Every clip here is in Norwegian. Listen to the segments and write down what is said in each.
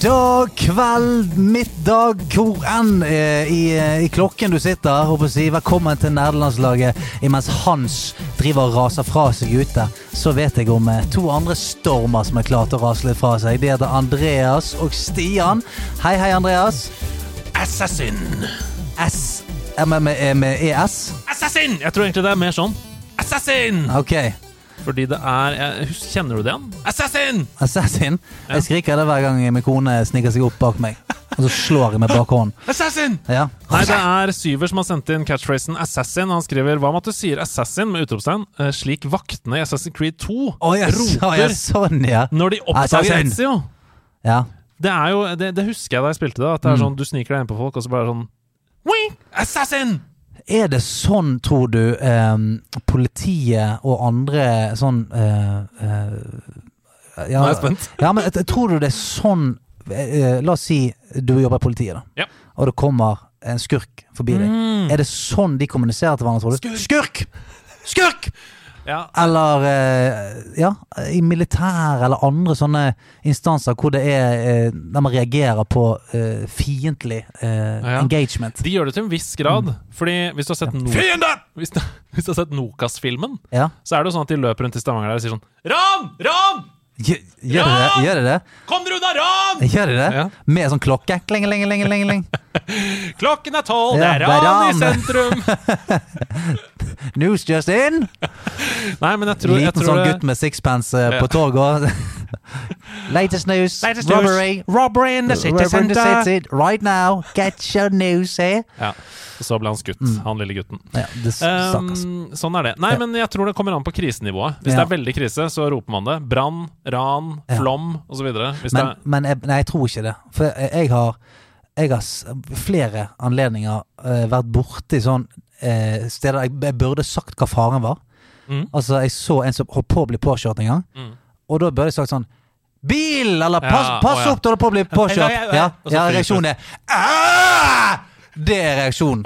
dag, kveld, middag, hvor enn eh, i, i klokken du sitter. Håper å si Velkommen til nerdelandslaget. Imens Hans driver og raser fra seg ute, så vet jeg om eh, to andre stormer som er klare til å rase litt fra seg. De heter Andreas og Stian. Hei, hei, Andreas. Assassin. S eh, med, med, med ES? Assassin! Jeg tror egentlig det er mer sånn. Assassin! Ok. Fordi det er jeg, Kjenner du det igjen? Assassin! Assassin. Ja. Jeg skriker det hver gang min kone sniker seg opp bak meg. Og så slår jeg med bakhånden. Assassin! Ja. Nei, det er Syver som har sendt inn catchphrasen Assassin. Han skriver Hva med at du sier Assassin med utropstegn, eh, slik vaktene i Assassin's Creed 2 oh, yes. roper oh, yes. sånn, ja. når de oppdager Assassin! Ezio. ja. Det er jo, det, det husker jeg da jeg spilte det. At det er Mm. sånn Du sniker deg inn på folk, og så bare sånn Wing! Assassin! Er det sånn, tror du, eh, politiet og andre sånn eh, eh, ja, Nå er jeg spent. Ja, men tror du det er sånn eh, La oss si du jobber i politiet, da. Ja. Og det kommer en skurk forbi deg. Mm. Er det sånn de kommuniserer til hverandre, tror du? Skurk! Skurk! Ja, Eller eh, ja, i militær eller andre sånne instanser hvor det er eh, der man reagerer på uh, fiendtlig uh, Ja. engagement. De gjør det til en viss grad. Fordi hvis du har sett no Fiende! hvis, du, hvis du har sett Nokas-filmen, Ja. så er det jo sånn at de løper rundt i Stavanger der og sier sånn Ran! Ran! Gjør, gjør det? Gjør de det? Kom dere unna, ran! Gjør de det? Ja. Med sånn klokke? Kling, kling, kling, kling, kling. Klokken er tolv, Ja, det er ran i er ran. sentrum! News just in! Nei, men jeg tror, jeg Liten tror sånn det- gutt med sixpence eh, Ja. på toget. Latest news. Latest news. robbery. Robbery in the city Robbery in the center. city. Right now. Get your news here. Ja, og så ble han skutt, han lille gutten. Ja, det stakkars. Um, sånn er det. Nei, Ja. men jeg tror det kommer an på krisenivået. Hvis Ja. det er veldig krise, så roper man det. Brann, ran, Ja. flom osv. Hvis Men, er men jeg, nei, jeg tror ikke det. For jeg, jeg har Jeg har flere anledninger uh, vært borti sånn uh, steder jeg, jeg burde sagt hva faren var. Mm. Altså, jeg så en som holdt på å bli påkjørt en gang, Mm. og da burde jeg sagt sånn Bil! Eller pass, Ja, pass å, ja. opp, du holder på å bli påkjørt. Ja, ja, ja. Ja, ja reaksjonen er «Ah!» Det er reaksjonen.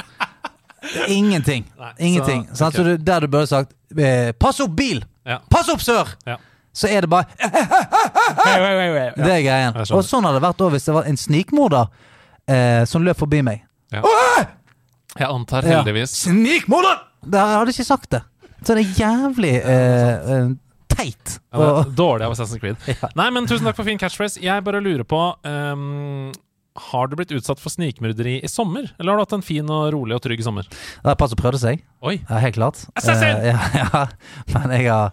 Ingenting. Nei, Ingenting. så- okay. Så du, der du burde sagt eh, Pass opp, bil! Ja. Pass opp, sør! Ja. Så er det bare Det er greien. Og sånn hadde det vært også hvis det var en snikmorder eh, som løp forbi meg. Jeg antar Ja. heldigvis Snikmorder! Det jeg hadde ikke sagt det. Så det er jævlig eh, eh, teit. ja, det er Dårlig av Assassin's Creed. Ja. Nei, men tusen takk for fin catchphrase. Jeg bare lurer på um, Har du blitt utsatt for snikmorderi i sommer? Eller har du hatt en fin og rolig og trygg sommer? det har passet som prøvde seg. Oi! Ja, helt klart. Assassin! Uh, ja, ja. Men jeg har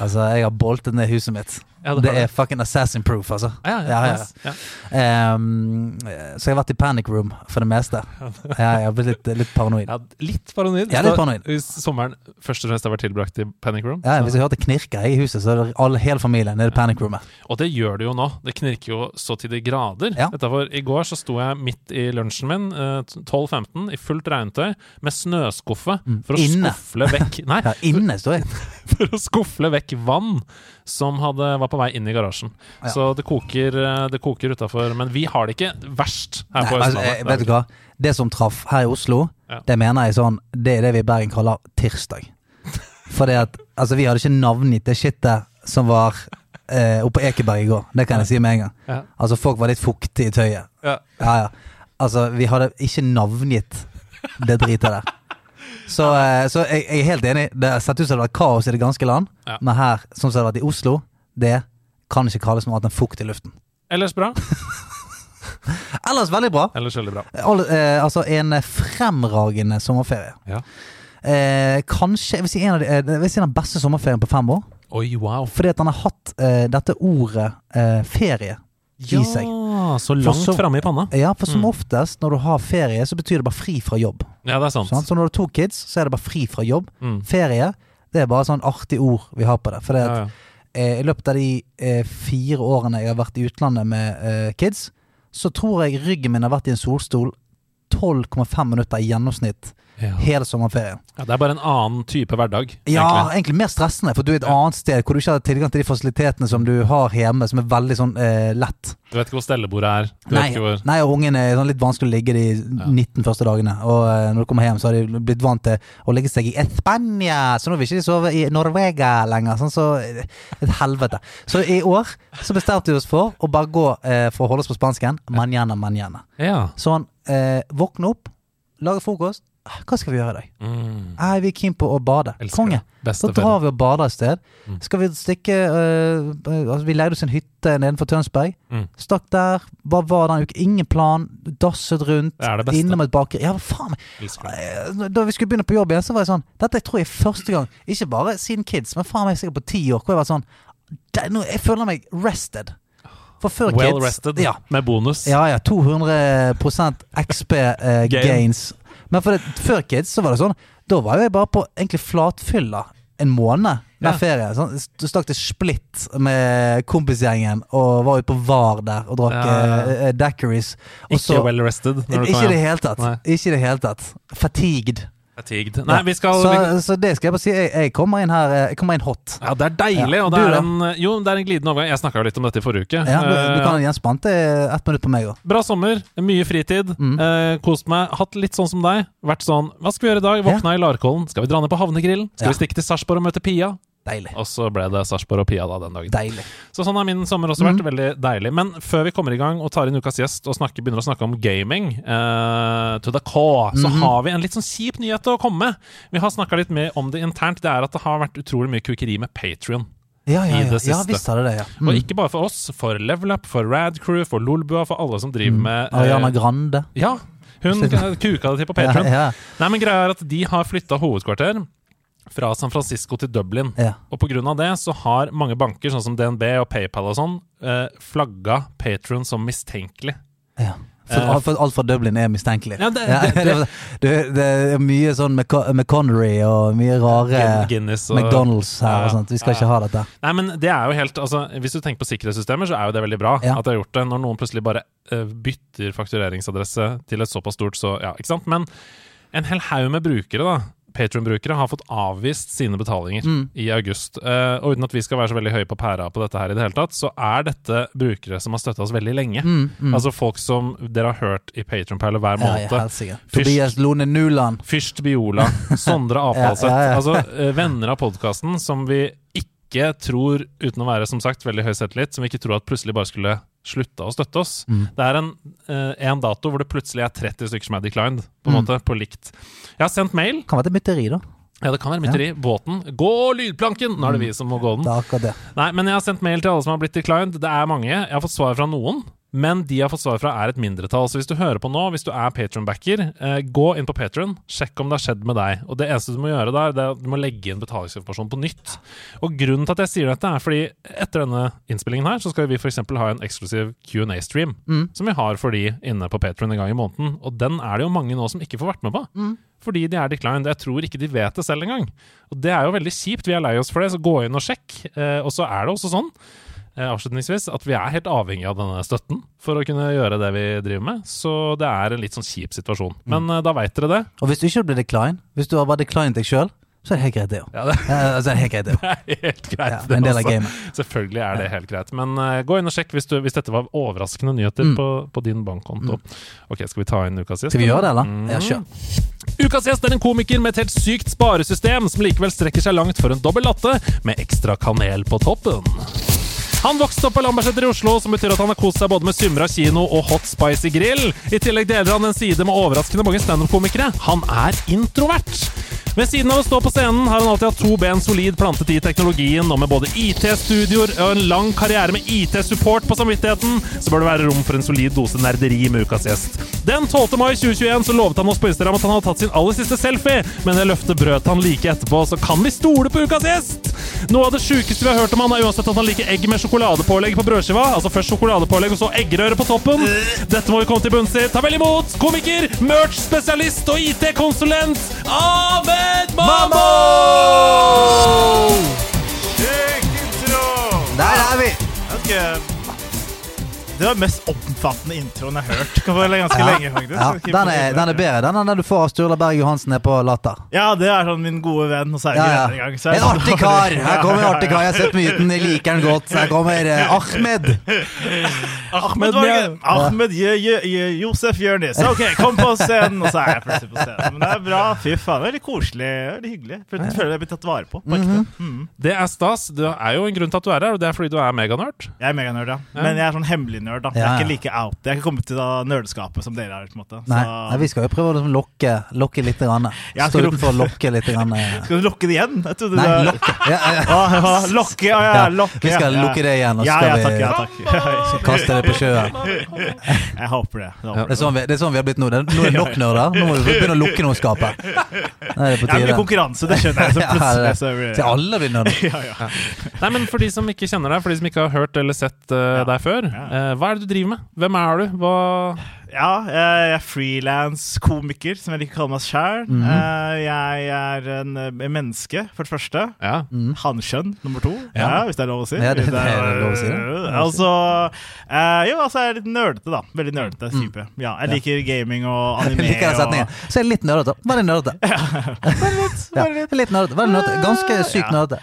Altså, jeg har boltet ned huset mitt. Ja, Det det er fucking assassin proof, altså. ja, ja, ja. Ehm, så jeg har vært i panic room for det meste. Ja, jeg har blitt litt, litt paranoid. Litt paranoid. Ja, litt paranoid. Hvis sommeren først og fremst har vært tilbrakt i Panic Room. Ja, hvis jeg hørte knirke i huset, så er det all, hele familien nede i panic roomet. Og det gjør det jo nå. Det knirker jo så til de grader. Ja. Utenfor, I går så sto jeg midt i lunsjen min, eh, 12.15, i fullt regntøy, med snøskuffe for å Mm. Inne. skufle vekk Nei, inne står jeg. for å skufle vekk vann som hadde, var på vei inn i garasjen. Ja. Så det koker, eh, det koker utafor. Men vi har det ikke verst her Nei, på altså, Østlandet. eh, vet du hva? Det som traff her i Oslo, Ja. det mener jeg sånn Det er det vi i Bergen kaller tirsdag. For at Altså, vi hadde ikke navngitt det skittet som var eh, oppe på Ekeberg i går. Det kan jeg si med en gang. Ja. Altså, folk var litt fuktige i tøyet. Ja. Ja, ja. Altså, vi hadde ikke navngitt det dritet der. Så, eh, så jeg, jeg er helt enig. Det har sett ut som det har vært kaos i det ganske land, Ja. men her, sånn som det har vært i Oslo, det kan ikke kalles noe annet enn fukt i luften. Ellers bra. Ellers veldig bra. Ellers veldig bra. All, eh, altså en fremragende sommerferie. Ja. Eh, kanskje jeg vil, si en av de, eh, jeg vil si den beste sommerferien på fem år. Oi, wow. Fordi at han har hatt eh, dette ordet eh, ferie i seg. Så langt framme i panna. Ja, for som Mm. oftest når du har ferie, så betyr det bare fri fra jobb. Ja, det er sant. Sant? Så når du har to kids, så er det bare fri fra jobb. Mm. Ferie, det er bare sånn artig ord vi har på det. For det Ja, ja. eh, i løpet av de eh, fire årene jeg har vært i utlandet med eh, kids, så tror jeg ryggen min har vært i en solstol 12,5 minutter i gjennomsnitt Ja. hele sommerferien. Ja, det er bare en annen type hverdag. Ja, egentlig. egentlig mer stressende, for du er et Ja. annet sted hvor du ikke har tilgang til de fasilitetene som du har hjemme, som er veldig sånn eh, lett. Du vet ikke hvor stellebordet er. Du Nei, hvor nei, og ungen er sånn litt vanskelig å ligge de 19 første dagene. Og eh, når du kommer hjem, så har de blitt vant til å ligge seg i Espania, så nå vil ikke de sove i Norvega lenger. Sånn så eh, Et helvete. Så i år så bestemte vi oss for å bare gå eh, for å holde oss på spansken. manana, manana. Ja. Sånn, eh, våkne opp, lage frokost. Ah, Hva skal vi gjøre i dag? Mm. Nei, vi er keen på å bade. Elsker Konge. Så drar vi og bader et sted. Mm. Skal vi stikke øh, altså Vi leide oss en hytte nedenfor Tønsberg. Mm. Stakk der. Hva var den uka? Ingen plan. Dasset rundt. Det det. Innom et bakeri. Ja, hva faen. Eh, Da vi skulle begynne på jobb igjen, så var jeg sånn Dette tror jeg er første gang, ikke bare siden kids, men faen meg sikkert på ti år, hvor jeg var sånn Jeg føler meg rested. For før Well kids rested, Ja. med bonus. Ja, ja. 200% XP eh, gains. Men for det, før kids så var det sånn Da var jo jeg bare på egentlig flatfylla en måned med Ja. ferie. Sånn, du stakk til Split med kompisgjengen og var ute på VAR der og drakk Ja, ja, ja. eh, eh, daiquiris. Ikke så- well rested. Ikke i det hele tatt. Nei. Ikke det hele tatt. Fatigued. Nei, vi skal så, vi, så det skal jeg bare si. Jeg, jeg kommer inn her eh, Jeg kommer inn hot. Ja, det er deilig, Ja. og Du det er en Jo, det er en glidende overgang. Jeg snakka jo litt om dette i forrige uke. Ja, du, du Eh, kan igjen spante ett minutt på meg òg. Bra sommer, mye fritid. Mm. Eh, kost meg. Hatt litt sånn som deg. Vært sånn Hva skal vi gjøre i dag? Våkna i Larkollen. Skal vi dra ned på Havnegrillen? Skal Ja. vi stikke til Sarpsborg og møte Pia? Deilig. Og så ble det Sarpsborg og Pia da den dagen. Deilig. Så sånn har min sommer også vært. Veldig deilig. Men før vi kommer i gang og tar inn ukas gjest og snakker, begynner å snakke om gaming, uh, to the core, så har vi en litt sånn kjip nyhet å komme med. Vi har snakka litt mer om det internt. Det er at det har vært utrolig mye kukeri med Patrion. Ja, ja, I ja. ja visst har det det, ja. Mm. Og ikke bare for oss, for Level Up, for Rad Crew, for Lolbua, for alle som driver med eh, Mm. Ariana Grande. Ja, hun kuka det til på Patreon. Ja, ja, Nei, men greia er at de har flytta hovedkvarter fra San Francisco til Dublin. ja. Og av det så har mange banker, sånn som DNB og PayPal og sånn, eh, flagga Patron som mistenkelig. ja. For, Eh, alt, fra Dublin er mistenkelig. Ja, det- det- det- det, er mye sånn McConnery og mye rare Guinness og McDonald's her og sånt. Vi skal ja, ikke ha dette. Nei, men det er jo helt Altså, Hvis du tenker på sikkerhetssystemer, så er jo det veldig bra at de har gjort det. Når noen plutselig bare eh, bytter faktureringsadresse til et såpass stort, så ja, ikke sant. Men en hel haug med brukere, da, Patron-brukere, har fått avvist sine betalinger Mm. i august. Uh, og uten at vi skal være så veldig høye på pæra på dette her i det hele tatt, så er dette brukere som har støtta oss veldig lenge. Mm, mm. Altså folk som dere har hørt i Patron-perler hver ja, ja, måned. helsike. Fyrst- Tobias Lone Nuland. Fyrst Biola, Sondre Apalseth. Ja, ja, ja. Altså eh, venner av podkasten som vi ikke tror, uten å være som sagt veldig høy selvtillit, som vi ikke tror at plutselig bare skulle slutta å støtte oss. Mm. Det er en, eh, en dato hvor det plutselig er 30 stykker som er declined, på en Mm. måte, på likt. Jeg har sendt mail. Kan være til mytteri, da. Ja, det kan være mytteri. Båten. Gå lydplanken! Nå er det vi som må gå den. Det er akkurat det. Nei, men jeg har sendt mail til alle som har blitt declined. Det er mange. Jeg har fått svar fra noen. Men de jeg har fått svar fra, er et mindretall. Så hvis du hører på nå, hvis du er patronbacker, eh, gå inn på Patron, sjekk om det har skjedd med deg. Og det eneste du må gjøre der, det er at du må legge inn betalingsinformasjon på nytt. Og grunnen til at jeg sier dette, er fordi etter denne innspillingen her, så skal vi f.eks. ha en eksklusiv Q&A-stream, Mm. som vi har for de inne på Patron en gang i måneden. Og den er det jo mange nå som ikke får vært med på. Mm. Fordi de er declined. Jeg tror ikke de vet det selv engang. Og det er jo veldig kjipt. Vi er lei oss for det, så gå inn og sjekk. Eh, og så er det også sånn, avslutningsvis, at vi er helt avhengig av denne støtten for å kunne gjøre det vi driver med. Så det er en litt sånn kjip situasjon. Men mm. da veit dere det. Og hvis du ikke blir decline, hvis du har bare declined deg sjøl, så er det helt greit, det òg. Ja, det altså, det er helt greit, det det er helt greit. Ja, det også. Selvfølgelig er det helt greit. Men uh, gå inn og sjekk hvis, du, hvis dette var overraskende nyheter Mm. på, på din bankkonto. Ok, skal vi ta inn ukas gjest? Skal vi gjøre det, eller? Mm. Ja, kjør. Ukas gjest er en komiker med et helt sykt sparesystem som likevel strekker seg langt for en dobbel latte med ekstra kanel på toppen. Han vokste opp på Lambertseter i Oslo, som betyr at han har kost seg både med Symra kino og Hot Spicy grill. I tillegg deler han en side med overraskende mange standup-komikere. Han er introvert. Ved siden av å stå på scenen har han alltid hatt to ben solid plantet i teknologien, og med både IT-studioer og en lang karriere med IT-support på samvittigheten, så bør det være rom for en solid dose nerderi med ukas gjest. Den 12. mai 2021 så lovet han oss på Instagram at han hadde tatt sin aller siste selfie, men det løftet brøt han like etterpå, så kan vi stole på ukas gjest? Noe av det sjukeste vi har hørt om han, er uansett at han liker egg med sjokoladepålegg på brødskiva. Altså først sjokoladepålegg, og så eggerøre på toppen. Dette må vi komme til bunns i. Ta vel imot komiker, merch-spesialist og IT-konsulent Ahmed Mammo! Der er vi! Det var den mest omfattende introen jeg har hørt ganske Ja. lenge. faktisk Ja, den, er, den er bedre. Den er den du får av Sturla Berg Johansen er på Latter. Ja, det er sånn min gode venn, og så er Ja, ja. venner engang. så En sånn- artig kar! Her kommer en artig kar. Jeg har sett myten, jeg liker den godt. Her kommer eh, Ahmed. Ahmed, Morgen. Ahmed J J J Josef Jørnis. Ok, kom på scenen! Og så er jeg plutselig på scenen. Men det er bra. Fy faen, veldig koselig. Veldig hyggelig. Jeg føler jeg blir tatt vare på. på -hmm. Mm. Det er stas. Det er jo en grunn til at du er her, og det er fordi du er meganerd. Jeg er meganerd. Ja. Men jeg er sånn hemmelig nerd. Da Jeg Ja, er ikke like out. Jeg er ikke kommet til da nerdskapet som dere er. på en måte Nei, Så- nei, vi skal jo prøve å liksom lokke, lokke litt. Grann. Stå skal utenfor og lokke litt. Grann. eh. Skal du lokke det igjen? Jeg trodde Nei, det lokke. Ja, ja, ja. Ah, ja, lokke, ja, ja, Ja, lokke. vi skal ja, lukke det igjen, og så ja, skal ja, takk, vi ja, takk. kaste det på sjøen. Jeg håper det. Jeg håper Det er sånn vi, det er sånn vi har blitt nå. Det nå er det nok nerder. Nå må vi begynne å lukke noe skapet. Nå er det på Ja, det blir konkurranse, det skjønner jeg. Så Ja, plutselig så blir Til alle blir nerder. ja, ja. Nei, men For de som ikke kjenner deg, for de som ikke har hørt eller sett uh, Ja. deg før, Ja. Eh, hva er det du driver med? Hvem er du? Hva ja, jeg er frilans-komiker, som jeg liker å kalle meg sjæl. Mhm. Jeg er en, eh, menneske, for det første. Ja. Mm. Hanskjønn, nummer to. Ja. Ja. hvis det er lov å si. Ja, det- det er lov å si. Øh, Altså eh, Jo, altså, jeg er litt nerdete, da. Veldig nerdete Mm. type. Ja, jeg liker gaming og Jeg anime. liker setningen. Så er litt nerdete. Veldig nerdete. Bare litt, bare litt. litt nerdete. Nerdete. Ganske sykt Ja. nerdete.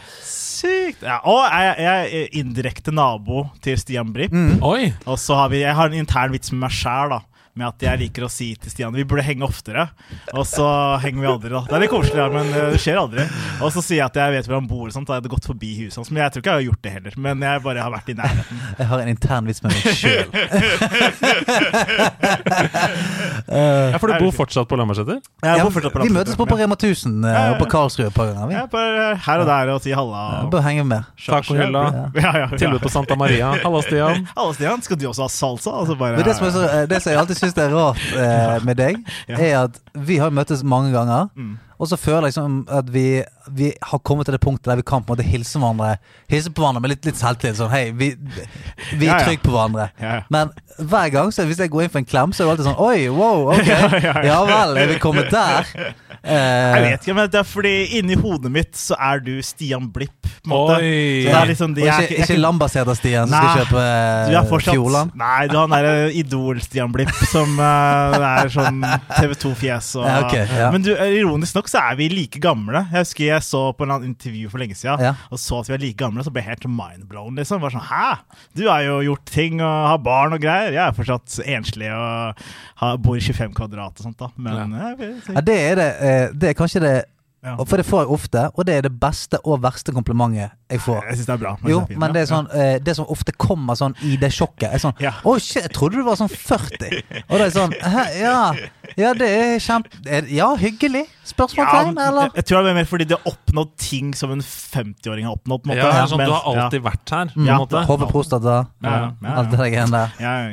Sykt! Ja, og jeg, jeg er indirekte nabo til Stian Blipp. Mm. Oi! Og så har vi, jeg har en intern vits med meg sjæl, da. Med at jeg liker å si til Stian vi burde henge oftere. Og så henger vi aldri, da. Det er litt koselig, ja, men eh, det skjer aldri. Og så sier jeg at jeg vet hvor han bor, og sånt, da jeg jeg gått forbi huset hans. Men jeg tror ikke jeg har gjort det heller. Men jeg bare har vært i nærheten. Jeg har en intern vits med meg sjøl. Ja, For du bor fortsatt på Lambertseter? Jeg bor fortsatt på vi møtes på på Rema 1000 eh, Ja, ja, og på ja. Karlsrud et par ganger. Vi Ja, bare her og der og si halla. Ja, bør henge med. Tacohylla. Ja, ja, ja. Tilbud på Santa Maria. Halla, Stian. Halla, Stian. Skal du også ha salsa? Altså bare, det som, er så, eh, det som jeg alltid syns er rart eh, med deg, er at vi har møttes mange ganger. Mm. Og så føler jeg liksom at vi, vi har kommet til det punktet der vi kan på en måte hilse hverandre Hilse på hverandre med litt, litt selvtillit. Sånn, hei, vi, vi er trygge på hverandre. Men hver gang så hvis jeg går inn for en klem, så er det alltid sånn Oi, wow, ok. Ja vel, er vi kommet der? Eh, Jeg vet ikke, men det er fordi inni hodet mitt så er du Stian Blipp. På en måte. Oi. Så det er liksom, de, jeg, er ikke, jeg, ikke Lambertseter-Stian som skal kjøpe Du er eh, fortsatt Fjordland? Nei, du har han derre Idol-Stian Blipp som uh, er sånn TV2-fjes. og- Ja, okay, ja. Men du, ironisk nok så er vi like gamle. Jeg husker jeg så på en intervju for lenge siden Ja. og så at vi er like gamle, så ble jeg helt mindblown. Liksom. Bare sånn, Hæ? Du har jo gjort ting og har barn og greier. Jeg er fortsatt enslig og har, bor i 25 kvadrat og sånt, da. Men jeg Ja, det er det. Eh, Det er kanskje det Ja. For det får jeg ofte, og det er det beste og verste komplimentet jeg får. Jeg syns det er bra. Jo, det er men det er sånn ja. Det som ofte kommer sånn i det sjokket, er sånn Ja. Å, shit, jeg trodde du var sånn 40. Og det er sånn Hæ, ja. Ja, det er kjempe... Ja, hyggelig? Spørsmålstegn, Ja, eller? Jeg tror det er mer fordi de har oppnådd ting som en 50-åring har oppnådd. på en måte. Ja, sånn, Men- du har ja. alltid vært her, på en Mm, måte. Hode, prostata, Ja, ja, ja. alt det der greiene der.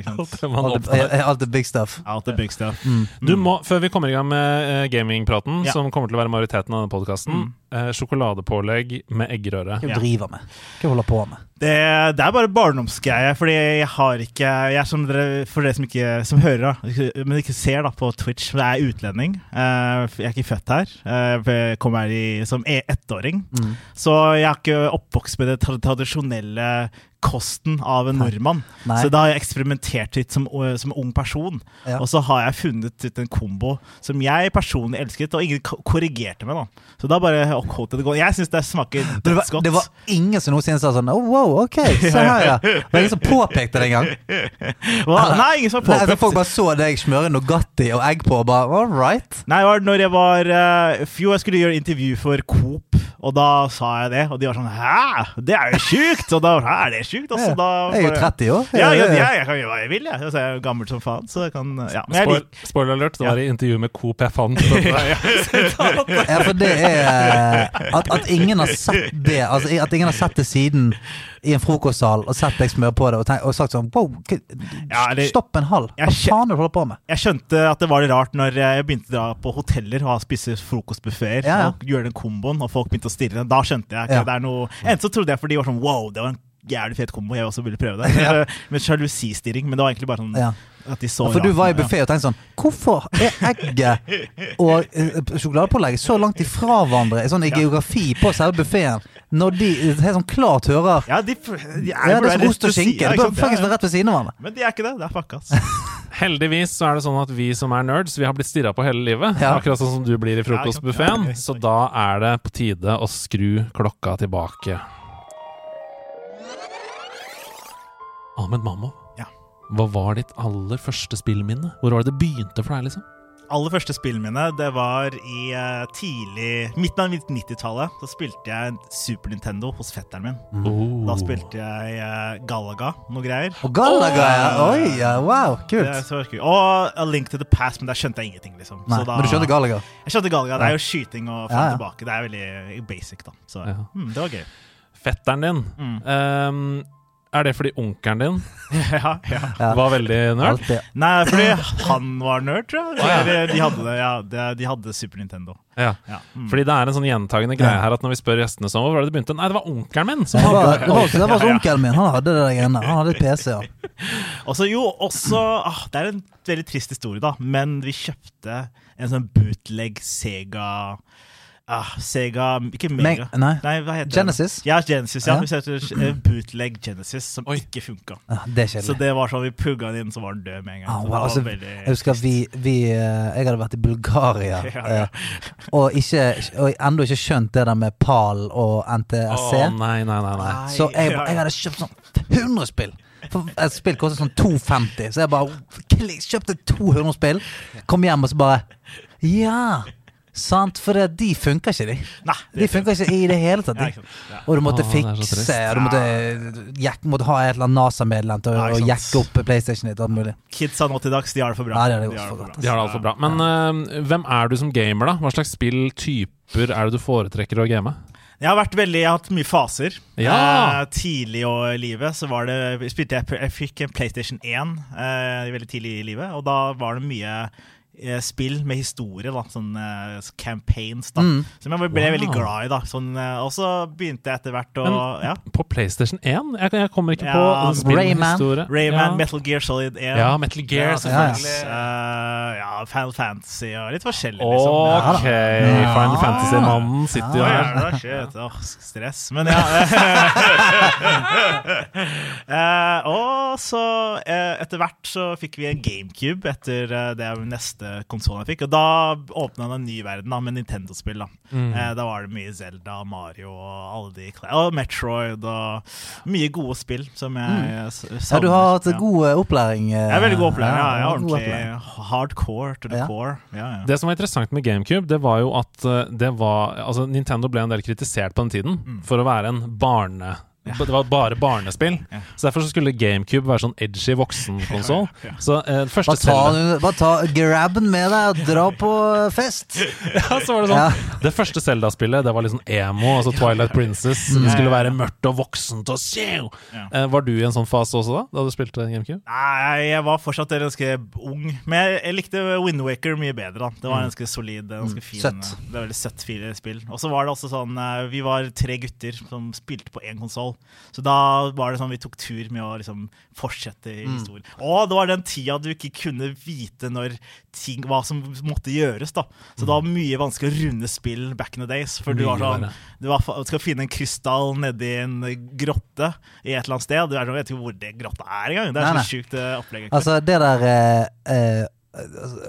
Alt det eh, alt det big stuff. Alt det big stuff. Mm. Du må, Før vi kommer i gang med eh, gamingpraten, Ja. som kommer til å være majoriteten av denne podkasten, Mm. eh, sjokoladepålegg med eggerøre. Hva du driver med? Hva du holder på med? Det, det er bare barndomsgreie, fordi jeg har ikke Jeg er som dere, For dere som ikke som hører, da, men ikke ser da på Twitch, for jeg er utlending. Eh, Jeg er ikke født her. Eh, Jeg kom her i, som e- ettåring. Mm. Så jeg er ikke oppvokst med det tra- tradisjonelle kosten av en nordmann. Nei. Så da har jeg eksperimentert litt som, som ung person. Ja. Og så har jeg funnet ut en kombo som jeg personlig elsket, og ingen korrigerte meg. da Så da bare holdt jeg det gående. Jeg syns det smaker det, dødsgodt. det var ingen som noensinne sa sånn oh, wow, ok, se her, ja. Det var ingen som påpekte det engang. Nei, ingen som påpekte Nei, folk bare så deg smøre Nogatti og egg på, og bare all right. Nei, det var når jeg var uh, Jo, jeg skulle gjøre intervju for Coop, og da sa jeg det. Og de var sånn Hæ? Det er jo sjukt! Og da Hæ, er det sjukt? Altså, Ja, da jeg er jo 30 år. Ja, ja, ja, jeg kan gjøre hva jeg vil, jeg. Altså, jeg er gammel som faen, så jeg kan ja. Men jeg Spoil, liker spoiler alert, det var i intervju med Coop jeg fant. Ja, for det er at, at ingen har sett det Altså At ingen har sett det siden i en frokostsal og sett deg smøre på det og, tenkt, og sagt sånn Wow, Ja, det, stopp en halv. Hva faen er du holder på med? Jeg skjønte at det var litt rart når jeg begynte å dra på hoteller og spise frokostbuffeer Ja, ja. og gjøre den komboen, og folk begynte å stirre. Da skjønte jeg ikke Ja. det er noe Enten så trodde jeg for de var sånn wow, det var en jævlig fet kombo. Jeg også ville prøve det. Med sjalusistirring. Men det var egentlig bare sånn Ja. at de så For du var i buffé og tenkte sånn Hvorfor er egget og eh, sjokoladepålegget så langt ifra hverandre sånn i Ja. geografi på selve buffeen, når de helt sånn klart hører Ja, de, de er, Ja, det er som ost og skinke. ja, Det bør faktisk Ja, ja. være rett ved siden av hverandre. Men de er ikke det. Det er fuckas. Heldigvis så er det sånn at vi som er nerds, vi har blitt stirra på hele livet. Ja. Akkurat sånn som du blir i frokostbuffeen. Ja, ja, Så da er det på tide å skru klokka tilbake. Ahmed Mammo, Ja. Hva var ditt aller første spillminne? Hvor var det det begynte for deg, liksom? aller første spillminne det var i eh, tidlig Midten av 90-tallet. Da spilte jeg Super Nintendo hos fetteren min. Oh. Da spilte jeg uh, Galaga, noe greier. Og Galaga, ja. Oi, ja, wow, kult. er så kult. Og A Link to the Past, men der skjønte jeg ingenting. liksom Nei, Så da- men du skjønte Galaga? Jeg skjønte Galaga. Det er jo skyting og fram Ja, ja. tilbake. Det er veldig basic, da. Så Ja. mm, det var gøy. Fetteren din, Mm. ehm, er det fordi onkelen din ja, ja. Var veldig nerd? Nei, fordi han var nerd, tror jeg. Ja. De hadde det, ja. De, de hadde Super Nintendo. Ja. Ja. Mm. Fordi det er en sånn gjentagende greie her at når vi spør gjestene sånn, hvor var det det begynte? Nei, det var onkelen min som Det var, hadde det var, det var onkelen min. Han hadde det der greiene. Han hadde PC, ja. Også, jo, også ah, Det er en veldig trist historie, da, men vi kjøpte en sånn bootleg Sega ah, Sega Ikke Mega. Meg, nei. Nei, hva heter Genesis? det? Ja, Genesis. ja, Ja. Vi kjøpte bootleg Genesis som Oi. ikke funka. Ah, det Så det var sånn vi pugga den inn, så var den død med en gang. Ah, wow, altså, veldig Jeg husker vi, vi eh, Jeg hadde vært i Bulgaria Ja, ja. eh, og, ikke, og ennå ikke skjønt det der med PAL og NTSC. Å nei, nei, nei. nei. Så jeg, jeg hadde kjøpt sånn 100 spill. For et spill koster sånn 250, så jeg bare kjøpte 200 spill. Kom hjem og så bare Ja! Sant, for det, de funker ikke, de. Nei, De funker ikke i det hele tatt. De. Ja. Og du måtte Åh, fikse, og du måtte, jack, måtte ha et eller annet NASA-medlem til å Ja, å ikke sant. jekke opp PlayStation ditt. og alt mulig. Kidsa nå til dags, de har det for bra. Nei, de har det De for bra. De har det altfor bra. Men uh, hvem er du som gamer, da? Hva slags spilltyper er det du foretrekker å game? Jeg har vært veldig, jeg har hatt mye faser. Ja. Eh, tidlig i livet så var det spilte jeg, jeg fikk en PlayStation 1 eh, veldig tidlig i livet, og da var det mye spill med historie, da, sånn eh, campaigns, da, Mm. som jeg ble Wow. veldig glad i. da sånn, eh, Og så begynte jeg etter hvert å ja, På PlayStation 1? Jeg, jeg kommer ikke Ja, på spill Rayman. Rayman, ja. Metal Gear Solid 1. Ja, Metal Gear, Ja, selvfølgelig. Uh, ja, Final Fantasy og litt forskjellig, liksom. Ok, Ja. Final Fantasy-mannen sitter jo her. ja, shit. Åh, stress. Men ja. uh, og så uh, etter hvert så fikk vi en GameCube etter eh, det er neste konsollen jeg fikk. Og da åpna en ny verden da, med Nintendo-spill. da. Mm. Eh, da var det mye Zelda, Mario og alle de Og Metroid og mye gode spill som jeg mm. Ja, du har hatt god eh, opplæring. eh, Jeg er veldig god opplæring. Ja, jeg er ordentlig opplæring. hardcore to the Ja. core. Ja, ja. Det som var interessant med GameCube, det var jo at eh, det var Altså, Nintendo ble en del kritisert på den tiden Mm. for å være en barne... Det var bare barnespill. Ja. Så Derfor så skulle GameCube være sånn edgy voksenkonsoll. Ja, ja. Så eh, første Bare ta, Zelda bare ta grabben med deg og dra på fest. Ja, så var det sånn Ja. Det første Zelda-spillet Det var sånn emo, altså Twilight Princess. Det skulle være mørkt og voksent og sjau. Ja. Eh, var du i en sånn fase også da? Da du spilte GameCube? Nei, jeg var fortsatt ganske ung. Men jeg, jeg likte Windwaker mye bedre. da Det var en ganske solid, ganske fin Mm. Søtt. Det var veldig søtt spill. Og så var det også sånn eh, Vi var tre gutter som spilte på én konsoll. Så da var det sånn vi tok tur med å liksom fortsette i Mm. historien. Og det var den tida du ikke kunne vite når ting, hva som måtte gjøres. da Så det var mye vanskelig å runde spill back in the days. For du var sånn du var, skal finne en krystall nedi en grotte i et eller annet sted. Du sånn, vet ikke hvor det grotta er engang. Det er så sjukt eh, opplegg. Altså, det der eh, eh,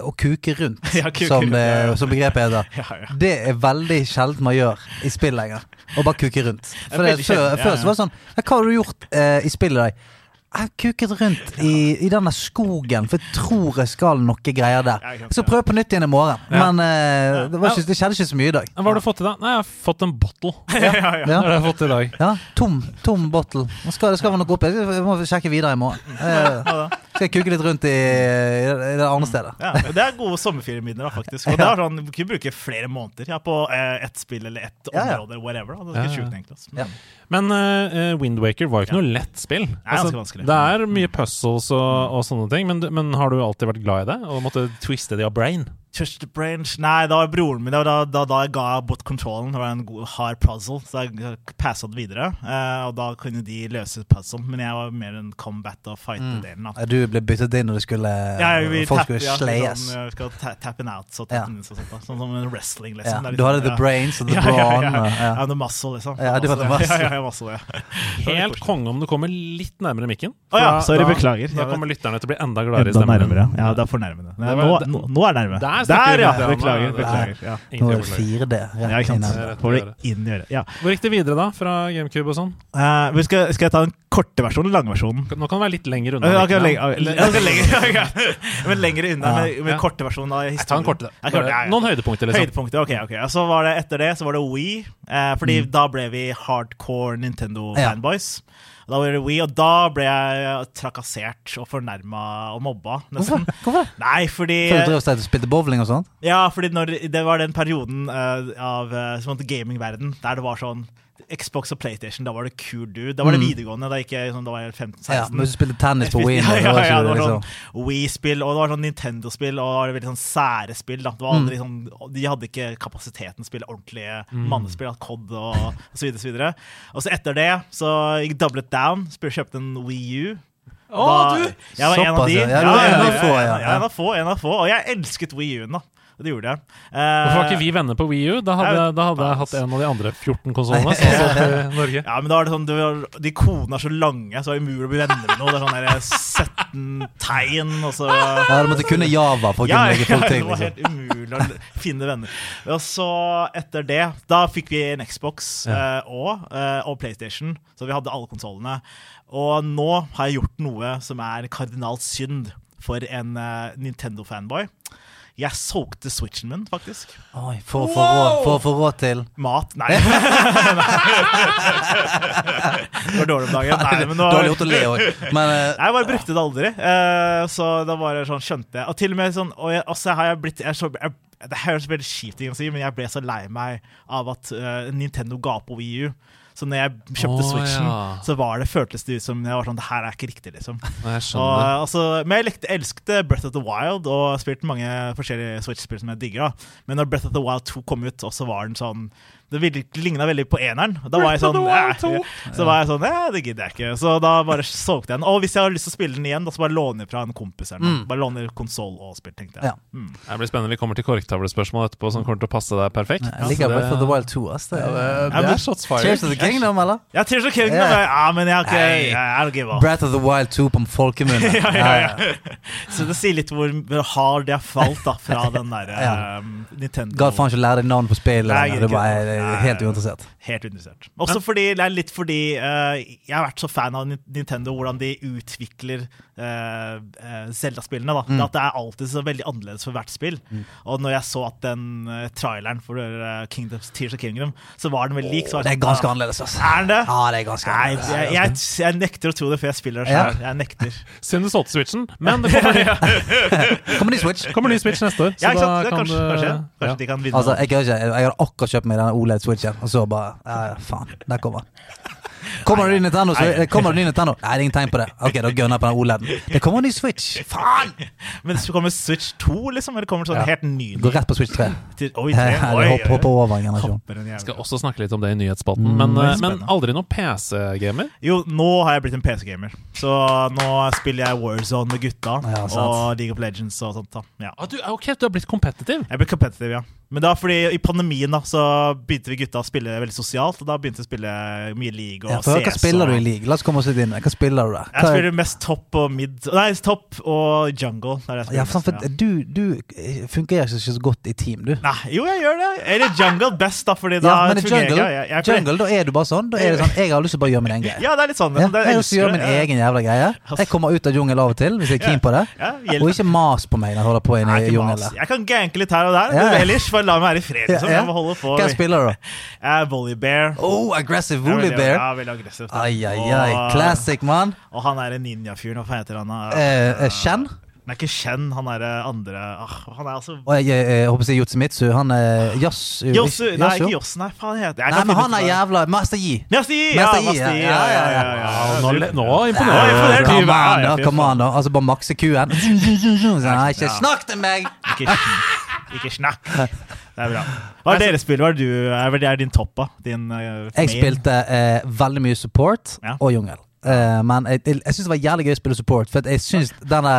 Å kuke rundt, Ja, kuke som, rundt, ja, ja. som begrepet heter. Det er veldig sjelden man gjør i spill lenger. Å bare kuke rundt. For det, før, før så var det sånn Hva har du gjort eh, i spillet i dag? Jeg har kuket rundt i, i denne skogen, for jeg tror jeg skal noe greier der. Jeg skal prøve på nytt igjen i morgen. Men eh, det, var ikke, det skjedde ikke så mye i dag. Hva har du fått i dag? Nei, jeg har fått en bottle. ja, ja, ja. Det har jeg fått i dag. Ja, tom, tom bottle. Skal, det skal være noe oppi. Jeg må sjekke videre i morgen. Eh. Skal jeg kuke litt rundt i, i det andre stedet. Ja, det er gode sommerferieminner, faktisk. Og det er sånn, Du kunne bruke flere måneder ja, på eh, ett spill eller ett område. whatever da. Det er ikke sjukt, egentlig. Men, Ja. Men uh, Windwaker var jo ikke noe lett spill. Altså, det er mye puzzles og, og sånne ting, men, men har du alltid vært glad i det? Og måtte twiste det av brain? Trust the brains Nei, det var broren min Det var da, da, da jeg ga bort kontrollen. Det var en god, hard puzzle, så jeg passa det videre. Uh, og da kunne de løse puzzlen, men jeg var mer en combat- og fight-delen. Mm. Du ble byttet inn når du skulle Ja, jeg folk tapp, skulle ja, slayes. Sånn, jeg skal ta tappen out, så Ja. tappen inn, så sånt, da. Sånn som en wrestling, liksom. Ja, er du hadde liksom- the brains og the ja, ja, brawn. Ja, ja. ja. ja, the muscle, liksom. Ja, du hadde muscle. Ja, ja, ja, muscle, ja. Helt konge om du kommer litt nærmere mikken. Å ja, sorry, da- beklager. Da Jeg kommer lytterne til å bli enda gladere i stemmen. nærmere. Ja, det er fornærmende. Nå, nå, nå er det nærme. Der Der, ja! Beklager. Beklager ja. Nå er det beklage. 4D. Ja, ikke sant. Får det inn i øret. Ja. Hvor gikk det videre, da? Fra GameCube og sånn? Uh, skal, skal jeg ta den korte versjonen eller lange versjonen? Nå kan det være litt lenger unna. Okay, ok, lenge, ja. ja, lenger, ja, men lenger unna Ja. med, med Ja. korte versjonen av historien. Ta den korte. Ja, kort, ja, ja. Noen høydepunkter, liksom. Høydepunkter, ok, ok. Så var det etter det så var det Wii. Eh, fordi Mm. da ble vi hardcore Nintendo-fanboys. Da var det Wii, og da ble jeg trakassert og fornærma og mobba. Hvorfor? Nesten. Hvorfor? Nei, fordi Før du stedet og spilte bowling og sånn? Ja, fordi når, det var den perioden uh, av uh, gamingverden der det var sånn Xbox og PlayStation, da var det cool dude. Da var det Mm. videregående, da gikk jeg sånn, da var jeg 15-16. Ja, men du spilte tennis på Wien, ja, ja, ja, ja, det var liksom sånn Wii-spill, og det var sånn Nintendo-spill, og det var veldig sånn sære spill. Da. Det var aldri sånn, de hadde ikke kapasiteten til å spille ordentlige mannespill, at COD og, og så videre, så videre. Og så etter det så gikk doublet Down, kjøpte en Wii U. Da- du! Jeg var en av de. ja. Ja, ja. ja, en av få, en av få. Og jeg elsket Wii U-en, da. Og det gjorde jeg. Eh, Hvorfor var ikke vi venner på Wii U? Da hadde, Jeg da hadde jeg hatt en av de andre 14 konsollene Norge. Ja, men da er det sånn, det var, De kodene er så lange, så det er umulig å bli venner med noe. Det er sånn der 17 tegn, og så Ja, du måtte kunne Java for å kunne legge folk det var Liksom. helt umulig å finne venner. Og så etter det, da fikk vi en Xbox Ja. eh, og, eh, og PlayStation, så vi hadde alle konsollene. Og nå har jeg gjort noe som er kardinalt synd for en eh, Nintendo-fanboy. Jeg solgte Switchen min, faktisk. Oi, for å å få råd til Mat? Nei. det var dårlig om dagen. Nei, men var... Dårlig gjort å le òg. Men uh... Nei, jeg bare brukte det aldri. Uh, så da bare sånn skjønte jeg. Og til og med sånn Og jeg, også har jeg blitt jeg, så, jeg, Det høres veldig kjipt ut men jeg ble så lei meg av at uh, Nintendo ga på Wii U. Så når jeg kjøpte oh, Switchen, ja. så var det, føltes det ut som jeg var sånn Det her er ikke riktig, liksom. Jeg Og, altså, men jeg likte, elsket Breath of the Wild og spilte mange forskjellige Switch-spill som jeg digger. da Men når Breath of the Wild 2 kom ut, også var den sånn Det ligna veldig på eneren. Da var jeg sånn the Så var jeg sånn Nei, det gidder jeg ikke. Så da bare solgte jeg den. Og hvis jeg har lyst til å spille den igjen, da så bare låne fra en kompis. Eller noe. Mm. Bare låne konsoll og spill, tenkte jeg. Ja. Mm. Det blir spennende. Vi kommer til korktavlespørsmål etterpå som kommer til å passe deg perfekt. jeg liker Breath of the Wild 2. Ass. Det, det, er shots fired. Cheers to the kingdom, eller? Ja, Tears of Kingdom. Ja. Ja, men jeg har ikke. I don't give up. Breath of the Wild 2 på folkemunne. ja, ja, ja. Så det sier litt hvor hard jeg har falt da fra den der um, Nintendo. Gadd faen ikke lære navn på spillet. Nei, Nei. helt uinteressert. Helt uinteressert. Også fordi, det er litt fordi uh, jeg har vært så fan av Nintendo, hvordan de utvikler uh, Zelda-spillene. da. Mm. At det er alltid så veldig annerledes for hvert spill. Og når jeg så at den uh, traileren for uh, Kingdoms, Tears of Kingdom, så var den veldig lik. Så var Det er sånn, ganske ah, annerledes, altså. Er den det? Ja, det er ganske Nei, annerledes. jeg, jeg, jeg nekter å tro det, for jeg spiller det Ja. selv. Jeg nekter. Synd du solgte Switchen, men det kommer, Kommer ny Switch? kommer ny Switch neste år. Ja, ikke sant? da Det, kan kanskje, du- kanskje, ja. de kan vinne. Altså, jeg, jeg har akkurat kjøpt meg denne OLED-switchen, og så bare Ja, faen. Der kommer den. Kommer det ny Nintendo? Så, Nei. kommer det ny Nintendo? Nei, det er ingen tegn på det. Ok, da gunner jeg på den OLED-en. Det kommer en ny Switch! Faen! Men så kommer Switch 2, liksom? Eller kommer det sånn Ja. helt ny? Gå rett på Switch 3. til- Oi, Ja, tre. det Oi, hopper, over en generasjon. Hopper en Skal også snakke litt om det i nyhetsspalten. Mm, men, eh, men aldri noen PC-gamer. Jo, nå har jeg blitt en PC-gamer. Så nå spiller jeg Warzone med gutta Ja, og League of Legends og sånt. da ja. Ah, du, ok, du har blitt competitive. Jeg ble competitive, ja. Men da fordi i pandemien da så begynte vi gutta å spille veldig sosialt. Og da begynte vi å spille mye league og Ja, for hva spiller og... du i league? La oss komme oss litt inn. Hva spiller du? Jeg Hva- spiller mest topp og mid Nei, topp og jungle. Jeg ja, for, for ja. du, du fungerer ikke så godt i team, du. Nei, jo, jeg gjør det. Eller jungle best, da, fordi da Ja, men fungerer jungle, jeg. Jeg, jeg, jungle, da er du bare sånn. Da er det sånn Jeg har lyst til å bare gjøre min egen greie. Ja, det er litt sånn. Ja, det, jeg har lyst til å gjøre min egen jævla greie. Jeg kommer ut av jungel av og til hvis jeg er keen på det. Og ikke mas på meg når jeg holder på inne i jungelen. Jeg kan ganke litt her og der, Ja, bare la meg være i fred. Liksom. Ja, ja. Jeg må holde på. Hva spiller du, da? Jeg er Volley Oh, aggressive Jeg er woolly veldig- bear. Ja, veldig aggressivt. Ai, ai, ai. Classic, mann. Og han er en ninja-fyren. Hva heter han? da? Eh, eh, Shen? Han er ikke Shen, han er eh, andre ah, Han er altså jeg, jeg, jeg håper å si Yotsumitsu. Han er Yasu Jossu. Nei, ikke Joss. Nei, faen heter jeg Nei, men han er jævla Master Yi. Master Yi! Ja, Master Yi, ja, Ja, ja, ja, ja. Ja, nå, nå imponerer du. Ja, Come on, ja, da. Come on, da. Altså, bare makse kuen. Nei, ikke snakk til meg! Ikke snakk! Det er bra. Hva er deres spill? Hva er, du, er, er din topp, da? Din, uh, Jeg spilte uh, veldig mye support Ja. og jungel. Uh, men jeg, jeg, jeg syns det var jævlig gøy å spille support. For jeg syns denne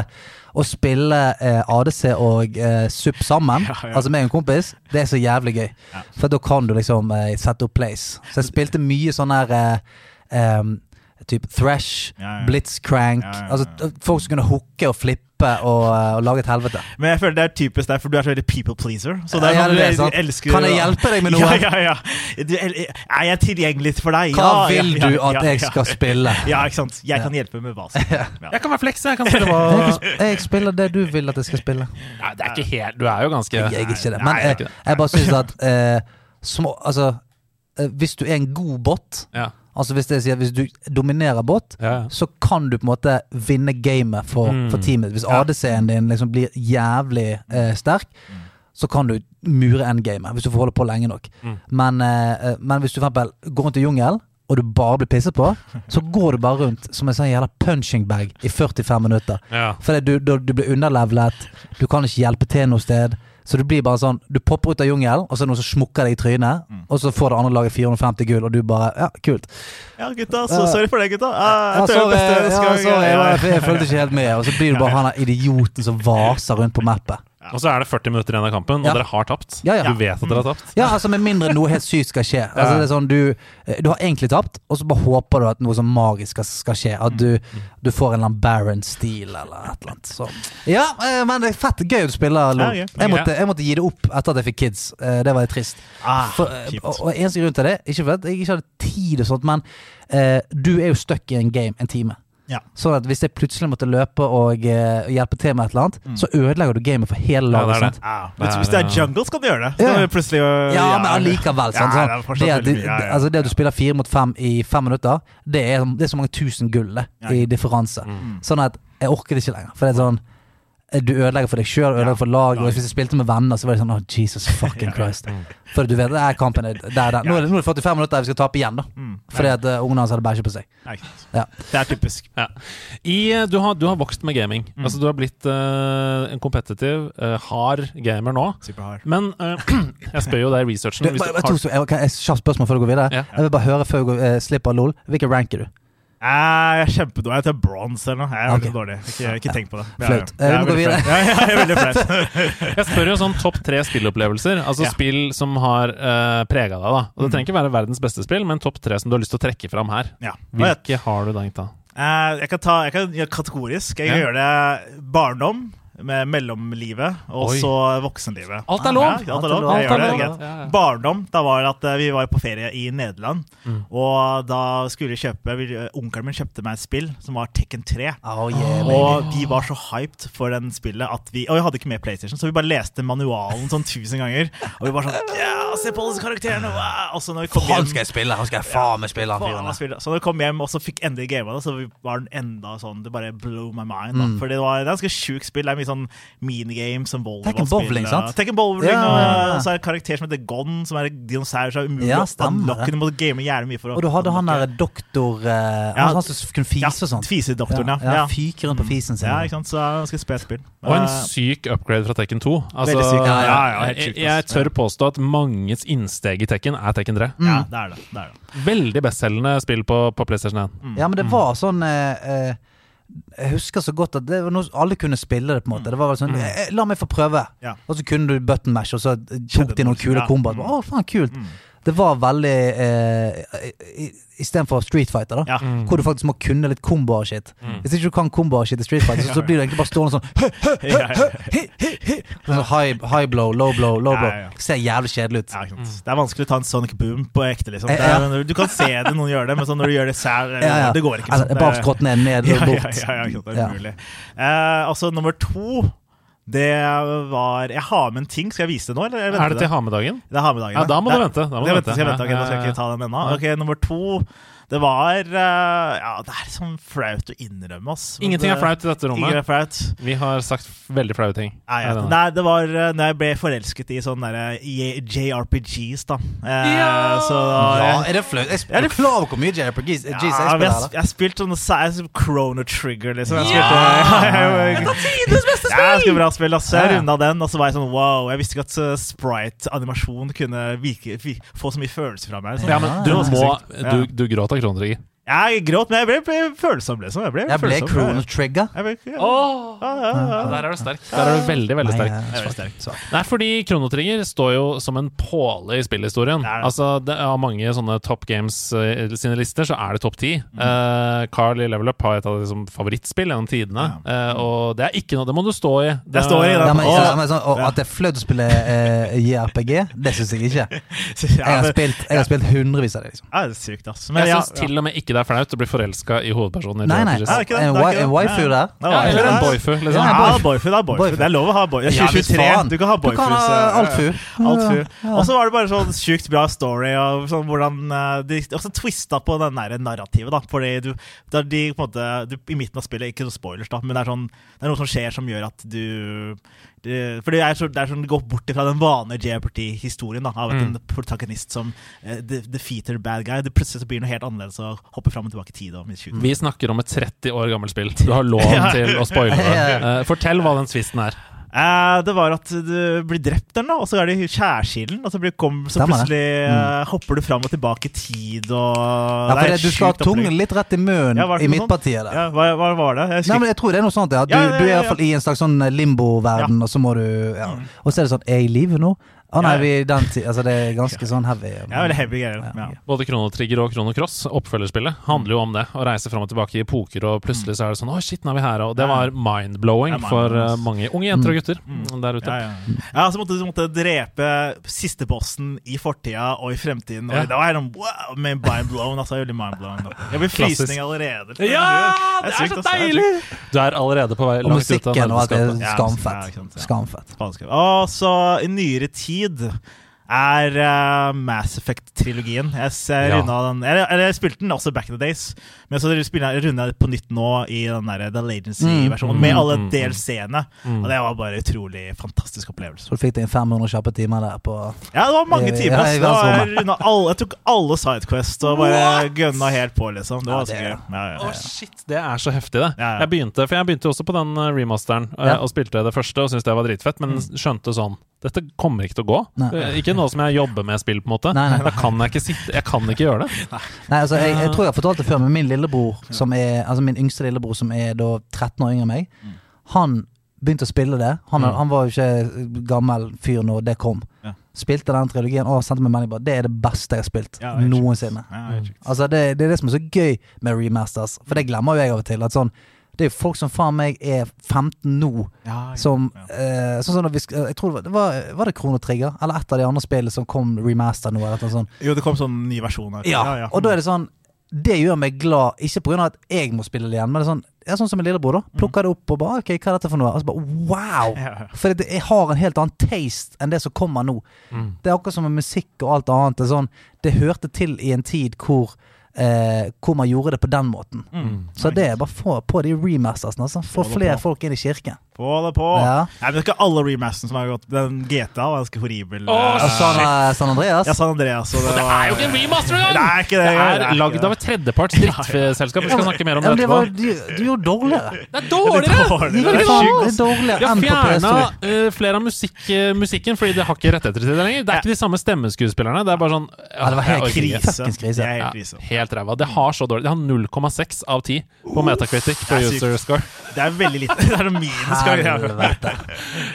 å spille eh, ADC og eh, SUP sammen, Ja, ja. altså med en kompis, det er så jævlig gøy. Ja. For da kan du liksom eh, sette opp place. Så jeg spilte mye sånn her eh, em, Typ thrash, Ja, ja. Blitzcrank. Ja, ja, ja. Altså folk som kunne hooke og flippe og, eh, og lage et helvete. Men jeg føler det er typisk deg, for du er så veldig people pleaser. Så det er Ja, det er sant. du elsker Kan jeg hjelpe deg med noe? Ja, ja, ja. Du, er jeg tilgjengelig for deg? Hva ja, vil ja, du at ja, jeg ja. skal spille? Ja, ikke sant. Jeg kan hjelpe med hva som helst. Jeg kan være fleks, jeg kan spille hva Jeg, jeg spiller det du vil at jeg skal spille. Nei, det er ikke helt Du er jo ganske Jeg er ikke det. Men jeg, jeg bare syns at eh, små Altså, eh, hvis du er en god bot Ja. Altså hvis, det hvis du dominerer bot, Ja, så kan du på en måte vinne gamet for, Mm. for teamet. Hvis Ja. ADC-en din liksom blir jævlig eh, sterk, Mm. så kan du mure endgamet hvis du får holde på lenge nok. Mm. Men, eh, men hvis du for eksempel går rundt i jungelen, og du bare blir pisset på, så går du bare rundt som en sånn jævla punching bag i 45 minutter. Ja. For du, du, du blir underlevelet, du kan ikke hjelpe til noe sted. Så du blir bare sånn Du popper ut av jungelen, og så er det noen som smukker deg i trynet. Mm. Og så får det andre laget 450 gull, og du bare Ja, kult. Ja, gutta. Så, sorry for det, gutta. Jeg, Ja, jeg sorry, jeg jeg, jeg følte ikke helt med. Og så blir du bare han der idioten som vaser rundt på mappet. Og så er det 40 minutter igjen av kampen, og Ja. dere har tapt. Ja, ja. Du vet at dere har tapt. Ja, altså Med mindre noe helt sykt skal skje. Altså sånn Du, du har egentlig tapt, og så bare håper du at noe sånn magisk skal, skal skje. At du, du får en eller annen Baron Steel eller et eller annet. Så. Ja, eh, men det er fett gøy å spille LOL. Jeg jeg måtte gi det opp etter at jeg fikk kids. Eh, Det var litt trist. Ah, For, eh, og, og eneste grunn til det, ikke fordi jeg ikke hadde tid og sånt, men uh, du er jo stuck i en game en time. Ja. Sånn at hvis jeg plutselig måtte løpe og eh, hjelpe til med et eller annet, Mm. så ødelegger du gamet for hele Ja, laget. det er det. sant? Ah, Det hvis det er jungle, skal kan du gjøre det. Så Ja. plutselig øh, Ja, men allikevel. Sånn, Ja, Sånn, det det, at, du- ja, ja. altså, det at du spiller fire mot fem i fem minutter, det er, det er så mange tusen gull Ja. i differanse. Mm. Sånn at jeg orker det ikke lenger. For det er sånn du ødelegger for deg sjøl, ødelegger for laget. Og hvis jeg spilte med venner, så var det sånn oh, Jesus fucking Christ. For du vet, det er kampen er der, der. Nå, er det, nå er det 45 minutter, der vi skal tape igjen, da. Mm. Fordi at uh, ungene hans hadde bæsja på seg. Ja. Det er typisk. Ja. I, eh, du, har, du har vokst med gaming. Mm. Altså Du har blitt uh, en kompetitiv, uh, hard gamer nå. Superhard. Men uh, jeg spør jo deg i researchen Du, du kjapt spørsmål før du går videre? Ja. Jeg vil bare høre før du går, eh, slipper LOL. Hvilken rank er du? Eh, jeg er kjempedårlig. Jeg tar bronse eller noe. Jeg er okay. dårlig. Ikke, ikke tenk på det. Flaut. Eh, vi Jeg må er gå videre. jeg er veldig flaut. Jeg spør jo sånn topp tre spillopplevelser. Altså Ja. spill som har uh, prega deg. da Og Det Mm. trenger ikke være verdens beste spill, men topp tre som du har lyst til å trekke fram her. Ja. Hvilke har du tenkt, da? Uh, jeg kan ta jeg kan gjøre kategorisk. Jeg kan Ja. gjøre det barndom, med mellomlivet, og Oi. så voksenlivet. Alt er lov! Ja, alt er lov. Alt Jeg er gjør det, lov. greit. Ja, ja. Barndom, da var det at eh, vi var på ferie i Nederland. Mm. Og da skulle vi kjøpe vi- Onkelen min kjøpte meg et spill som var Tekken 3. Oh, yeah. Og vi var så hyped for den spillet at vi Og vi hadde ikke med PlayStation, så vi bare leste manualen sånn tusen ganger. Og vi bare sånn Ja, se på disse karakterene! Wow! Og så når vi kom Han hjem skal jeg spille! Han skal jeg faen meg spille, han fyren der. Så når vi kom hjem og så fikk endelig gama så var den enda sånn Det bare blew my mind. Da. Mm. For det var et ganske sjukt spill. Det er mye sånn minigame som volleyball. Tekken bowling, sant? Tekken bowling, Ja, ja, ja. og så er det en karakter som heter Gon, som er dinosaur som er umulig Ja, å unlocke. Du må game jævlig mye for å Og du hadde han derre der doktor uh, Ja. Han som kunne fise og sånn. Fisedoktoren, ja. ja, ja. fyker rundt på fisen sin. Ja, ikke sant? Så skal spille spill. Og en Eh, syk upgrade fra Tekken 2. Altså, Veldig syk, ja, ja, ja, helt sykt, jeg jeg tør påstå at manges innsteg i Tekken er Tekken 3. Ja, det er det. det, er det. Veldig bestselgende spill på, på PlayStation 1. Mm. Ja, men det var sånn uh, eh, Jeg husker så godt at det var noe, alle kunne spille det. på en måte Det var vel sånn Mm. eh, La meg få prøve. Ja. Og så kunne du button mash, og så tok de noen kule Ja. komboer. Mm. Å, faen, kult. Mm. Det var veldig eh, i- Istedenfor Street Fighter, da. Ja. Mm. Hvor du faktisk må kunne litt komboer og shit. Mm. Hvis ikke du kan komboer og shit i Street Fighter, så, så blir du egentlig bare stående sånn. Sånn high, high blow, low blow, low blow. ja, ja. Ser jævlig kjedelig ut. Ja. Det er vanskelig å ta en Sonic Boom på ekte. liksom Eh, det er, Du kan se det noen gjør det, men sånn når du gjør det selv, Ja, ja. det går ikke. Altså, sånn. bare Det- skrått ned, ned ja, og ja, bort. ja, ja, ja, det Ja. er umulig. Eh, altså, nummer to det var Jeg har med en ting. Skal jeg vise det nå? Er det til ha med-dagen? Det er ha. Ja, da må du vente. Da må det du vente. skal jeg vente. Okay, da skal jeg ikke ta den ennå. Ok, Nummer to Det var eh, Ja, det er sånn flaut å innrømme, ass. Ingenting er flaut i dette Ingen rommet. er flaut. Vi har sagt veldig flaue ting. Nei, ja. Nei, det var uh, når jeg ble forelsket i sånne der, eh, JRPGs, da. Eh, Ja! Så da Ja, er det flaut? Jeg er det klar hvor mye JRPGs ja, jeg spiller? jeg har spilt sånne of Chrono Trigger, liksom. Jeg Ja! spilte, Et av tidenes beste Ja, skulle bra spill. ass. Jeg Ja, ja. runda den, og så var jeg sånn wow. Jeg visste ikke at uh, sprite-animasjon kunne virke, få så mye følelser fra meg. Liksom. Ja, men du må Du, du gråt av kronetrigger. Jeg gråt, men jeg ble, ble følsom, liksom. Jeg ble, Jeg ble. Chrono Trigger. Jeg ble, ja. Oh, Ja, ja, ja. Der er du sterk. Der er du veldig, veldig sterk. Nei, er sterk. Nei, fordi Chrono Trigger står jo som en påle i spillhistorien. Det. Altså, det Av mange sånne Top Games uh, sine lister så er det topp ti. Mm. Uh, Carl i Level Up har et av liksom, favorittspill gjennom tidene. Uh, og det er ikke noe Det må du stå i. Jeg står i det. Ja, men, ja, men så, og At det er flaut å spille JRPG, det syns jeg ikke. Jeg har spilt, jeg har spilt hundrevis av det. liksom Ja, det er sykt, ass. Men Jeg ja, syns til og med ikke det er flaut å bli forelska i hovedpersonen i Nei, nei. Det er ikke det, En, det det. waifu der. Er Ja, eller en boyfu, liksom. Ja, boyfu. boyfu, det er boyfu. Boyfu. Det er lov å ha boyfu. Ja, hvis 2023, du kan ha Du boyfus. kan ha altfu. Altfu. Og så var det bare sånn sjukt bra story, og sånn hvordan eh, de også twista på den der narrativet, da. Fordi du, de på en måte du, I midten av spillet, ikke noe spoilers, da, men det er, sånn, det er noe som skjer som gjør at du det, for det er, så, det er sånn gå bort fra den vanlige JRPT-historien. av at Mm. en protagonist som uh, defeater bad guy. Det Plutselig så blir noe helt annerledes og hopper fram og tilbake i tid. Tjue. Vi snakker om et 30 år gammelt spill. Du har lov Ja. til å spoile det. Eh, fortell hva den tvisten er. Eh, det var at du blir drept eller noe, og så er det skjærsilden. Og så, blir, kom, så plutselig eh, hopper du fram og tilbake i tid, og Ja, for det det, du skal ha tungen litt rett i munnen Ja, i midtpartiet der. Ja, hva, hva var det? Jeg Nei, men Jeg tror det er noe sånt, ja. Du, Ja, ja, ja, du er iallfall i en slags sånn limbo-verden, og så må du ja. Mm. Og så er det sånn Er jeg i live nå? Å nei, vi er den tid Altså, det er ganske sånn heavy. Ja, veldig heavy greier. Ja, Ja. Både Kronotrigger og Kronocross, oppfølgerspillet, handler jo om det. Å reise fram og tilbake i epoker, og plutselig så er det sånn Å, shit, nå er vi her. Og det var mind-blowing Ja, mind for uh, mange unge jenter og gutter Mm. der ute. Ja, ja. ja, så måtte du måtte drepe siste bossen i fortida og i fremtiden. Og Ja. Da var jeg sånn wow, med mind blown. Altså, veldig mind blown. Jeg blir frysning allerede. Ja! Det er sykt, så. Det er deilig! Du er allerede på vei langt ut av musikken og alt er skamfett. Skamfett. Og så i nyere tid er uh, Mass Effect-trilogien. Jeg, jeg, Ja. runda den, eller, eller jeg spilte den også back in the days, men så spiller jeg- runda jeg på nytt nå i den der The Lagency-versjonen, Mm, med alle mm, mm. DLC-ene. Mm. Og det var bare utrolig fantastisk opplevelse. Så du fikk deg 500 kjappe timer der på Ja, det var mange timer. ass. i Det var, jeg, alle, jeg tok alle Sidequest og bare What? gønna helt på, liksom. Det Ja, var det så gøy. Ja, ja, ja. shit, det er så heftig, det. Ja, ja. Jeg begynte, for jeg begynte også på den eh, remasteren eh, Ja. og spilte det første og syntes det var dritfett, men skjønte sånn Dette kommer ikke til å gå. Nei. Eh, Ikke noe som jeg jobber med spill, på en måte. Nei, nei. Da kan jeg ikke sitte Jeg kan ikke gjøre det. Nei, altså, jeg, jeg tror jeg har fortalt det før, men min lillebror, som er Altså min yngste lillebror, som er da 13 år yngre enn meg, han begynte å spille det. Han, Mm. han var jo ikke gammel fyr når det kom. Ja. Spilte den trilogien og sendte meg melding bare Det er det beste jeg har spilt Ja, helt noensinne. Ja. Altså det, det er det som er så gøy med remasters, for det glemmer jo jeg av og til. Sånn det er jo folk som faen meg er 15 nå, som eh, Sånn som da vi Jeg tror det var, var det Kronotrigger Eller et av de andre spillene som kom remaster nå? Eller noe sånt. Jo, det kom sånn ny versjon. Ja, og da er det sånn Det gjør meg glad, ikke pga. at jeg må spille det igjen, men det er sånn ja, Sånn som min lillebror, da. Plukker det opp og bare Ok, hva er dette for noe? Og så bare wow! For det, jeg har en helt annen taste enn det som kommer nå. Mm. Det er akkurat som med musikk og alt annet. Det, er sånn, det hørte til i en tid hvor eh, Hvor man gjorde det på den måten. Mm. Så det er bare få på de remastersene. Altså. Få flere folk inn i kirken. Få det på! Ja. Nei, men det er ikke alle remasterne som har gått. Den GTA var ganske horribel. Åh, Eh, San, San Andreas. Ja, San Andreas. Og det, Det var, er jo ikke en remaster Det engang! er ikke det. Det det er lagd av et tredjeparts drittselskap. Vi skal snakke mer om Ja, det men det var, etterpå. de, de gjorde dårligere. Det er dårligere! Dårlig. De Det er sjukt. det er dårligere De har enn på fjerna PS2. flere av musikk, eh, musikken fordi det har ikke rettigheter til det lenger. Det er ikke de samme stemmeskuespillerne. Det er bare sånn Ja, det var helt jeg orker ikke. krise. Fuckings krise. Det er Ja, helt krise. helt ræva. Det har så dårlig Det har 0,6 av 10 på Metacritic på det er sykt. user score. Det er veldig lite. Det er noe minus. Helvete.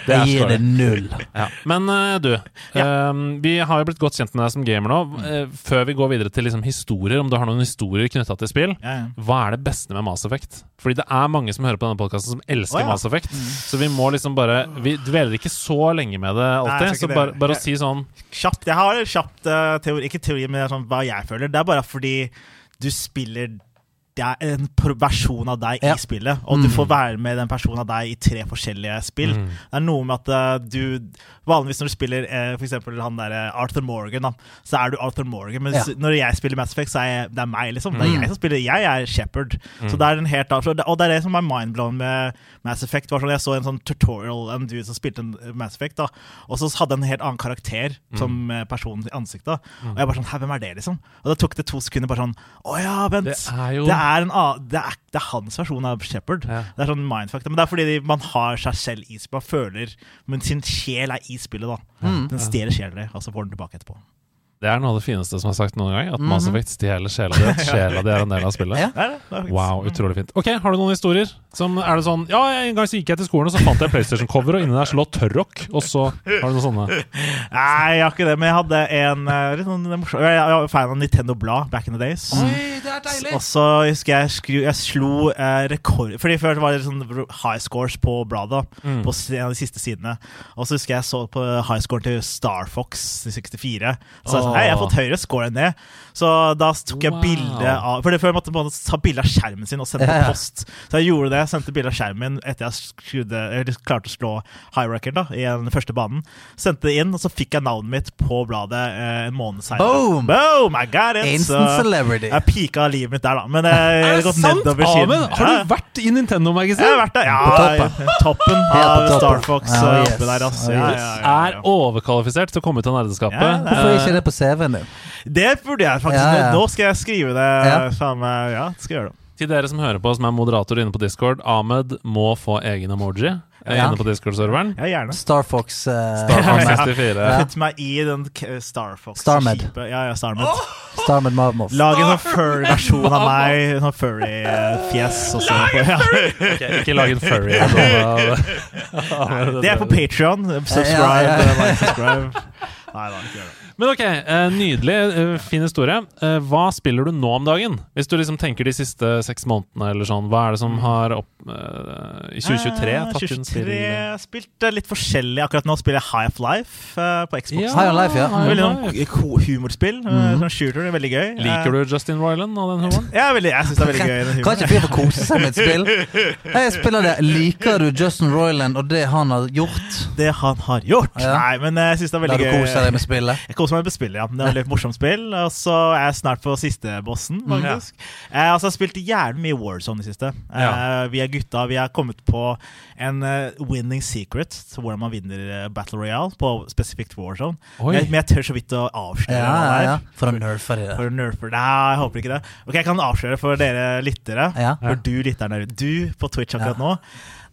Det gir det null. Ja. Men eh, du, eh, vi har jo blitt godt kjent med deg som gamer nå. Eh, før vi går videre til liksom, historier, om du har noen historier knytta til spill, hva er det beste med Mass Effect? Fordi det er mange som hører på denne podkasten som elsker oh. Mass Effect. Så vi må liksom bare Vi dveler ikke så lenge med det alltid. Nei, så bare, bare å si sånn Kjapt. Jeg har kjapt uh, teori, ikke teori, men sånn hva jeg føler. Det er bare fordi du spiller det er en versjon av deg Ja. i spillet, og du får være med den personen av deg i tre forskjellige spill. Mm. Det er noe med at eh, du Vanligvis når du spiller for eksempel han der eh, Arthur Morgan, da, så er du Arthur Morgan. Men Ja. når jeg spiller Mass Effect, så er jeg, det er meg, liksom. Det er jeg som spiller. Jeg er Shepherd. Mm. Så det er en helt annen Og det er det som er mindblown med Mass Effect. Var sånn, jeg så en sånn tutorial en dude som spilte en Mass Effect, da, og så hadde en helt annen karakter Mm. som personen i ansiktet. Og jeg bare sånn Hæ, hvem er det, liksom? Og da tok det to sekunder bare sånn Å ja, vent. Det er jo Det er, en annen, det, er, det er hans versjon av Shepherd. Ja. Det er sånn mindfuck. Men det er fordi de- man har seg selv i spillet. Man føler Men sin sjel er i spillet, da. Mm. Den stjeler sjelen din, og så får den tilbake etterpå. Det er noe av det fineste som er sagt noen gang. At Mass Effect stjeler sjela di. At sjela di er en del av spillet. Ja. Det det. Wow, utrolig fint. Ok, Har du noen historier? Som er det sånn Ja, en gang så gikk jeg til skolen, og så fant jeg PlayStation-cover, og inni der så lå Tørrok. Og så har du noen sånne. Nei, jeg har ikke det, men jeg hadde en eh, litt sånn morsom Jeg var fan av Nintendo Blad back in the days. Oi, det er Og så husker jeg skru, jeg slo eh, rekord Fordi før var det sånn high scores på bladet. Mm. På en av de siste sidene. Og så husker jeg så på high scoren til Star Fox i 64. Så Åh. Hei, jeg har fått høyere score enn det. Så da tok jeg Wow. bilde av For det før måtte man ta bilde av skjermen sin og sende på post. Så jeg gjorde det. Sendte bilde av skjermen etter jeg skrudde, eller klarte å slå high record da, i den første banen. Sendte det inn, og så fikk jeg navnet mitt på bladet eh, en måned senere. Boom! Boom! I got it! Instant Så- celebrity. jeg pika livet mitt der, da. Men jeg Er har det gått sant? nedover siden. Amund, har du vært i Nintendo-magasin? Jeg har vært der. Ja, På toppen. toppen av. Star Fox Ja, eh, yes. der, altså. Ja, Ja, ja, ja, Er overkvalifisert til å komme ut av nerdeskapet. Ja, Hvorfor Eh, ikke det på CV-en din? Det burde jeg faktisk. Ja, ja. Nå skal jeg skrive det. Ja. Skal jeg gjøre det. Til dere som hører på, som er moderator inne på Discord, Ahmed må få egen emoji Ja. inne på Discord-serveren. Ja, gjerne. Star Fox. Uh, Starfox Fox 64. Ja. Putt meg i den Star Fox. Starmed. Ja, ja, Starmed. Starmed Marmos. Lag en sånn furry-versjon av meg. Sånn furry-fjes. Uh, Ja. okay, Ikke lag en furry. Nei, Det er på Patreon. Subscribe. Ja, ja, ja. Like, subscribe. Nei da, ikke gjør det. Men ok, eh, nydelig. eh, fin historie. Eh, hva spiller du nå om dagen? Hvis du liksom tenker de siste seks månedene, eller sånn, hva er det som har opp, i 2023 Eh, tatt inn 2023 spill? Spilte litt forskjellig. Akkurat nå spiller jeg High of Life uh, på Xbox. High of Life, ja. Veldig Life. sånn humorspill. Mm. Sånn shooter. Veldig gøy. Liker du Justin Roiland og den humoren? Ja, veldig, jeg syns det er veldig gøy. Den Kan ikke humoren. fyren få kose seg med et spill? Jeg spiller det. Liker du Justin Roiland og det han har gjort? Det han har gjort. Ja. Nei, men jeg syns det er veldig du gøy. kose deg med spillet? Jeg koser meg med spillet, ja. Det er litt veldig morsomt spill. Og så er jeg snart på siste bossen, faktisk. Mm, ja. jeg har spilt jævlig mye Warzone i siste. Ja. Uh, Vi er gutta. Vi har kommet på en eh, winning secret, så hvordan man vinner eh, Battle Royale på spesifikt Warzone. Oi. Men, jeg tør så vidt å avsløre Ja, ja, ja. For å nerfe det. For nerfer Nei, jeg håper ikke det. Ok, Jeg kan avsløre for dere lyttere. Ja. For du lytter der ute. Du på Twitch akkurat nå.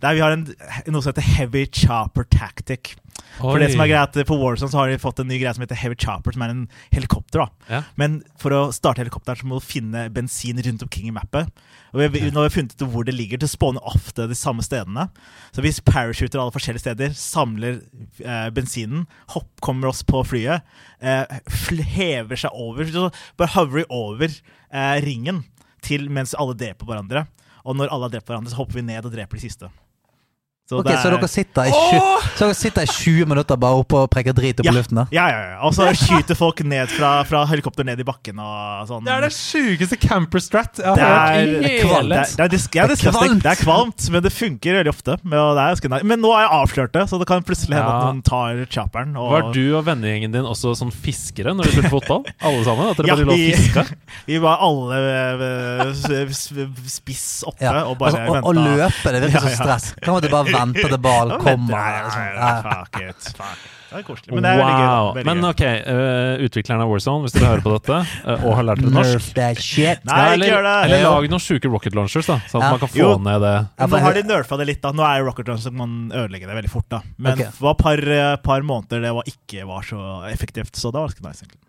Der vi har en, noe som heter Heavy Chopper Tactic. For det som er greit, På Warzone så har de fått en ny greie som heter Heavy Chopper, som er en helikopter. da Ja. Men for å starte helikopteren så må du finne bensin rundt omkring i mappet. Og vi, vi- nå har vi funnet ut hvor det ligger, til å spåne ofte de samme stedene. Så hvis parachuter alle forskjellige steder, samler eh, bensinen, hopp, kommer oss på flyet, eh, hever seg over Så bare hover vi over eh, ringen til mens alle dreper hverandre. Og når alle har drept hverandre, så hopper vi ned og dreper de siste. Så Ok, det Så er- dere sitter i, tju- så dere sitter i 20 minutter bare oppe og preker drit opp Ja. i luften? da? Ja, ja, ja. Og så skyter folk ned fra, fra helikopter ned i bakken og sånn. Det er det sjukeste camper-strat jeg har hørt er, i det, er, hele det, er, Det er kvalmt. det er kvalmt, men det funker veldig ofte. Men, nå er jeg avslørt det, så det kan plutselig hende Ja. at noen tar chopperen. Og, Var du og vennegjengen din også sånn fiskere når du spilte fotball? Alle sammen? At dere Ja, bare lå og vi- fiska? Vi var alle eh, spiss oppe Ja. og bare Altså, venta. å løpe, det virker så stress. Kan man ikke vente til ballen kommer? Ja. fuck it, fuck it. Det er koselig. Men det er veldig gøy. Wow. da. Veldig Men ok, uh, utvikleren av Warzone, hvis dere hører på dette uh, og har lært dere norsk Nerf that shit. Nei, ja, ikke eller, gjør det. eller lag noen sjuke rocket launchers, da, sånn at Ja. man kan få Jo. ned det. Nå har de nerfa det litt. da Nå er Rocket Launcher så man ødelegger det veldig fort. da Men okay. det var et par, eh, par måneder det var ikke var så effektivt, så det var ganske nice. egentlig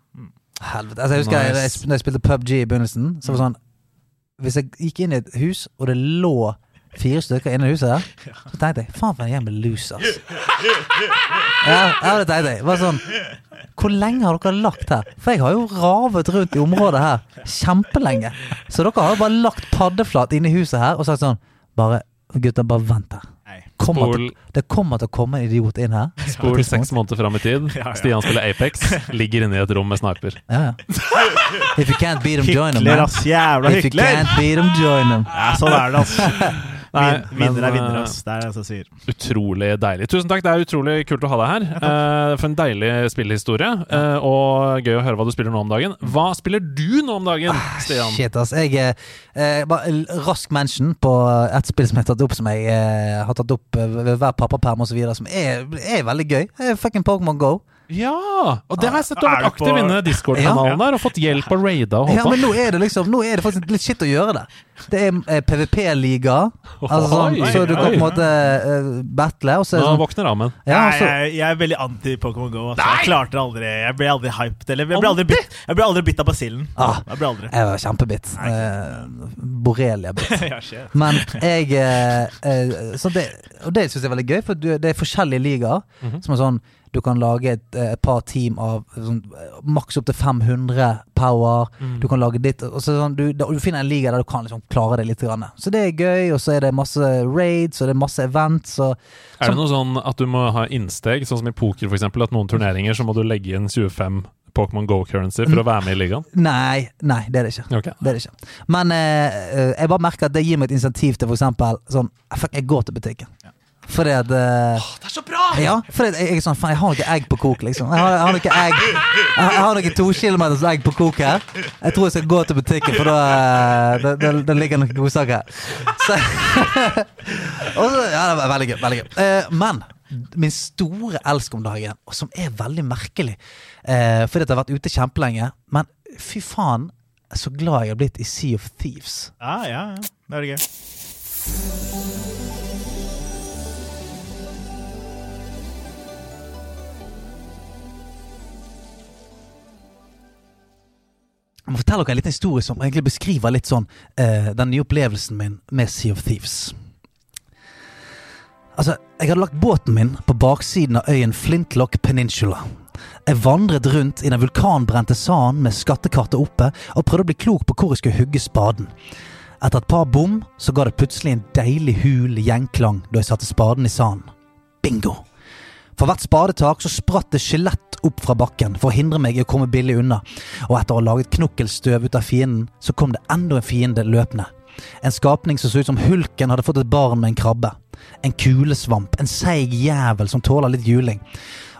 Helvete. Altså, jeg husker jeg, Nice. jeg, når jeg spilte PubG i begynnelsen, så var det sånn Hvis jeg gikk inn i et hus, og det lå fire stykker inne i huset der, så tenkte jeg faen for en gjeng med losers. Ja, ja, det tenkte jeg. Bare sånn Hvor lenge har dere lagt her? For jeg har jo ravet rundt i området her kjempelenge. Så dere har jo bare lagt paddeflat inne i huset her og sagt sånn Bare gutter, bare vent her. Kommer, til, det kommer til å komme en idiot inn her. spol seks måneder fram i tid. Stian spiller Apex, ligger inne i et rom med sniper. Ja, ja. If you can't beat them, join them. Hykler, man. ass. Jævla If you can't beat them, join them. Ja, sånn er det, altså. Nei, vinner men, er vinner, eh, ass. Det er det jeg sier. Utrolig deilig. Tusen takk, det er utrolig kult å ha deg her. Eh, for en deilig spillhistorie. eh, og gøy å høre hva du spiller nå om dagen. Hva spiller du nå om dagen, Stian? Ah, Shit, ass. Jeg eh, eh, Bare rask mention på et spill som jeg har tatt opp, som jeg eh, har tatt opp ved hver pappaperm osv., som er, er veldig gøy. Fucking Pokémon Go. Ja! Og det har jeg sett over Er aktiv inne i Discord-kanalen der og fått hjelp av Raida og Ja, men nå er det liksom Nå er det faktisk litt shit å gjøre det. Det er eh, PVP-liga, altså, sånn, Oi, så du kan på en måte eh, battle, og så er det Nå sånn våkner rammen. ja, Nei, jeg, jeg er veldig anti-Pokémon Go. Altså. Jeg klarte det aldri. Jeg ble aldri hyped. Eller jeg ble aldri bitt, jeg ble aldri bitt av basillen. Ah. Jeg ble aldri. Jeg var kjempebitt. Eh, Borrelia-bitt. Ja, shit. Men jeg eh, eh, så det, Og det syns jeg er veldig gøy, for du, det er forskjellige ligaer. Mhm. Som er sånn Du kan lage et, eh, et par team av sånn, maks opp til 500 power. Mm. Du kan lage ditt og så sånn, du, du finner en liga der du kan liksom klare det litt. Grann. Så det er gøy, og så er det masse raids, og det er masse events. Og, Er det noe sånn at du må ha innsteg, sånn som i poker f.eks., at noen turneringer så må du legge inn 25 Pokémon Go-currency for å være med i ligaen? nei, nei, det er det ikke. Okay. Det er det ikke. Men eh, eh, jeg bare merker at det gir meg et insentiv til eksempel sånn Fuck, jeg går til butikken. Fordi at eh, Det er så bra! Ja, for jeg, jeg er sånn, faen, jeg har noe egg på kok, liksom. Jeg har, jeg har noe egg Jeg jeg har noe to kilometers egg på kok her. Jeg tror jeg skal gå til butikken, for da eh, det, det, det ligger noen godsaker her. Så, og så, ja, det var veldig gøy. Veldig gøy. Eh, men min store elsk om dagen, og som er veldig merkelig eh, Fordi at jeg har vært ute kjempelenge, men fy faen så glad jeg har blitt i Sea of Thieves. Ja, ja, ja. Det er gøy. Jeg må fortelle dere en liten historie som egentlig beskriver litt sånn eh, den nye opplevelsen min med Sea of Thieves. Altså, jeg hadde lagt båten min på baksiden av øyen Flintlock Peninsula. Jeg vandret rundt i den vulkanbrente sanden med skattekartet oppe og prøvde å bli klok på hvor jeg skulle hugge spaden. Etter et par bom så ga det plutselig en deilig hul gjenklang da jeg satte spaden i sanden. Bingo! For hvert spadetak så spratt det skjelett opp fra bakken for å hindre meg i å komme billig unna, og etter å ha laget knokkelstøv ut av fienden, så kom det enda en fiende løpende. En skapning som så ut som hulken hadde fått et barn med en krabbe. En kulesvamp, en seig jævel som tåler litt juling.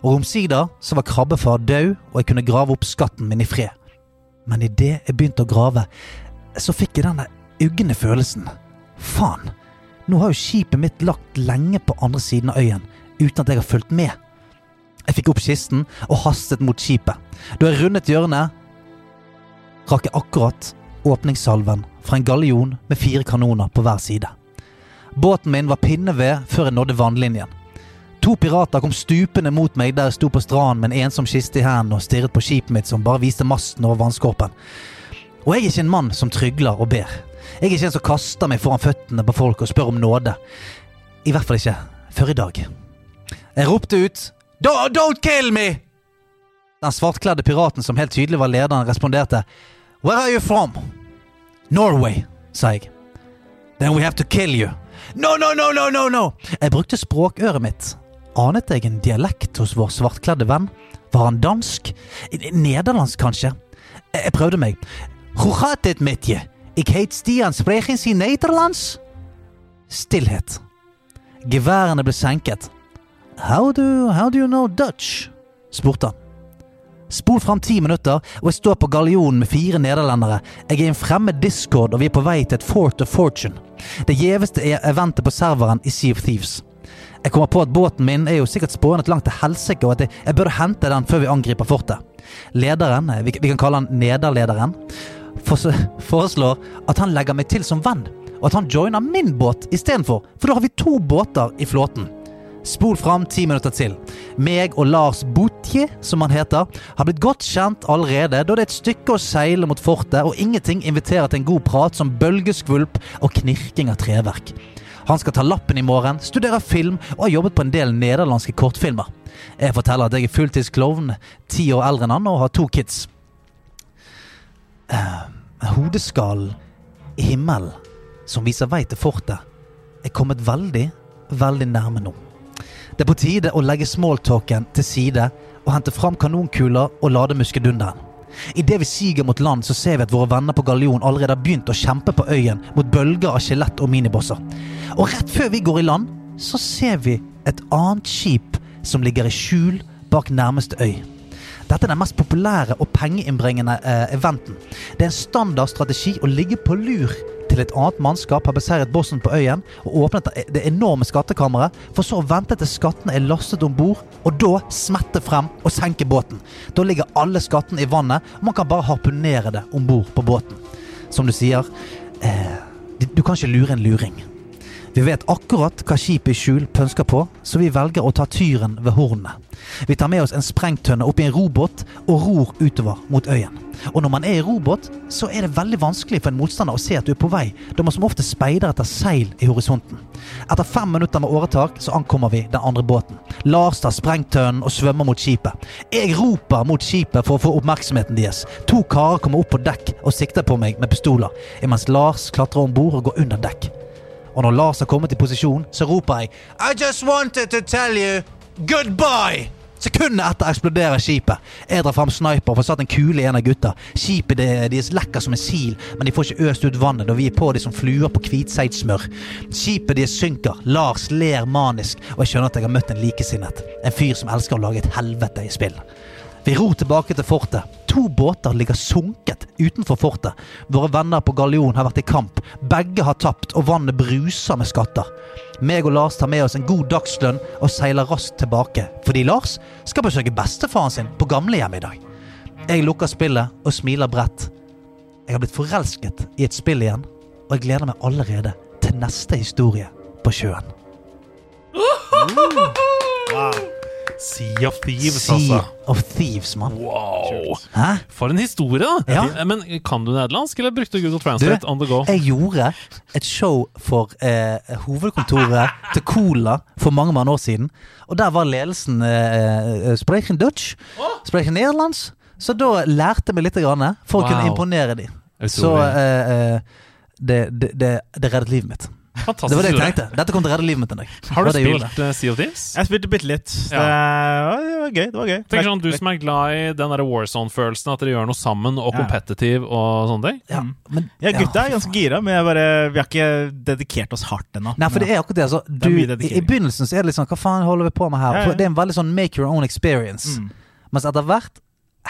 Og omsider så var krabbefar død, og jeg kunne grave opp skatten min i fred. Men idet jeg begynte å grave, så fikk jeg den der ugne følelsen. Faen, nå har jo skipet mitt lagt lenge på andre siden av øyen, uten at jeg har fulgt med. Jeg fikk opp kisten og hastet mot skipet. Da jeg rundet hjørnet, rakk jeg akkurat åpningssalven fra en gallion med fire kanoner på hver side. Båten min var pinneved før jeg nådde vannlinjen. To pirater kom stupende mot meg der jeg sto på stranden med en ensom kiste i hendene og stirret på skipet mitt som bare viste masten over vannskorpen. Og jeg er ikke en mann som trygler og ber. Jeg er ikke en som kaster meg foran føttene på folk og spør om nåde. I hvert fall ikke før i dag. Jeg ropte ut "Don't- Don't kill me! Den svartkledde piraten som helt tydelig var lederen, responderte Where are you from? Norway, sa jeg. Then we have to kill you. No, no, no, no, no, no! Jeg brukte språkøret mitt. Anet jeg en dialekt hos vår svartkledde venn? Var han dansk? Nederlandsk, kanskje? Jeg prøvde meg. Hoe gaat dit met je? Ik heet Stian, spreken i Nederlands? Stillhet. Geværene ble senket. How do, how do you know Dutch? spurte han. Spol fram ti minutter, og jeg står på gallionen med fire nederlendere. Jeg er i en fremmed discord, og vi er på vei til et Fort of Fortune. Det gjeveste er eventet på serveren i Sea of Thieves. Jeg kommer på at båten min er jo sikkert spånet langt til helsike, og at jeg, jeg burde hente den før vi angriper fortet. Lederen, vi, vi kan kalle han nederlederen, foreslår at han legger meg til som venn, og at han joiner min båt istedenfor, for da har vi to båter i flåten. Spol fram ti minutter til. Meg og Lars Boutje, som han heter, har blitt godt kjent allerede, da det er et stykke å seile mot fortet, og ingenting inviterer til en god prat som bølgeskvulp og knirking av treverk. Han skal ta lappen i morgen, studere film og har jobbet på en del nederlandske kortfilmer. Jeg forteller at jeg er fulltidsklovn, ti år eldre enn han og har to kids. Eh, hodeskallen i himmelen som viser vei til fortet, er kommet veldig, veldig nærme nå. Det er på tide å legge smalltalken til side og hente fram kanonkuler og lade muskedunderen. Idet vi siger mot land, så ser vi at våre venner på Gallion allerede har begynt å kjempe på øyen mot bølger av skjelett og minibosser. Og rett før vi går i land, så ser vi et annet skip som ligger i skjul bak nærmeste øy. Dette er den mest populære og pengeinnbringende eh, eventen. Det er en standard strategi å ligge på lur til et annet mannskap har beseiret bossen på øyen og åpnet det- enorme skattkammeret, for så å vente til skattene er lastet om bord, og da smette frem og senke båten. Da ligger alle skattene i vannet, og man kan bare harpunere det om bord på båten. Som du sier, eh, du kan ikke lure en luring. Vi vet akkurat hva skipet i skjul pønsker på, så vi velger å ta tyren ved hornene. Vi tar med oss en sprengtønne oppi en robåt og ror utover mot øyen. Og når man er i robåt, så er det veldig vanskelig for en motstander å se at du er på vei, da man som ofte speider etter seil i horisonten. Etter fem minutter med åretak så ankommer vi den andre båten. Lars tar sprengtønnen og svømmer mot skipet. Jeg roper mot skipet for å få oppmerksomheten deres. To karer kommer opp på dekk og sikter på meg med pistoler, imens Lars klatrer om bord og går under dekk. Og når Lars har kommet i posisjon, så roper jeg I just wanted to tell you goodbye! Sekundet etter eksploderer skipet. Jeg drar fram sniper og får satt en kule i en av gutta. Skipet det, de er lekker som en sil, men de får ikke øst ut vannet da vi er på de som fluer på hvitseidsmør. Skipet deres synker. Lars ler manisk, og jeg skjønner at jeg har møtt en likesinnet. En fyr som elsker å lage et helvete i spill. Vi ror tilbake til fortet. To båter ligger sunket utenfor fortet. Våre venner på galjonen har vært i kamp. Begge har tapt, og vannet bruser med skatter. Meg og Lars tar med oss en god dagslønn og seiler raskt tilbake. Fordi Lars skal besøke bestefaren sin på gamlehjemmet i dag. Jeg lukker spillet og smiler bredt. Jeg har blitt forelsket i et spill igjen, og jeg gleder meg allerede til neste historie på sjøen. Wow. Sea of Thieves, Sea altså. of Thieves, mann. Wow! Hæ? For en historie, da! Ja. Men kan du nederlandsk, eller brukte du Google Translate on the go? Jeg gjorde et show for eh, hovedkontoret til Cola for mange mange år siden. Og der var ledelsen eh, eh, Spreken Dutch, Spreken Nederlands. Så da lærte meg litt grann, for å kunne imponere dem. Så eh, eh, det, det, det, det reddet livet mitt. Fantastisk. Det var det jeg tenkte. Dette kom til å redde livet mitt en dag. Har du spilt eh, Sea of Thieves? Jeg spilte bitte litt. Det, var- det var gøy. det var gøy Tenk sånn, Du som er glad i den Warzone-følelsen, at dere gjør noe sammen, og Ja. og sånne ting? Ja, men, Ja, gutta er ganske gira, men jeg bare, vi har ikke dedikert oss hardt ennå. Nei, for det er akkurat det. Altså, du, mye i. I begynnelsen så er det litt sånn Hva faen holder vi på med her? Ja, ja. For det er en veldig sånn make your own experience. Mm. Mens etter hvert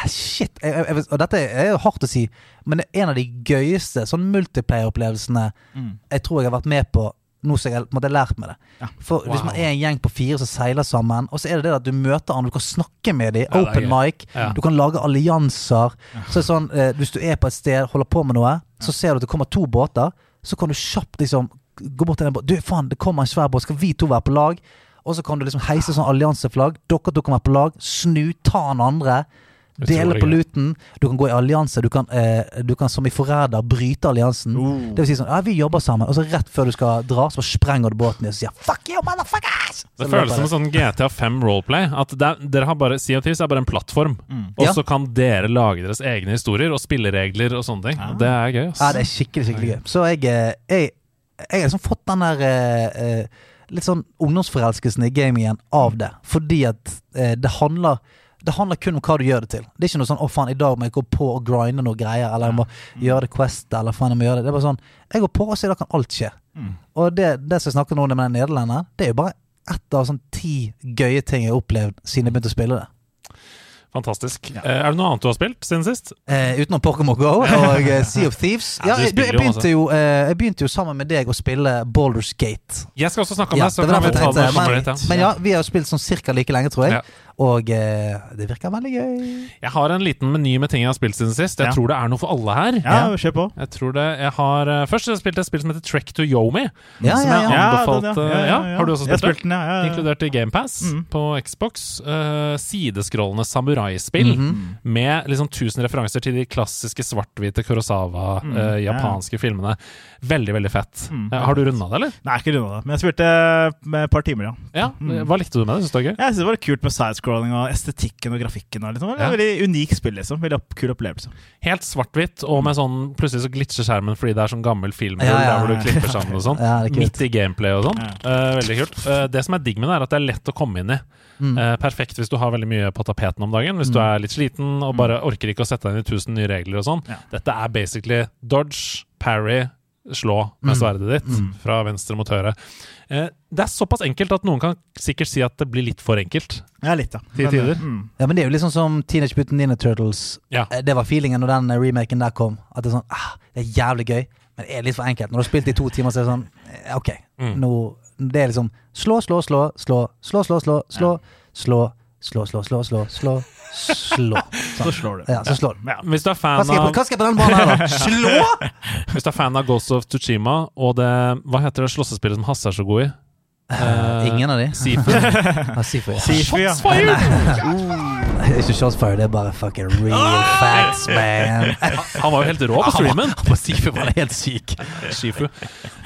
Shit! Jeg, jeg, og dette er jo hardt å si, men det er en av de gøyeste sånn multiplayer-opplevelsene Mm. jeg tror jeg har vært med på nå som jeg har lært med det. Ja. For Hvis man er en gjeng på fire som seiler sammen, og så er det det at du møter andre, du kan snakke med dem, Ja, open mic, Ja. du kan lage allianser. Så det er sånn, eh, Hvis du er på et sted, holder på med noe, så ser du at det kommer to båter, så kan du kjapt liksom gå bort til den båten Du, faen, det kommer en svær båt, skal vi to være på lag? Og så kan du liksom heise sånn allianseflagg. Dere to kan være på lag. Snu, ta den andre. Dele på luten. Du kan gå i allianse. Du kan, eh, du kan som i Forræder bryte alliansen. Uh. Det vil si sånn Ja, vi jobber sammen. Og så rett før du skal dra, så sprenger du båten din og sier Fuck you, motherfuckers! Det føles som en sånn GTA 5 roleplay. At det er, dere har bare Sea of Thieves er bare en plattform. Mm. Og Ja. så kan dere lage deres egne historier og spilleregler og sånne ting. Ah. Det er gøy. ass. Ja, det er skikkelig, skikkelig gøy. Så jeg, eh, jeg, jeg har liksom fått den der eh, eh, litt sånn ungdomsforelskelsen i gamingen av det. Fordi at eh, det handler det handler kun om hva du gjør det til. Det er ikke noe sånn 'Å, faen, i dag må jeg gå på og grinde noe greier', eller 'jeg må gjøre det Quest', eller 'faen, jeg må gjøre det'. Det er bare sånn Jeg går på, og så i dag kan alt skje. Mm. Og det, det som jeg snakker nå om med den nederlenderen, det er jo bare ett av sånn ti gøye ting jeg har opplevd siden jeg begynte å spille det. Fantastisk. Ja. Eh, Er det noe annet du har spilt siden sist? Eh, utenom Pokémon Go og eh, Sea of Thieves. Ja, jeg, jeg, begynte jo, eh, jeg begynte jo sammen med deg å spille Baldur's Gate. Jeg skal også snakke om Ja, det, så det kan vi ta det men, litt, ja. Men ja, vi har spilt sånn cirka like lenge, tror jeg. Og eh, det virker veldig gøy. Jeg har en liten meny med ting jeg har spilt siden sist. Jeg Ja. tror det er noe for alle her. Ja, kjør på. Jeg tror det, jeg har Først Først har jeg spilt et spill som heter Trek to Yomi. Ja, som ja, jeg ja. anbefalte den, ja, Har du også spilt, spilt det? den, ja. ja, ja. Inkludert i GamePass Mm. på Xbox. Uh, sideskrollende samuraispill Mhm. med liksom tusen referanser til de klassiske svart-hvite Kurosawa, Mm, uh, japanske filmene. Veldig, veldig fett. Mm. Eh, har du runda det, eller? Nei, ikke runda det. Men jeg spilte med et par timer, ja. Ja. Mm. Hva likte du med det? Syns du det var gøy? Jeg synes det var kult med sidescrolling og estetikken og grafikken. Og liksom. Det Ja. er Veldig unik spill, liksom. Veldig opp, kul opplevelse. Helt svart-hvitt, og med sånn plutselig så glitcher skjermen fordi det er sånn gammel film Ja, ja, der hvor du klipper sammen og sånn. Ja. Midt i gameplay og sånn. Ja. Eh, veldig kult. Uh, det som er digg med det, er at det er lett å komme inn i. Mm. Eh, perfekt hvis du har veldig mye på tapeten om dagen. Hvis du er litt sliten og bare orker ikke å sette deg inn i tusen nye regler og sånn. Ja. Dette er basically dodge, parry, slå med Mm. sverdet ditt Mm. fra venstre mot høyre. Eh, det er såpass enkelt at noen kan sikkert si at det blir litt for enkelt. Ja, litt, da. Til tider. Mm. Ja, men det er jo litt sånn som Teenage Mutant Ninja Turtles. Ja. Eh, Det var feelingen når den eh, remaken der kom. At det er sånn ah, Det er jævlig gøy, men det er litt for enkelt. Når du har spilt i to timer, så er det sånn eh, OK. Mm. Nå Det er liksom slå, slå, slå, slå, slå, slå, slå, slå, slå, slå, slå, slå, slå, slå, slå. Så Sånn. slår du. Ja, så slår du. Ja. Hvis du er Hva fan skal, jeg, av hva skal jeg på den banen her, da? Slå?! Hvis du er fan av Ghost of Tsushima og det Hva heter det slåssespillet som Hasse er så god i? Uh, Ingen av de? Sifu. Ja, Sifu. ja. Sifu, ja. Shots fired! Ikke Shotsfire, det er bare fucking real facts, man. Han var jo helt rå på streamen. Han på Sifu var helt syk. Shifu.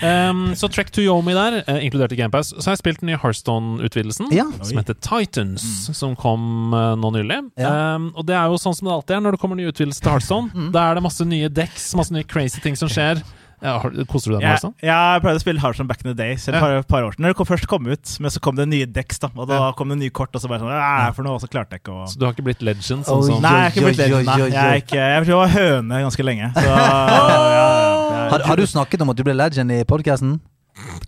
Um, så Trek to Yomi der, uh, inkludert i GamePass. Så har jeg spilt den i Hearthstone-utvidelsen, Ja. som heter Titans, som kom uh, nå nylig. Ja. Um, og det er jo sånn som det alltid er når det kommer nye utvidelser til Hearthstone. Da er det masse nye decks, masse nye crazy ting som skjer. Ja, koster du deg med Jeg, Ja, jeg pleide å spille Hearthstone back in the day. Selv ja. et par, par år. Når det kom, først kom ut, men så kom det nye decks, da. Og da Ja. kom det nye kort, og så bare sånn Æ, for noe, og så klarte jeg ikke å Så du har ikke blitt legend? Sånn, Sånn Nei, jeg har ikke blitt legend. Nei, jeg er ikke Jeg jeg var høne ganske lenge. Så, ja, ja, Har, har du snakket om at du ble legend i podkasten?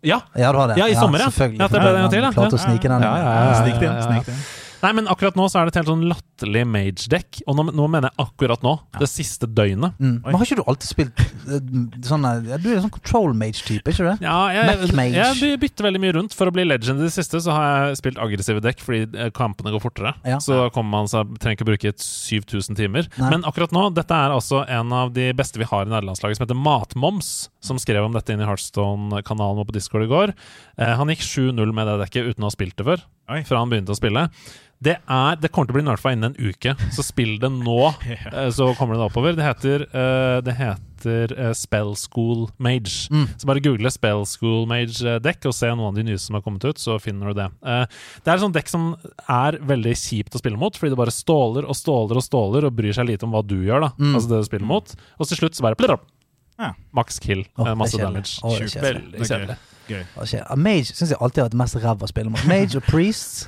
Ja! Ja, du har det. Ja, i sommer, ja. selvfølgelig. Ja, det ble det en gang til, ja. Klarte å snike den. Ja, ja, ja, ja. ja, ja, inn. ja, ja. Nei, men akkurat nå så er det et helt sånn latterlig mage-dekk. Og nå, nå mener jeg akkurat nå. Det siste døgnet. Mm. Men har ikke du alltid spilt eh, sånn eh, Du er en sånn control mage-type, ikke du? Ja, jeg, jeg bytter veldig mye rundt. For å bli legend i det siste så har jeg spilt aggressive dekk fordi eh, kampene går fortere. Ja. Så kommer man seg trenger ikke å bruke 7000 timer. Nei. Men akkurat nå, dette er altså en av de beste vi har i nederlandslaget, som heter Matmoms, som skrev om dette inn i Heartstone-kanalen vår på Discord i går. Eh, han gikk 7-0 med det dekket uten å ha spilt det før. Oi. Fra han begynte å spille. Det, er, det kommer til å bli nerfa innen en uke, så spill det nå, eh, så kommer det oppover. Det heter, eh, det heter eh, Spell School Mage. Mm. Så bare google Spell School Mage eh, dekk og se noen av de nye som har kommet ut, så finner du det. Det er et sånt dekk som er veldig kjipt å spille mot, fordi det bare ståler og ståler og ståler og bryr seg lite om hva du gjør, da. Mm. Altså det du spiller mot. Og til slutt så bare ja. Max kill. Oh, masse damage. Oh, Veldig kjedelig. Mage syns jeg alltid har vært mest ræva spillermann. Mage og priests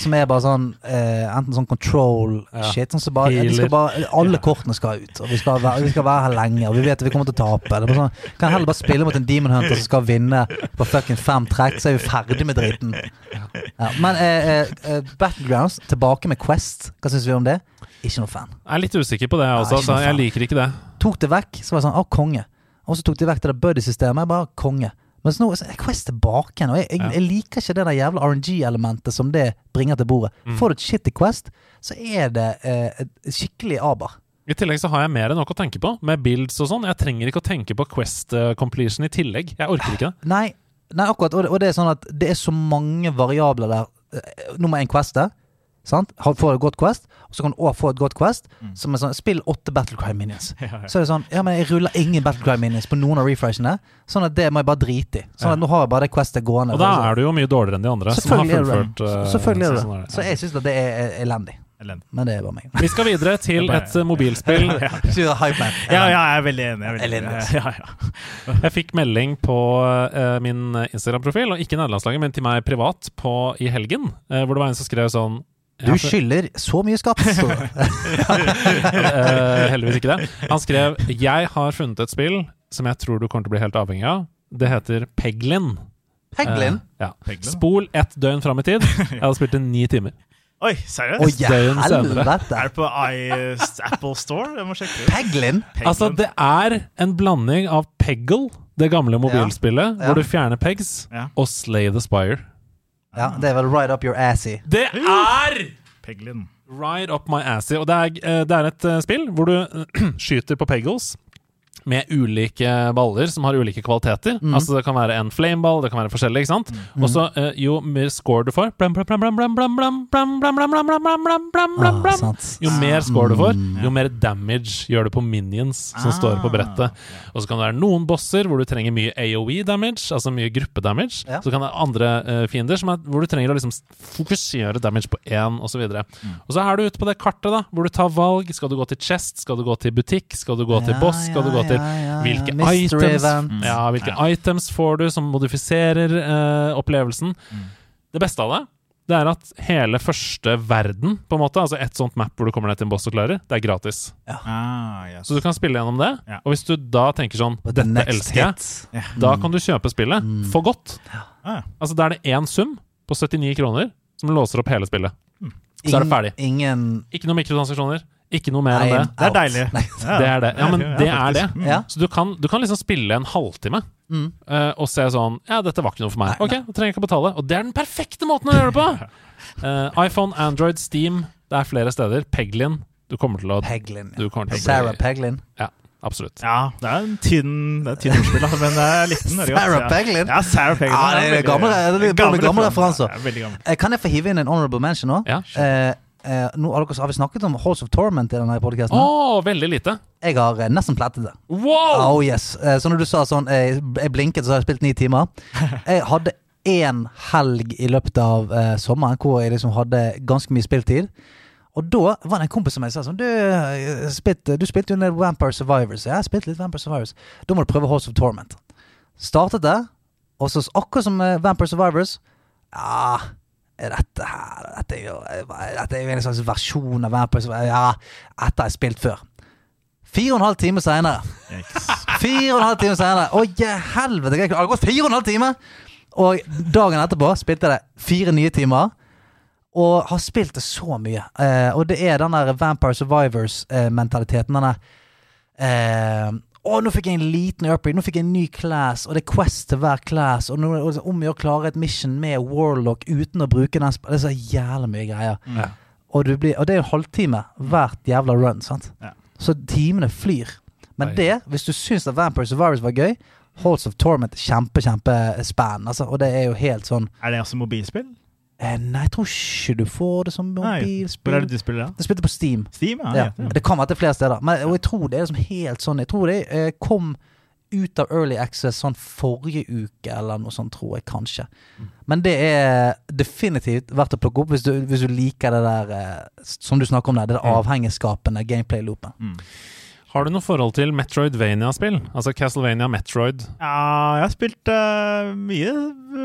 som er bare sånn eh, enten sånn control-shit. Sånn så bare, de skal bare, alle kortene skal ut, og vi skal, være, vi skal være her lenge. Og vi vet at vi kommer til å tape. Det sånn, kan heller bare spille mot en Demon Hunter som skal vinne på fucking fem trekk, så er vi ferdig med driten. Ja, men eh, eh, eh, Battlegrounds, tilbake med Quest. Hva syns vi om det? Ikke noe fan. Jeg er litt usikker på det, jeg Ja, også. ikke Altså, jeg liker ikke det. Tok det vekk, så var det sånn Å, konge. Og så tok de vekk det der buddy-systemet. Bare konge. Men så nå er Quest tilbake igjen, og jeg, jeg, jeg liker ikke det der jævla RNG-elementet som det bringer til bordet. Mm. Får du et shit i Quest, så er det eh, skikkelig aber. I tillegg så har jeg mer enn nok å tenke på, med builds og sånn. Jeg trenger ikke å tenke på Quest eh, completion i tillegg. Jeg orker ikke det. Nei, nei akkurat. Og det, og det er sånn at det er så mange variabler der. Nå Nummer én Quest er. Sant? Ha- Får et godt Quest, og så kan du òg få et godt Quest. Som er sånn Spill åtte Battlecry Minions. Ja, ja. Så er det sånn Ja, men jeg ruller ingen Battlecry Minions på noen av refreshene. Sånn at det må jeg bare drite i. Sånn at nå har jeg bare det Questet gående. Og da er du jo mye dårligere enn de andre. Som har Selvfølgelig er det fullført eh, Selvfølgelig er sånn det. er Så jeg syns det er elendig. Elendig. Men det er bare meg. Vi skal videre til et eh, mobilspill. Du. Ja, ja, jeg er veldig enig. Jeg er veldig enig. Ja, ja. Jeg fikk melding på uh, min Instagram-profil, og ikke nederlandslaget, men til meg privat på, i helgen, uh, hvor det var en som skrev sånn Du skylder så mye skatt. Så. uh, heldigvis ikke det. Han skrev 'Jeg har funnet et spill som jeg tror du kommer til å bli helt avhengig av'. Det heter Peglin. Peglin? Uh, ja. Peglin? Spol ett døgn fram i tid. Jeg hadde spilt i ni timer. Oi, seriøst? ja, døgn senere. Er det på I, Apple Store? Jeg må sjekke ut. Peglin? Peglin. Altså, det er en blanding av Peggle, det gamle mobilspillet, Ja. hvor du fjerner pegs, Ja. og Slay the Spire. Ja, det er vel right up your assy. Det er Peglin. Right up my assy. Og det er, eh, det er et eh, spill hvor du skyter på peggles med ulike baller som har ulike kvaliteter. Mm. Altså Det kan være en flameball, det kan være forskjellig. ikke sant? Mm. Og så uh, jo mer score du får Jo mer score du får, jo mer damage gjør du på minions som ah. står på brettet. Og så kan det være noen bosser hvor du trenger mye AOE damage, altså mye gruppedamage. Ja. Så kan det være andre uh, fiender er, hvor du trenger å liksom fokusere damage på én, osv. Og, mm. og så er du ute på det kartet da, hvor du tar valg. Skal du gå til chest? Skal du gå til butikk? Skal du gå til boss? Skal du gå til til ja, ja, ja. Hvilke, items. Ja, hvilke items får du som modifiserer uh, opplevelsen? Det beste av det det er at hele første verden, på en måte, altså et sånt map hvor du kommer ned til en boss og klarer, det er gratis. Ah, yes. Så du kan spille gjennom det. Ja. Og hvis du da tenker sånn But Dette elsker jeg. Yeah. Ja. Da kan du kjøpe spillet Mm. for godt. Ah, Altså Da er det én sum på 79 kroner som låser opp hele spillet. Så er det ferdig. Ingen Ikke noen mikrotransaksjoner. Ikke noe mer enn det. det er deilig. Det er det. Ja, men det er det. Ja. Så du kan, du kan liksom spille en halvtime Mm. uh, og se sånn Ja, dette var ikke noe for meg. Nei, Ok, da trenger jeg ikke betale. Og det er den perfekte måten å gjøre det på! Uh, iPhone, Android, Steam. Det er flere steder. Peglin. Du kommer til å Peglin. Du kommer til å bli Sarah Peglin. Ja, absolutt. Ja, det er en tynn Det er tynn ordspill, da, men jeg likte den veldig godt. Sarah Peglin? Ja, Sarah Peglin. Ja, det er gamle, gamle- gamle- gamle referanser. Ja, veldig gammel. Eh, Kan jeg få hive inn en honorable mention nå? Ja. Eh, eh, nå har, dere, har vi snakket om Halls of Torment i denne podkasten? Oh, veldig lite. Jeg har eh, nesten plettet det. Wow! Oh yes. Eh, så når du sa sånn Jeg, Jeg blinket, så har jeg spilt ni timer. Jeg hadde én helg i løpet av eh, sommeren hvor jeg liksom hadde ganske mye spiltid. Og da var det en kompis som jeg sa sånn Du, eh, spilte, du spilte jo en del Vampire Survivors. Ja, jeg spilte litt Vampire Survivors. Da må du prøve Halls of Torment. Startet det, og så akkurat som eh, Vampire Survivors Ja, dette her Dette er jo, eh, dette er jo en slags versjon av Vampire Survivors. Ja, dette har jeg spilt før. Fire og en halv time seinere Fire og en halv time senere. Å, ja, helvete! Det har gått fire og en halv time! Og dagen etterpå spilte jeg det fire nye timer. Og har spilt det så mye. Eh, og det er den der Vampire Survivors-mentaliteten. den der eh, Å, nå fikk jeg en liten upgrade, nå fikk jeg en ny class, og det er Quest til hver class. Og nå er det om å klare et mission med Warlock uten å bruke den Det er så jævlig mye greier. Ja. Og, du blir, og det er en halvtime hvert jævla run. sant? Ja. Så timene flyr. Men Oi. det, hvis du syns at Vampire Survivors var gøy Halls of Torment kjempe, kjempespann. Altså, og det er jo helt sånn Er det også mobilspill? Eh, Nei, jeg tror ikke du får det som mobilspill. Hvor er det du spiller da? Det spilte på Steam. Steam? Ja. Ja. ja. Det være til flere steder. Men, og jeg tror det er liksom helt sånn Jeg tror det eh, kom ut av Early Access sånn forrige uke, eller noe sånt, tror jeg kanskje. Men det er definitivt verdt å plukke opp hvis du, hvis du liker det der eh, Som du snakker om der, det der Mm. avhengigskapende gameplay-loopen. Mm. Har du noe forhold til Metroidvania-spill? Altså Castlevania, Metroid? Ja, jeg har spilt uh, mye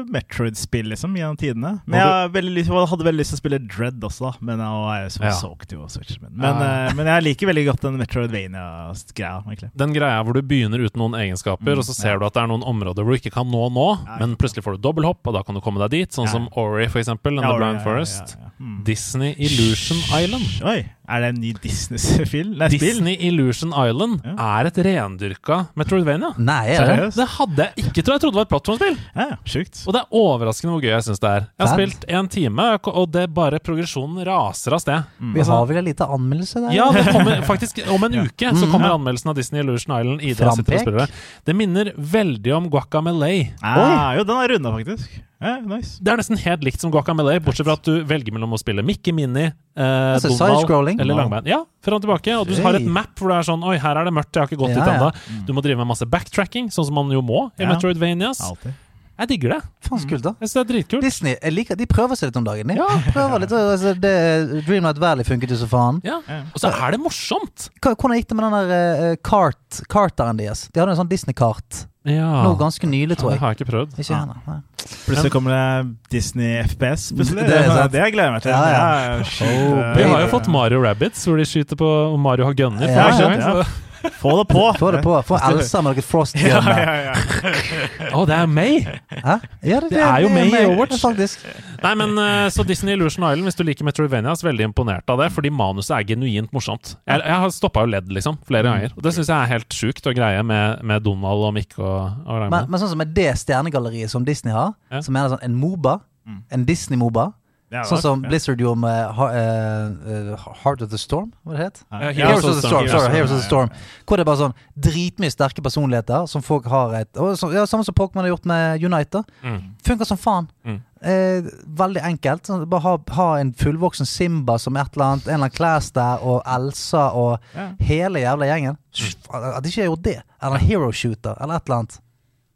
Metroid-spill liksom gjennom tidene. Men jeg hadde veldig lyst til å spille Dread også, da. Men jeg er så Ja. solgt jo Switch. Men, men, eh, men jeg liker veldig godt den Metroidvania-greia, egentlig. Den greia hvor du begynner uten noen egenskaper, Mm, og så ser ja. du at det er noen områder hvor du ikke kan nå nå, Ja, men plutselig får du dobbelthopp, og da kan du komme deg dit. Sånn som Ori, for eksempel. And The Blind Forest. Mm. Disney Illusion Island. Oi, er det en ny Disney-film? Disney Illusion Island Ja. er et rendyrka Metroidvania. Nei, er det? Det hadde jeg ikke trodd. Jeg trodde det var et plattformspill. Ja, sjukt. Og det er overraskende hvor gøy jeg syns det er. Jeg har Fett. spilt en time, og det bare progresjonen raser av sted. Vi har vel en liten anmeldelse der? Ja, det kommer faktisk om en Ja. uke så Mhm. kommer anmeldelsen av Disney Illusion Island. Ida sitter og spiller det. Det minner veldig om Guacamelee. Ah, jo, den er runda, faktisk. Ja, nice. Det er nesten helt likt som Guacamelee, bortsett fra at du velger mellom å spille Mickey Mini, eh, Altså Donald eller langbein. Ja, fram og tilbake. Og du har et map hvor det er sånn Oi, her er det mørkt, jeg har ikke gått Ja, dit ja. ennå. Du må drive med masse backtracking, sånn som man jo må i Ja. Metroidvanias. Altid. Jeg digger det. Faen så kult, da. Jeg synes det er dritkult. Disney jeg liker, de prøver seg litt om dagen. De. Ja. Prøver litt, altså, det, Dreamlight Valley funket jo så faen. Ja. Ja. Og så er det morsomt! Hvordan gikk det med den der uh, kart, karteren deres? De hadde en sånn Disney-kart Ja. nå ganske nylig, tror Det har jeg ikke prøvd. Ikke Ja. Nei. Plutselig kommer det Disney FPS. Plutselig. Det er sant. det gleder jeg meg til. Ja, ja. Ja, Oh, Vi har jo fått Mario Rabbits, hvor de skyter på Og Mario har gunner. Ja, ja, ja. Få det på! Få det på. Få Elsa med noe frost Ja, gun ja, ja. oh, det er May! Hæ? Ja, det, Det er jo May i Overwatch. Faktisk. Nei, men eh, Så Disney Illusion Island, hvis du liker Metrovenia, er veldig imponert av det, fordi manuset er genuint morsomt. Jeg, jeg har stoppa og ledd, liksom, flere ganger. Og det syns jeg er helt sjukt å greie med, med Donald og Mick og, og Men, men sånn som med det stjernegalleriet som Disney har, Ja. som er sånn en Moba, Mm. en Disney-Moba, Ja, Sånn som ja. Blizzard gjorde med ha, eh, eh, Heart of the Storm, hva det het? Ja. Heroes of the Storm. Sorry, Heroes of the Storm. Hvor det er bare sånn dritmye sterke personligheter som folk har et og så, ja, Samme som Pokémon har gjort med Unite. Mm. Funker som faen. Mm. Eh, veldig enkelt. Sånn, bare ha, ha en fullvoksen Simba som et eller annet, en eller annen Class der, og Elsa og Ja. hele jævla gjengen. At de ikke har gjort det. Eller hero shooter, eller et eller annet.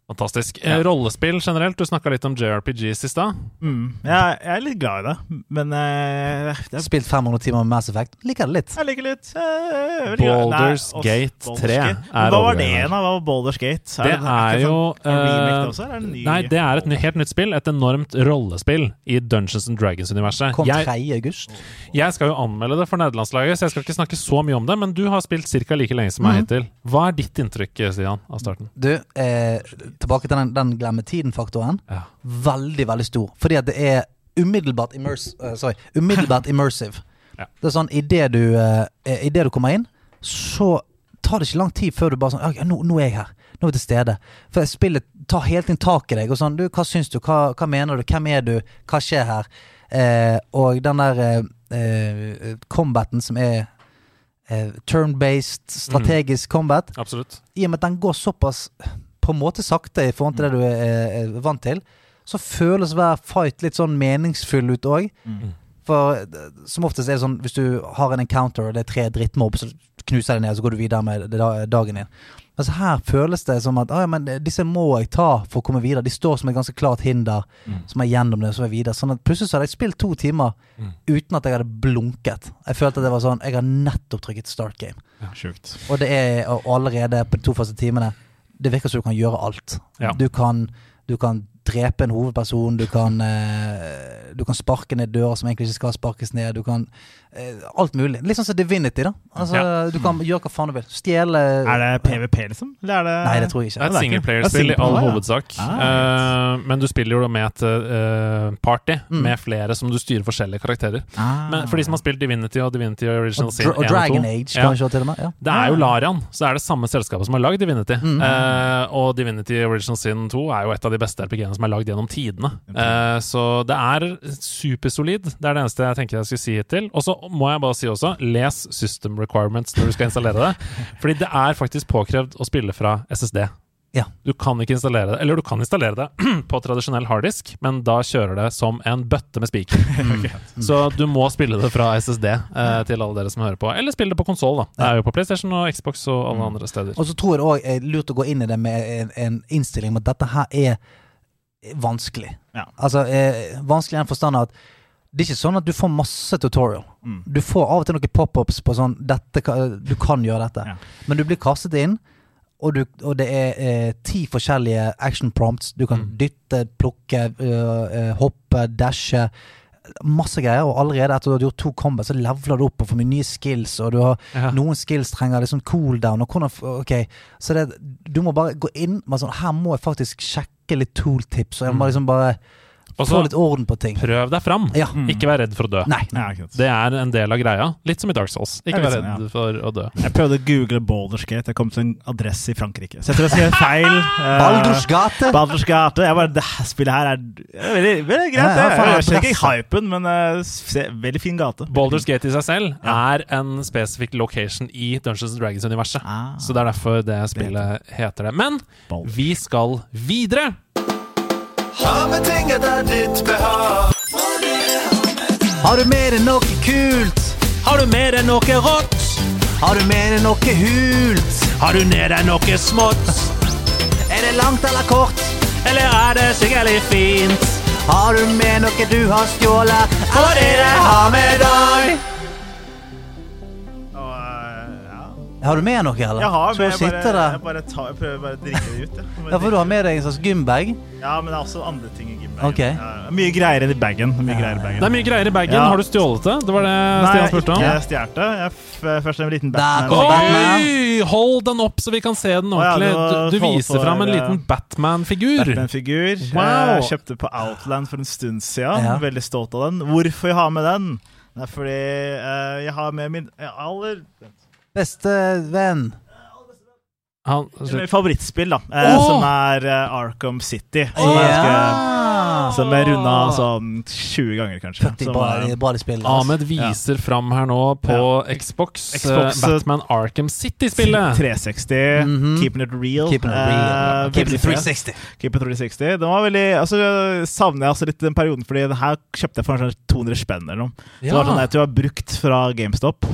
Fantastisk. Ja. Eh, rollespill generelt, du snakka litt om JRPGs i stad. Mm. Jeg, jeg er litt glad i det, men uh, det er, Spilt 500 timer med Mass Effect. Liker det litt. jeg liker litt Uh, Boulders. Baldur's Nei, Gate Baldur's 3 Gate. er Men Hva var det en igjen, da? Hva var Baldur's Gate? Det ikke er jo sånn, eh, det også, er det? Nei, det er et ny, helt nytt spill. Et enormt rollespill i Dungeons and Dragons-universet. Kom Jeg, 3. august. jeg skal jo anmelde det for nederlandslaget, så jeg skal ikke snakke så mye om det, men du har spilt ca. like lenge som meg mm. hittil. Hva er ditt inntrykk, Stian, av starten? Du, eh, tilbake til den, den glemme tiden-faktoren. Ja. Veldig, veldig stor. Fordi at det er umiddelbart, immers uh, sorry, umiddelbart immersive. Ja. Det er sånn, idet du, uh, i det du kommer inn, så tar det ikke lang tid før du bare sånn okay, nå, nå er jeg her. Nå er jeg til stede. For spillet tar helt inn tak i deg. Og sånn, du, hva syns du? Hva, hva mener du? Hvem er du? Hva skjer her? Eh, og den der eh, eh, combaten som er eh, turn-based, strategisk combat, Absolutt. i og med at den går såpass på en måte sakte i forhold til det du er, er vant til, så føles hver fight litt sånn meningsfull ut òg. Mm. For eh, som oftest er det sånn hvis du har en encounter og det er tre drittmobb, så knuser de ned, så går du videre med da- dagen din. Altså Her føles det som at ah, ja, men disse må jeg ta for å komme videre. De står som et ganske klart hinder Mm. som er gjennom det, som er videre. Sånn at Plutselig så hadde jeg spilt to timer Mm. uten at jeg hadde blunket. Jeg følte at det var sånn Jeg har nettopp trykket start game. Sjukt. Og det er og allerede på de to første timene Det virker som du kan gjøre alt. Ja. Du, kan, du kan drepe en hovedperson, du kan, eh, du kan sparke ned dører som egentlig ikke skal sparkes ned. Du kan eh, Alt mulig. Litt sånn som Divinity, da. Altså, Ja. Du kan gjøre hva faen du vil. Stjele Er det PVP, liksom? Eller er det Nei, det tror jeg ikke. et det er et singleplayerspill i all single- ja. hovedsak. Ah, Eh, men du spiller jo med et uh, party Mm. med flere som du styrer forskjellige karakterer. Ah. Men for de som har spilt Divinity og Divinity Original Sin 1 og 2 og 2, Dragon Age, ja, kanskje, til og med. Ja. Det er jo Ah. Larian, så er det samme selskapet som har lagd Divinity. Mm. Uh, og Divinity Original Sin 2 er jo et av de beste RPG-ene som er lagd gjennom tidene. Eh, så det er supersolid. Det er det eneste jeg tenker jeg skulle si hittil. Og så må jeg bare si også, les system requirements når du skal installere det. Fordi det er faktisk påkrevd å spille fra SSD. Ja. Du kan ikke installere det, eller du kan installere det på tradisjonell harddisk, men da kjører det som en bøtte med spiker. Så du må spille det fra SSD eh, til alle dere som hører på. Eller spille det på konsoll, da. Det er jo på PlayStation og Xbox og alle andre steder. Og så tror jeg det òg er lurt å gå inn i det med en, en innstilling om at dette her er vanskelig. Ja. Altså eh, vanskelig i den forstand at det er ikke sånn at du får masse tutorial. Mm. Du får av og til noen pop-ups på sånn dette, Du kan gjøre dette. Ja. Men du blir kastet inn, og, du, og det er eh, ti forskjellige action prompts. Du kan Mm. dytte, plukke, øh, hoppe, dashe. Masse greier. Og allerede etter at du har gjort to combat, så leveler du opp og får mye nye skills. Og du har Ja. noen skills trenger liksom cooldown. Og hvordan, ok, så det, du må bare gå inn med sånn Her må jeg faktisk sjekke litt tooltips, og jeg må Mm. liksom bare Og få litt orden på ting. prøv deg fram. Ja. Mm. Ikke vær redd for å dø. Nei. Nei. Det er en del av greia. Litt som i Dark Souls. Ikke vær redd sånn, redd for å dø. Jeg prøvde å google Baldur's Gate. Jeg kom til en adresse i Frankrike. Så jeg tror jeg skrev feil. Eh, Baldurs gate! Baldur's Gate. Jeg bare, det spillet her er veldig, veldig greit. Ja, ja, faen, jeg skjønner ikke hypen, men uh, se, veldig fin gate. Baldur's Gate i seg selv Ja. er en spesifikk location i Dungeons and Dragons-universet. Ah, Så det er derfor det spillet heter det. Men Bald. vi skal videre! Ha med ting etter ditt behag. Har du med deg noe kult? Har du med deg noe rått? Har du med deg noe hult? Har du med deg noe smått? Er det langt eller kort? Eller er det sikkert fint? Har du med noe du har stjålet? Få det jeg har med deg! Har du med noe, eller? Jeg har, Så men jeg bare, jeg, bare tar, jeg prøver bare å drikke det ut. Ja. Ja, for du har med deg en slags gymbag. Ja, men det er også andre ting i gymbagen. Okay. Ja, mye greier i bagen. Mye greier i bagen. Det er mye greier i bagen. Ja. Har du stjålet det? Det var det Stian spurte om. Nei, ikke stjålet det. Jeg først en liten Batman. Oi! Hold den opp, så vi kan se den ordentlig. Du, du viser fram en eh, liten Batman-figur. Batman-figur. Wow. Jeg kjøpte på Outland for en stund siden. Ja. Veldig stolt av den. Hvorfor jeg har med den? Det er fordi eh, jeg har med min eh, aller Beste venn. Han, Mitt favorittspill, da. eh! Som er uh, Arkham City. Som oh, yeah! Ja! Som jeg runda sånn 20 ganger, kanskje. Som bare, bare spill, altså. Ahmed viser fram her nå på Xbox, Xbox, uh, Batman Arkham City-spillet. 360, Mhm. Keeping it real. Keeping it real. Uh, Keep it 360. Keep it 360. Det var veldig Altså, savner jeg altså litt den perioden, Fordi den her kjøpte jeg for sånn 200 spenn eller noe. Ja. det var sånn at du var brukt fra GameStop.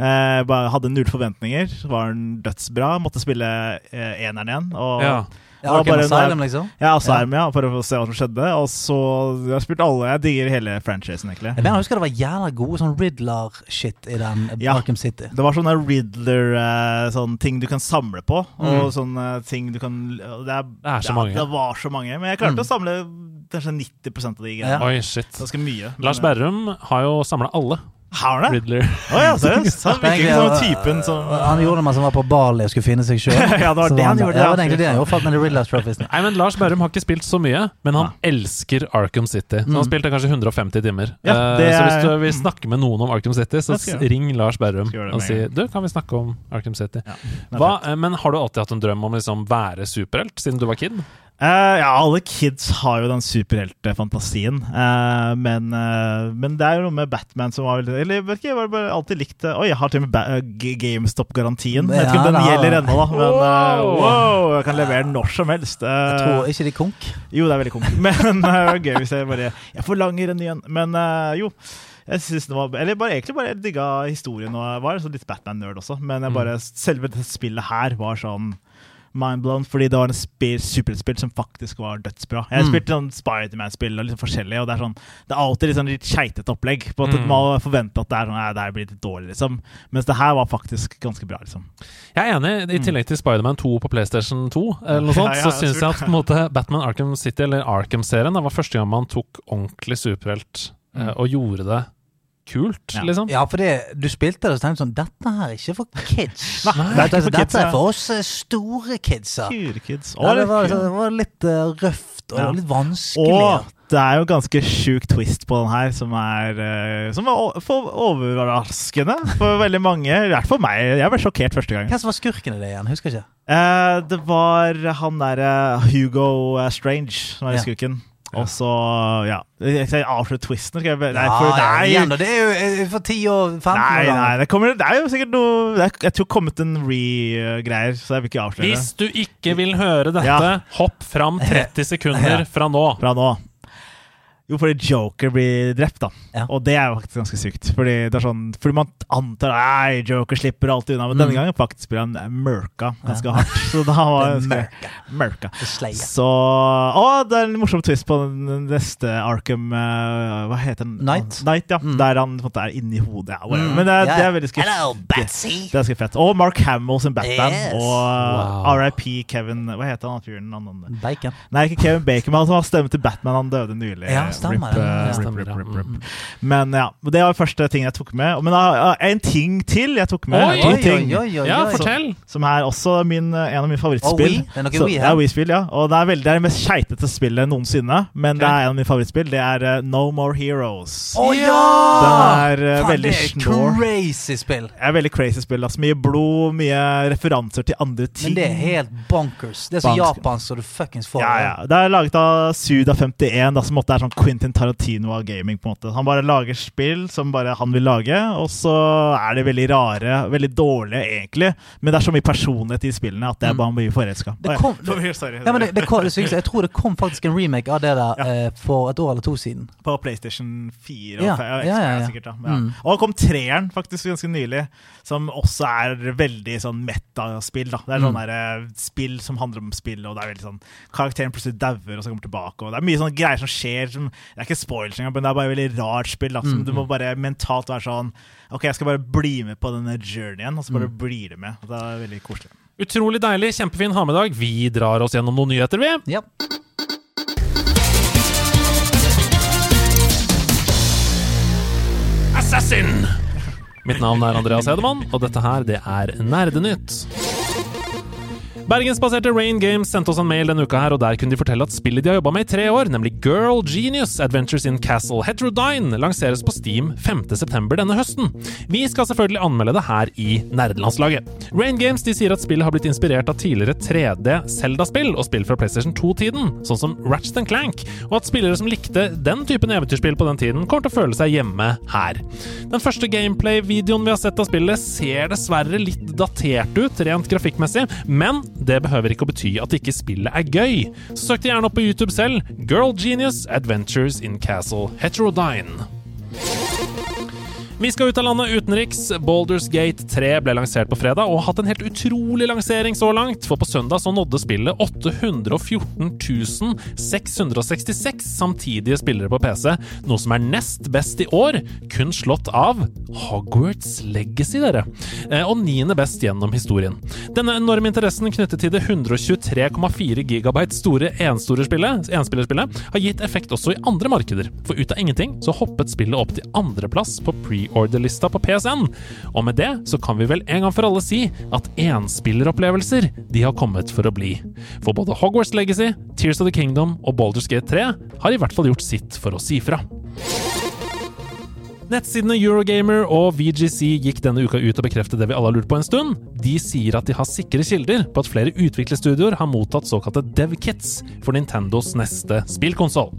Eh, bare hadde null forventninger. Var den dødsbra. Måtte spille eh, eneren igjen. Og, Ja. Ja, Og bare Asylum, liksom. Ja, Asylum, Ja. ja, for å se hva som skjedde. Og så Jeg har spilt alle. Jeg digger hele franchisen, egentlig. Jeg mener, jeg husker det var jævla gode sånn Riddler-shit i den Ja. Arkham City. Det var sånne Riddler eh, ting du kan samle på. Og Mm. sånne ting du kan Det er, Det er så ja, mange. Det var så mange. Men jeg klarte Mm. å samle kanskje 90 av de Ja. greiene. Oi, shit. Ganske mye. Lars Berrum har jo samla alle Har han det? Riddler. Å ja, seriøst? Han virker ikke som typen som Han gjorde det mens han var på Bali og skulle finne seg sjøl. Ja, det var det han gjorde, Ja, det ja. egentlig det han gjorde. Falt med de Riddler Trophies. Nei, men Lars Berrum har ikke spilt så mye, men han elsker Arkham City. Så han Mm. spilte kanskje 150 timer. Ja, er, uh, Så hvis du vil snakke med noen om Arkham City, så Det ring Lars Berrum det og si. Du, kan vi snakke om Arkham City? Ja, Hva, eh, men har du alltid hatt en drøm om liksom være superhelt, siden du var kid? Eh, ja, alle kids har jo den superheltfantasien. Uh, men, uh, men det er jo noe med Batman som var veldig Eller vet ikke, jeg var bare alltid likt. Oi, jeg har til og med eh, GameStop-garantien. Jeg Vet ikke om den gjelder ennå, da. Men eh, Wow. jeg kan levere den når som helst. Eh, Jeg tror ikke de konk. Jo, det er veldig konk. Men eh, det er gøy hvis jeg bare Jeg forlanger en ny en. Men eh, jo. Jeg synes det var Eller bare, egentlig bare digga historien, og var så litt Batman-nerd også. Men jeg bare, selve spillet her var sånn mindblown, fordi det var en superheltspill som faktisk var dødsbra. Jeg har Mm. spilt sånn Spiderman-spill og litt forskjellig, og det er sånn Det er alltid litt sånn litt keitete opplegg. På at Mm. Man forventer at det er sånn Nei, det her blir litt dårlig, liksom. Mens det her var faktisk ganske bra, liksom. Jeg er enig. I tillegg til Spiderman 2 på PlayStation 2, eller noe sånt, Ja, ja, så syns jeg at på en måte Batman Arkham City, eller Arkham-serien, det var første gang man tok ordentlig superhelt eh, Mm. og gjorde det kult, Ja. liksom. Ja, for det, du spilte det og tenkte sånn Dette her er ikke for kids. Nei, det er ikke for dette kids, er for oss eh, store kidsa. Kids. Ja, det, var, det var litt uh, røft og Ja. litt vanskelig. Og det er jo ganske sjuk twist på den her, som er uh, Som er for overraskende for veldig mange. I hvert fall meg. Jeg ble sjokkert første gang. Hvem som var skurken i det igjen? Husker ikke. Uh, det var han derre Hugo Strange som er i Ja. skurken. Og så, ja Jeg avslutter twisten. Skal jeg, nei, ja, for, ja, nei, igjen, det er jo eh, for 10 og 15 nei, år nei, det, kommer, det er jo sikkert noe det er, Jeg tror det kommet en re-greier, så jeg vil ikke avsløre Hvis du ikke vil høre dette, Ja. hopp fram 30 sekunder fra nå. fra nå. Jo, fordi Joker blir drept, da. Ja. Og det er jo faktisk ganske sykt. Fordi det er sånn Fordi man antar Nei, Joker slipper alltid unna, men Mm. denne gangen faktisk blir han mørka ganske hardt. Så da var Det Mørka mørka. Det. Så Å, det er en morsom twist på den neste Arkham uh, Hva heter den? Knight. Night ja. Mm. Der han på en måte er inni hodet. Ja. Mm. Men det, er- det er veldig skuff. Hello, Batsy! Det er ganske fett. Og Mark Hamill sin Batman. Yes. Og Wow. RIP Kevin Hva heter han fyren? Bacon. Nei, ikke Kevin Bacon, men han som har stemme til Batman. Han døde nylig. Ja, stemmer Rip, det. eh, Ja. rip, rip. Mm. Men ja, det var første ting jeg tok med. Men uh, en ting til jeg tok med. Oi, to Oi, ting, oi, oi, oi, Ja, fortell! Som er også min, eh, en av mine Og favorittspill. Wii. Det er noe Wii ja. Wii-spill, ja. Og det er, veldig, det er det mest keitete spillet noensinne. Men det er en av mine favorittspill. Det er uh, No More Heroes. Å oh, ja! Den er uh, veldig det er snår. crazy spill. Det er veldig crazy spill. Altså. Mye blod, mye referanser til andre ting. Men det er helt bonkers. Det er så japansk så du fuckings får. Ja, ja. Det er laget av Suda51, som måtte er sånn Quentin Tarantino av gaming. på en måte Han bare lager spill som bare han vil lage, og så er de veldig rare, veldig dårlige egentlig. Men det er så mye personlighet i spillene at det er bare mye forelska. Det kom- Sorry. Ja, det, det, kom- jeg tror det kom faktisk en remake av det der Ja. eh, for et år eller to siden. På PlayStation 4 og Ja, 5, ja, ja, ja. sikkert. Da. Ja. Mm. Og det kom treeren faktisk ganske nylig, som også er veldig sånn metaspill. da. Det er sånn Mm. der, eh, spill som handler om spill, og det er veldig sånn karakteren plutselig dauer og så kommer tilbake. og Det er mye sånne greier som skjer. Som, det er ikke spoilers engang, men det er bare et veldig rart spill. da, Mm. Du må bare mentalt være sånn Ok, jeg skal bare bli med på denne journeyen, og så bare Mm. blir det med. Og Det er veldig koselig. Utrolig deilig, kjempefin ha med-dag. Vi drar oss gjennom noen nyheter, vi. Ja. Assassin! Mitt navn er Andreas Hedemann, og dette her, det er Nerdenytt. Bergensbaserte Rain Games sendte oss en mail denne uka her, og der kunne de fortelle at spillet de har jobba med i tre år, nemlig Girl Genius Adventures in Castle Heterodyne, lanseres på Steam 5.9. denne høsten. Vi skal selvfølgelig anmelde det her i Nerdelandslaget. Rain Games de sier at spillet har blitt inspirert av tidligere 3D Zelda-spill og spill fra PlayStation 2-tiden, sånn som Ratchet Clank, og at spillere som likte den typen eventyrspill på den tiden, kommer til å føle seg hjemme her. Den første gameplay-videoen vi har sett av spillet, ser dessverre litt datert ut rent grafikkmessig, men det behøver ikke å bety at ikke spillet er gøy. Så søk det gjerne opp på YouTube selv. Girl Genius Adventures in Castle Heterodyne. Vi skal ut av landet utenriks. Boulders Gate 3 ble lansert på fredag og har hatt en helt utrolig lansering så langt, for på søndag så nådde spillet 814 666 samtidige spillere på PC, noe som er nest best i år, kun slått av Hogwarts Legacy, dere, eh, og niende best gjennom historien. Denne enorme interessen knyttet til det 123,4 gigabyte store enspillerspillet har gitt effekt også i andre markeder, for ut av ingenting så hoppet spillet opp til andreplass på pre-order-lista på PSN. Og med det så kan vi vel en gang for alle si at enspilleropplevelser de har kommet for å bli. For både Hogwarts Legacy, Tears of the Kingdom og Baldur's Gate 3 har i hvert fall gjort sitt for å si fra. Nettsidene Eurogamer og VGC gikk denne uka ut og bekreftet det vi alle har lurt på en stund. De sier at de har sikre kilder på at flere utviklerstudioer har mottatt såkalte dev-kits for Nintendos neste spillkonsoll.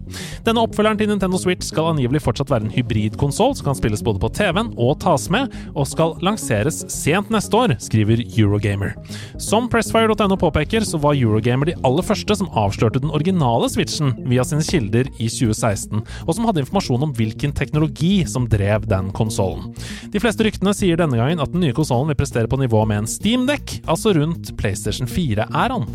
Denne oppfølgeren til Nintendo Switch skal angivelig fortsatt være en hybridkonsoll som kan spilles både på TV-en og tas med, og skal lanseres sent neste år, skriver Eurogamer. Som Pressfire.no påpeker, så var Eurogamer de aller første som avslørte den originale Switchen via sine kilder i 2016, og som hadde informasjon om hvilken teknologi som drev den konsollen. De fleste ryktene sier denne gangen at den nye konsollen vil prestere på nivå med en Steam-dekk, altså rundt PlayStation 4-æraen.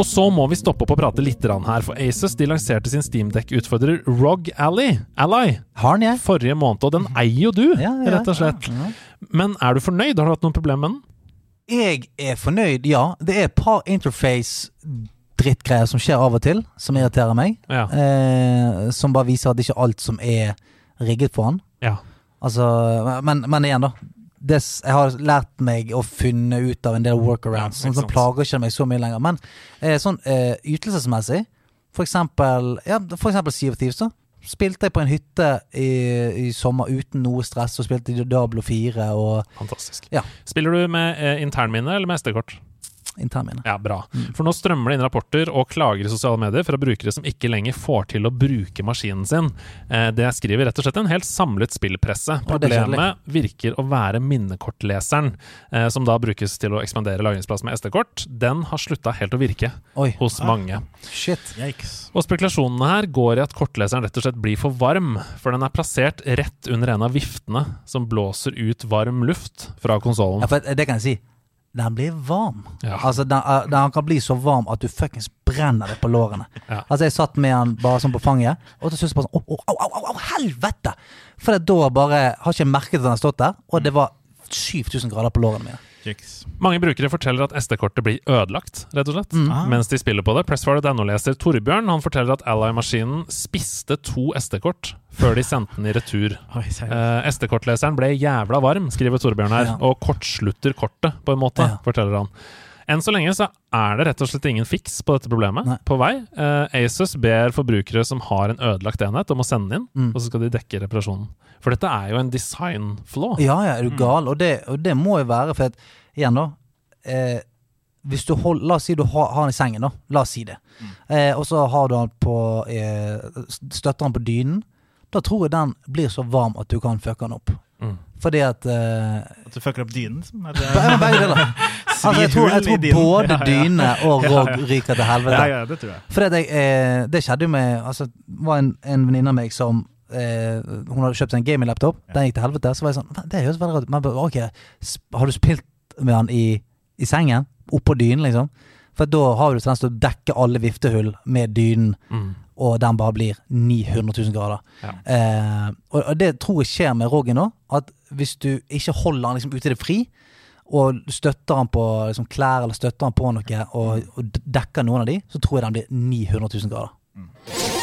Og så må vi stoppe opp og prate litt her, for Asus de lanserte sin Steamdeck-utfordrer ROG Ally, Ally Har den jeg? forrige måned, og den eier jo du, Ja, ja, rett og slett. ja. Men er du fornøyd? Har du hatt noen problemer med den? Jeg er fornøyd, ja. Det er et par interface-drittgreier som skjer av og til, som irriterer meg. Ja. Eh, som bare viser at det ikke er alt som er rigget for han. ja. Altså, men, men igjen, da. Det, jeg har lært meg å finne ut av en del workarounds. Ja, sånn, som plager ikke meg så mye lenger. Men eh, sånn eh, ytelsesmessig, for eksempel, ja, for eksempel Sea of Thieves, da. Spilte jeg på en hytte i, i sommer uten noe stress, og spilte Diablo 4 og Fantastisk. Ja. Spiller du med eh, internminne eller med SD-kort? Internminne. Ja, bra. Mm. For nå strømmer det inn rapporter og klager i sosiale medier fra brukere som ikke lenger får til å bruke maskinen sin. Eh, Det skriver rett og slett en helt samlet spillpresse. Problemet virker å være minnekortleseren, eh, som da brukes til å ekspandere lagringsplass med SD-kort. Den har slutta helt å virke Oi, hos mange. shit. Yikes. Og spekulasjonene her går i at kortleseren rett og slett blir for varm, for den er plassert rett under en av viftene som blåser ut varm luft fra konsollen. Ja, for det kan jeg si. Den blir varm. Ja. Altså, den, eh, den kan bli så varm at du fuckings brenner det på lårene. Ja. Altså, jeg satt med den bare sånn på fanget, og til slutt bare sånn au, au, au, au, helvete! For da bare Har ikke jeg merket at den har stått der, og det var 7000 grader på lårene mine. Yikes. Mange brukere forteller at SD-kortet blir ødelagt, rett og slett, Mm. Ah. mens de spiller på det. Pressfire.no-leser Torbjørn han forteller at Ally-maskinen spiste to SD-kort før de sendte den i retur. Oi. Eh, SD-kortleseren ble jævla varm, skriver Torbjørn her, Ja. og kortslutter kortet, på en måte, Ja. forteller han. Enn så lenge så er det rett og slett ingen fiks på dette problemet Nei. på vei. Eh, Asus ber forbrukere som har en ødelagt enhet, om å sende inn, Mm. og så skal de dekke reparasjonen. For dette er jo en design-flaw. Ja, ja, er du gal? Og det, og det må jo være for at Igjen, da. Eh, hvis du hold, La oss si du har, har den i sengen, da. La oss si det. Eh, og så har du den på eh, Støtter den på dynen. Da tror jeg den blir så varm at du kan fucke den opp. Fordi at uh, At du fucker opp dynen? Begge deler. Altså, jeg tror, jeg tror både Ja, ja. dyne og Rog ryker til helvete. Ja, ja, det tror jeg. For det, eh, det skjedde jo med Altså, var en, en venninne av meg som eh, Hun hadde kjøpt en gaming-laptop. Den gikk til helvete. Så var jeg sånn "Faen, Det høres veldig rart ut. Men ok, har du spilt med han i, i sengen? Oppå dynen, liksom? For da har du tendens til å dekke alle viftehull med dynen, Mm. Og den bare blir 900 000 grader. Ja. Eh, og, det tror jeg skjer med Roggen nå. At hvis du ikke holder han liksom ute i det fri, og støtter han på liksom, klær eller støtter han på noe, og, og dekker noen av de, så tror jeg den blir 900 000 grader.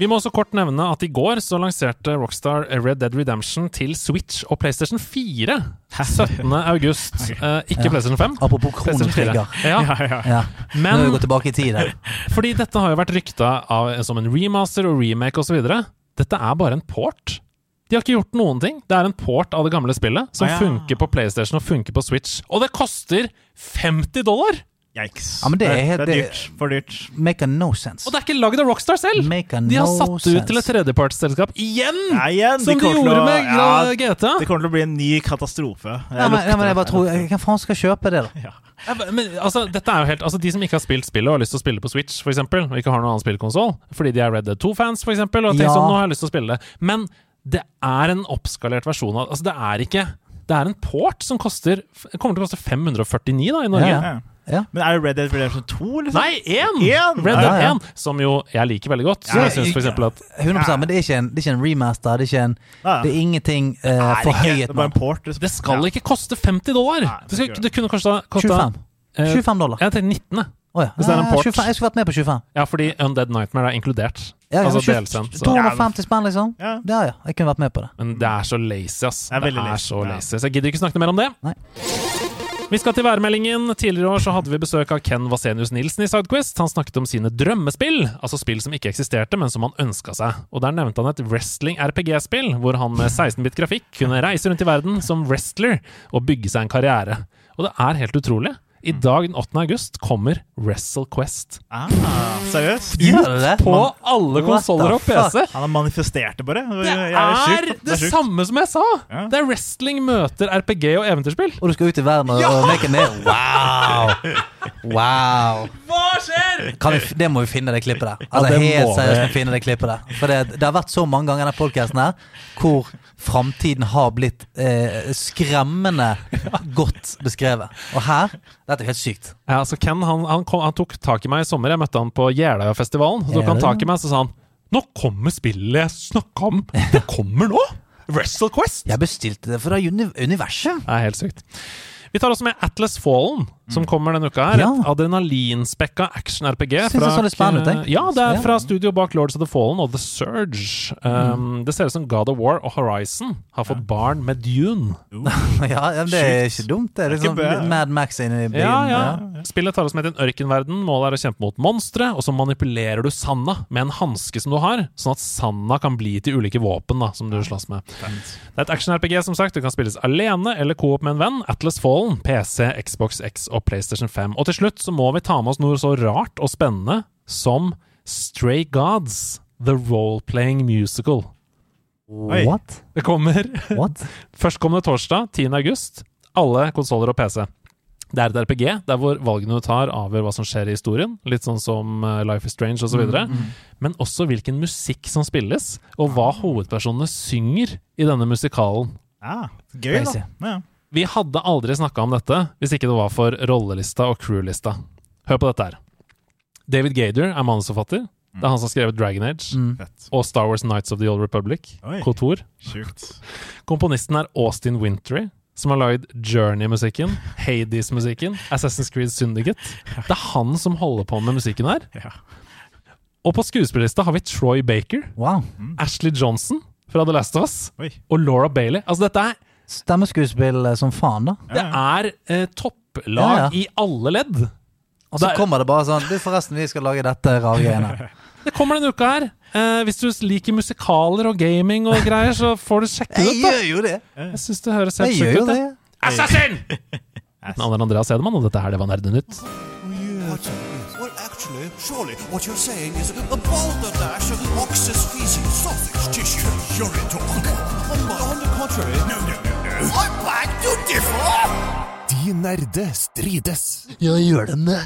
Vi må også kort nevne at i går så lanserte Rockstar Red Dead Redemption til Switch og PlayStation 4. 17. august. Uh, ikke Ja. PlayStation 5. Apropos kronetrigger. 4. Ja, Ja, ja. Men, Nå vi tilbake i tid her. fordi dette har jo vært rykta av, som en remaster og remake osv. Dette er bare en port. De har ikke gjort noen ting. Det er en port av det gamle spillet som funker på PlayStation og funker på Switch. Og det koster 50 dollar! Yikes. Ja, men det er det, det er dyrt. For dyrt. Make a no sense. Og det er ikke lagd av Rockstar selv! Make a De har no satt sense. ut til et tredjepartsselskap igjen! Ja, igjen, Som de de gjorde å- med ja, GTA. Det kommer til å bli en ny katastrofe. Ja, men, ja, men jeg bare tror Hvem faen skal kjøpe det, da? Ja. Ja, men, altså, dette er jo helt, altså, De som ikke har spilt spillet og har lyst til å spille på Switch, for eksempel, og ikke har noen annen spillkonsoll, fordi de er Red Dead 2-fans, for eksempel, og tenker Ja. sånn, nå har jeg lyst til å spille det. Men det er en oppskalert versjon av Altså, det er ikke Det er en port som koster kommer til å koste 549 da, i Norge. Ja. Ja. Ja. Men er det Red Dead Redemption 2, liksom? Nei, én! Én? Red Dead ja. 1, som jo jeg liker veldig godt. Så Ja, jeg synes for eksempel at 100 Men det er ikke en, det er ikke en remaster. Det er, ikke en, det er ingenting uh, ikke- Det port. liksom. det skal Ja. ikke koste 50 dollar! Nei, det skal, det kunne kosta, kosta 25. eh, 25 dollar. Jeg tenkte 19. Oh, ja. hvis det er en port. 25. Jeg skulle vært med på 25. Ja, fordi Undead Nightmare er inkludert. Ja, altså 20 delsendt. 250 spenn, liksom. Ja. Ja ja, jeg kunne vært med på det. Men det er så lazy, ass. Det er Det er, lazy, så ja. lazy. Så jeg gidder ikke snakke mer om det. Nei. Vi skal til værmeldingen. Tidligere år så hadde vi besøk av Ken Vasenius Nilsen i Sidequest. Han snakket om sine drømmespill, altså spill som ikke eksisterte, men som han ønska seg. Og der nevnte han et wrestling-RPG-spill, hvor han med 16-bit grafikk kunne reise rundt i verden som wrestler og bygge seg en karriere. Og det er helt utrolig. I dag den 8. august kommer WrestleQuest. Ah, seriøst? Ut det det? På alle konsoller og PC! Han har manifestert det bare. Det er sjukt. det samme som jeg sa! Ja. Det er wrestling møter RPG og eventyrspill. Og du skal ut i verden og, og make it ned. Wow! Wow! Hva skjer?! Kan vi, det må vi finne, det klippet der. Altså, det helt seriøst vi. må vi finne det klippet der. For det, det har vært så mange ganger i denne podcasten her hvor framtiden har blitt eh, skremmende godt beskrevet. Og her Dette er helt sykt. Ja, altså Ken han, han, kom, han tok tak i meg i sommer. Jeg møtte han på Jeløya-festivalen. Så tok han tak i meg så sa han Nå kommer spillet jeg snakka om! Det kommer nå! WrestleQuest! Jeg bestilte det fra uni universet. Det er helt sykt. Vi tar også med Atlas Fallen, som kommer denne uka. her Ja. Et adrenalinspekka action-RPG. Synes det ut. Ja, det er fra studio bak Lords of the Fallen og The Surge. Um, Det ser ut som God of War og Horizon har fått barn med Dune. ja, ja, det er ikke dumt. Det er liksom. Mad Max inne i byen. Ja, ja. Spillet tar oss med til en ørkenverden. Målet er å kjempe mot monstre, og så manipulerer du sanda med en hanske som du har, sånn at sanda kan bli til ulike våpen da, som du slåss med. Det er et action-RPG, som sagt. Du kan spilles alene eller coop med en venn. Atlas Fallen, PC, Xbox X og PlayStation 5. Og til slutt så må vi ta med oss noe så rart og spennende som Stray Gods, The Role-Playing Musical. Oi. What? Det kommer What? Førstkommende torsdag, 10. august. Alle konsoller og PC. Det er et RPG der hvor valgene du tar, avgjør hva som skjer i historien. Litt sånn som eh, Life is Strange osv. Mm, Men også hvilken musikk som spilles, og hva hovedpersonene synger i denne musikalen. Ja, gøy, Crazy. da. Ja. Vi hadde aldri snakka om dette hvis ikke det var for rollelista og crewlista. Hør på dette her. David Gader er manusforfatter. Det er han som har skrevet Dragon Age Mm. Og Star Wars Nights of the Old Republic. Oi. Kotor. Sjukt. Komponisten er Austin Wintry, som har lagd Journey-musikken, Hades-musikken, Assassin's Creed Syndicate. Det er han som holder på med musikken her. Ja. Og på skuespillerlista har vi Troy Baker, Wow. Ashley Johnson fra The Last of Us Oi. og Laura Bailey. Altså, dette er, Stemmeskuespill eh, som faen, da. det er eh, topplag Ja, ja. i alle ledd. Og så Det er- kommer det bare sånn Du, forresten, vi skal lage dette rare greiene. Det kommer denne uka her. Eh, hvis du liker musikaler og gaming og greier, så får du sjekke det Jeg ut. da gjør jo det! Jeg syns det høres helt Jeg gjør sjukt jo ut. det. det. Assassin! Mitt navn er Andreas Hedemann, og dette her det var Nerdenytt. What? Well, actually, surely what you're saying is a balderdash of ox's feces, sausage tissue, urine talk. On, on the contrary. No. De nerde strides. Ja, gjør dem det?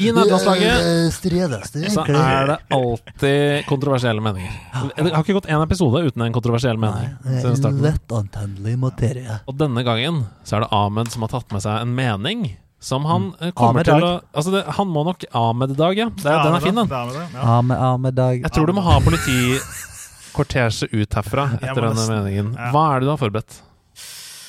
I nederlandslaget så er det alltid kontroversielle meninger. Det har ikke gått én episode uten en kontroversiell mening. siden starten. Lettantennelig materie. Og denne gangen så er det Ahmed som har tatt med seg en mening. Som han Mm. eh, kommer Ahmed til å Altså, det, han må nok Ahmed-dag, ja. Det, er- den er fin, den. Det er det, dag. Jeg tror du må ha politikortesje ut herfra etter denne meningen. Hva er det du har forberedt?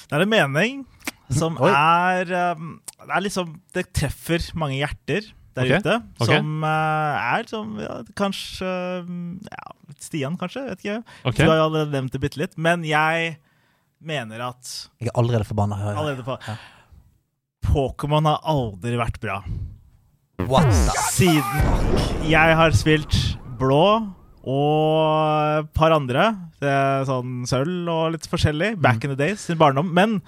Det er en mening som Oi. er um, Det er liksom Det treffer mange hjerter. der okay. ute. Som eh, er som ja, kanskje mm, ja, Stian, kanskje? Vet ikke. Okay. Du har jo allerede nevnt det bitte litt. Men jeg mener at Jeg er allerede forbanna. Ja, Pokémon har aldri vært bra. What the? Siden jeg har spilt blå og et par andre, det er sånn sølv og litt forskjellig, back in the days, sin barndom. Men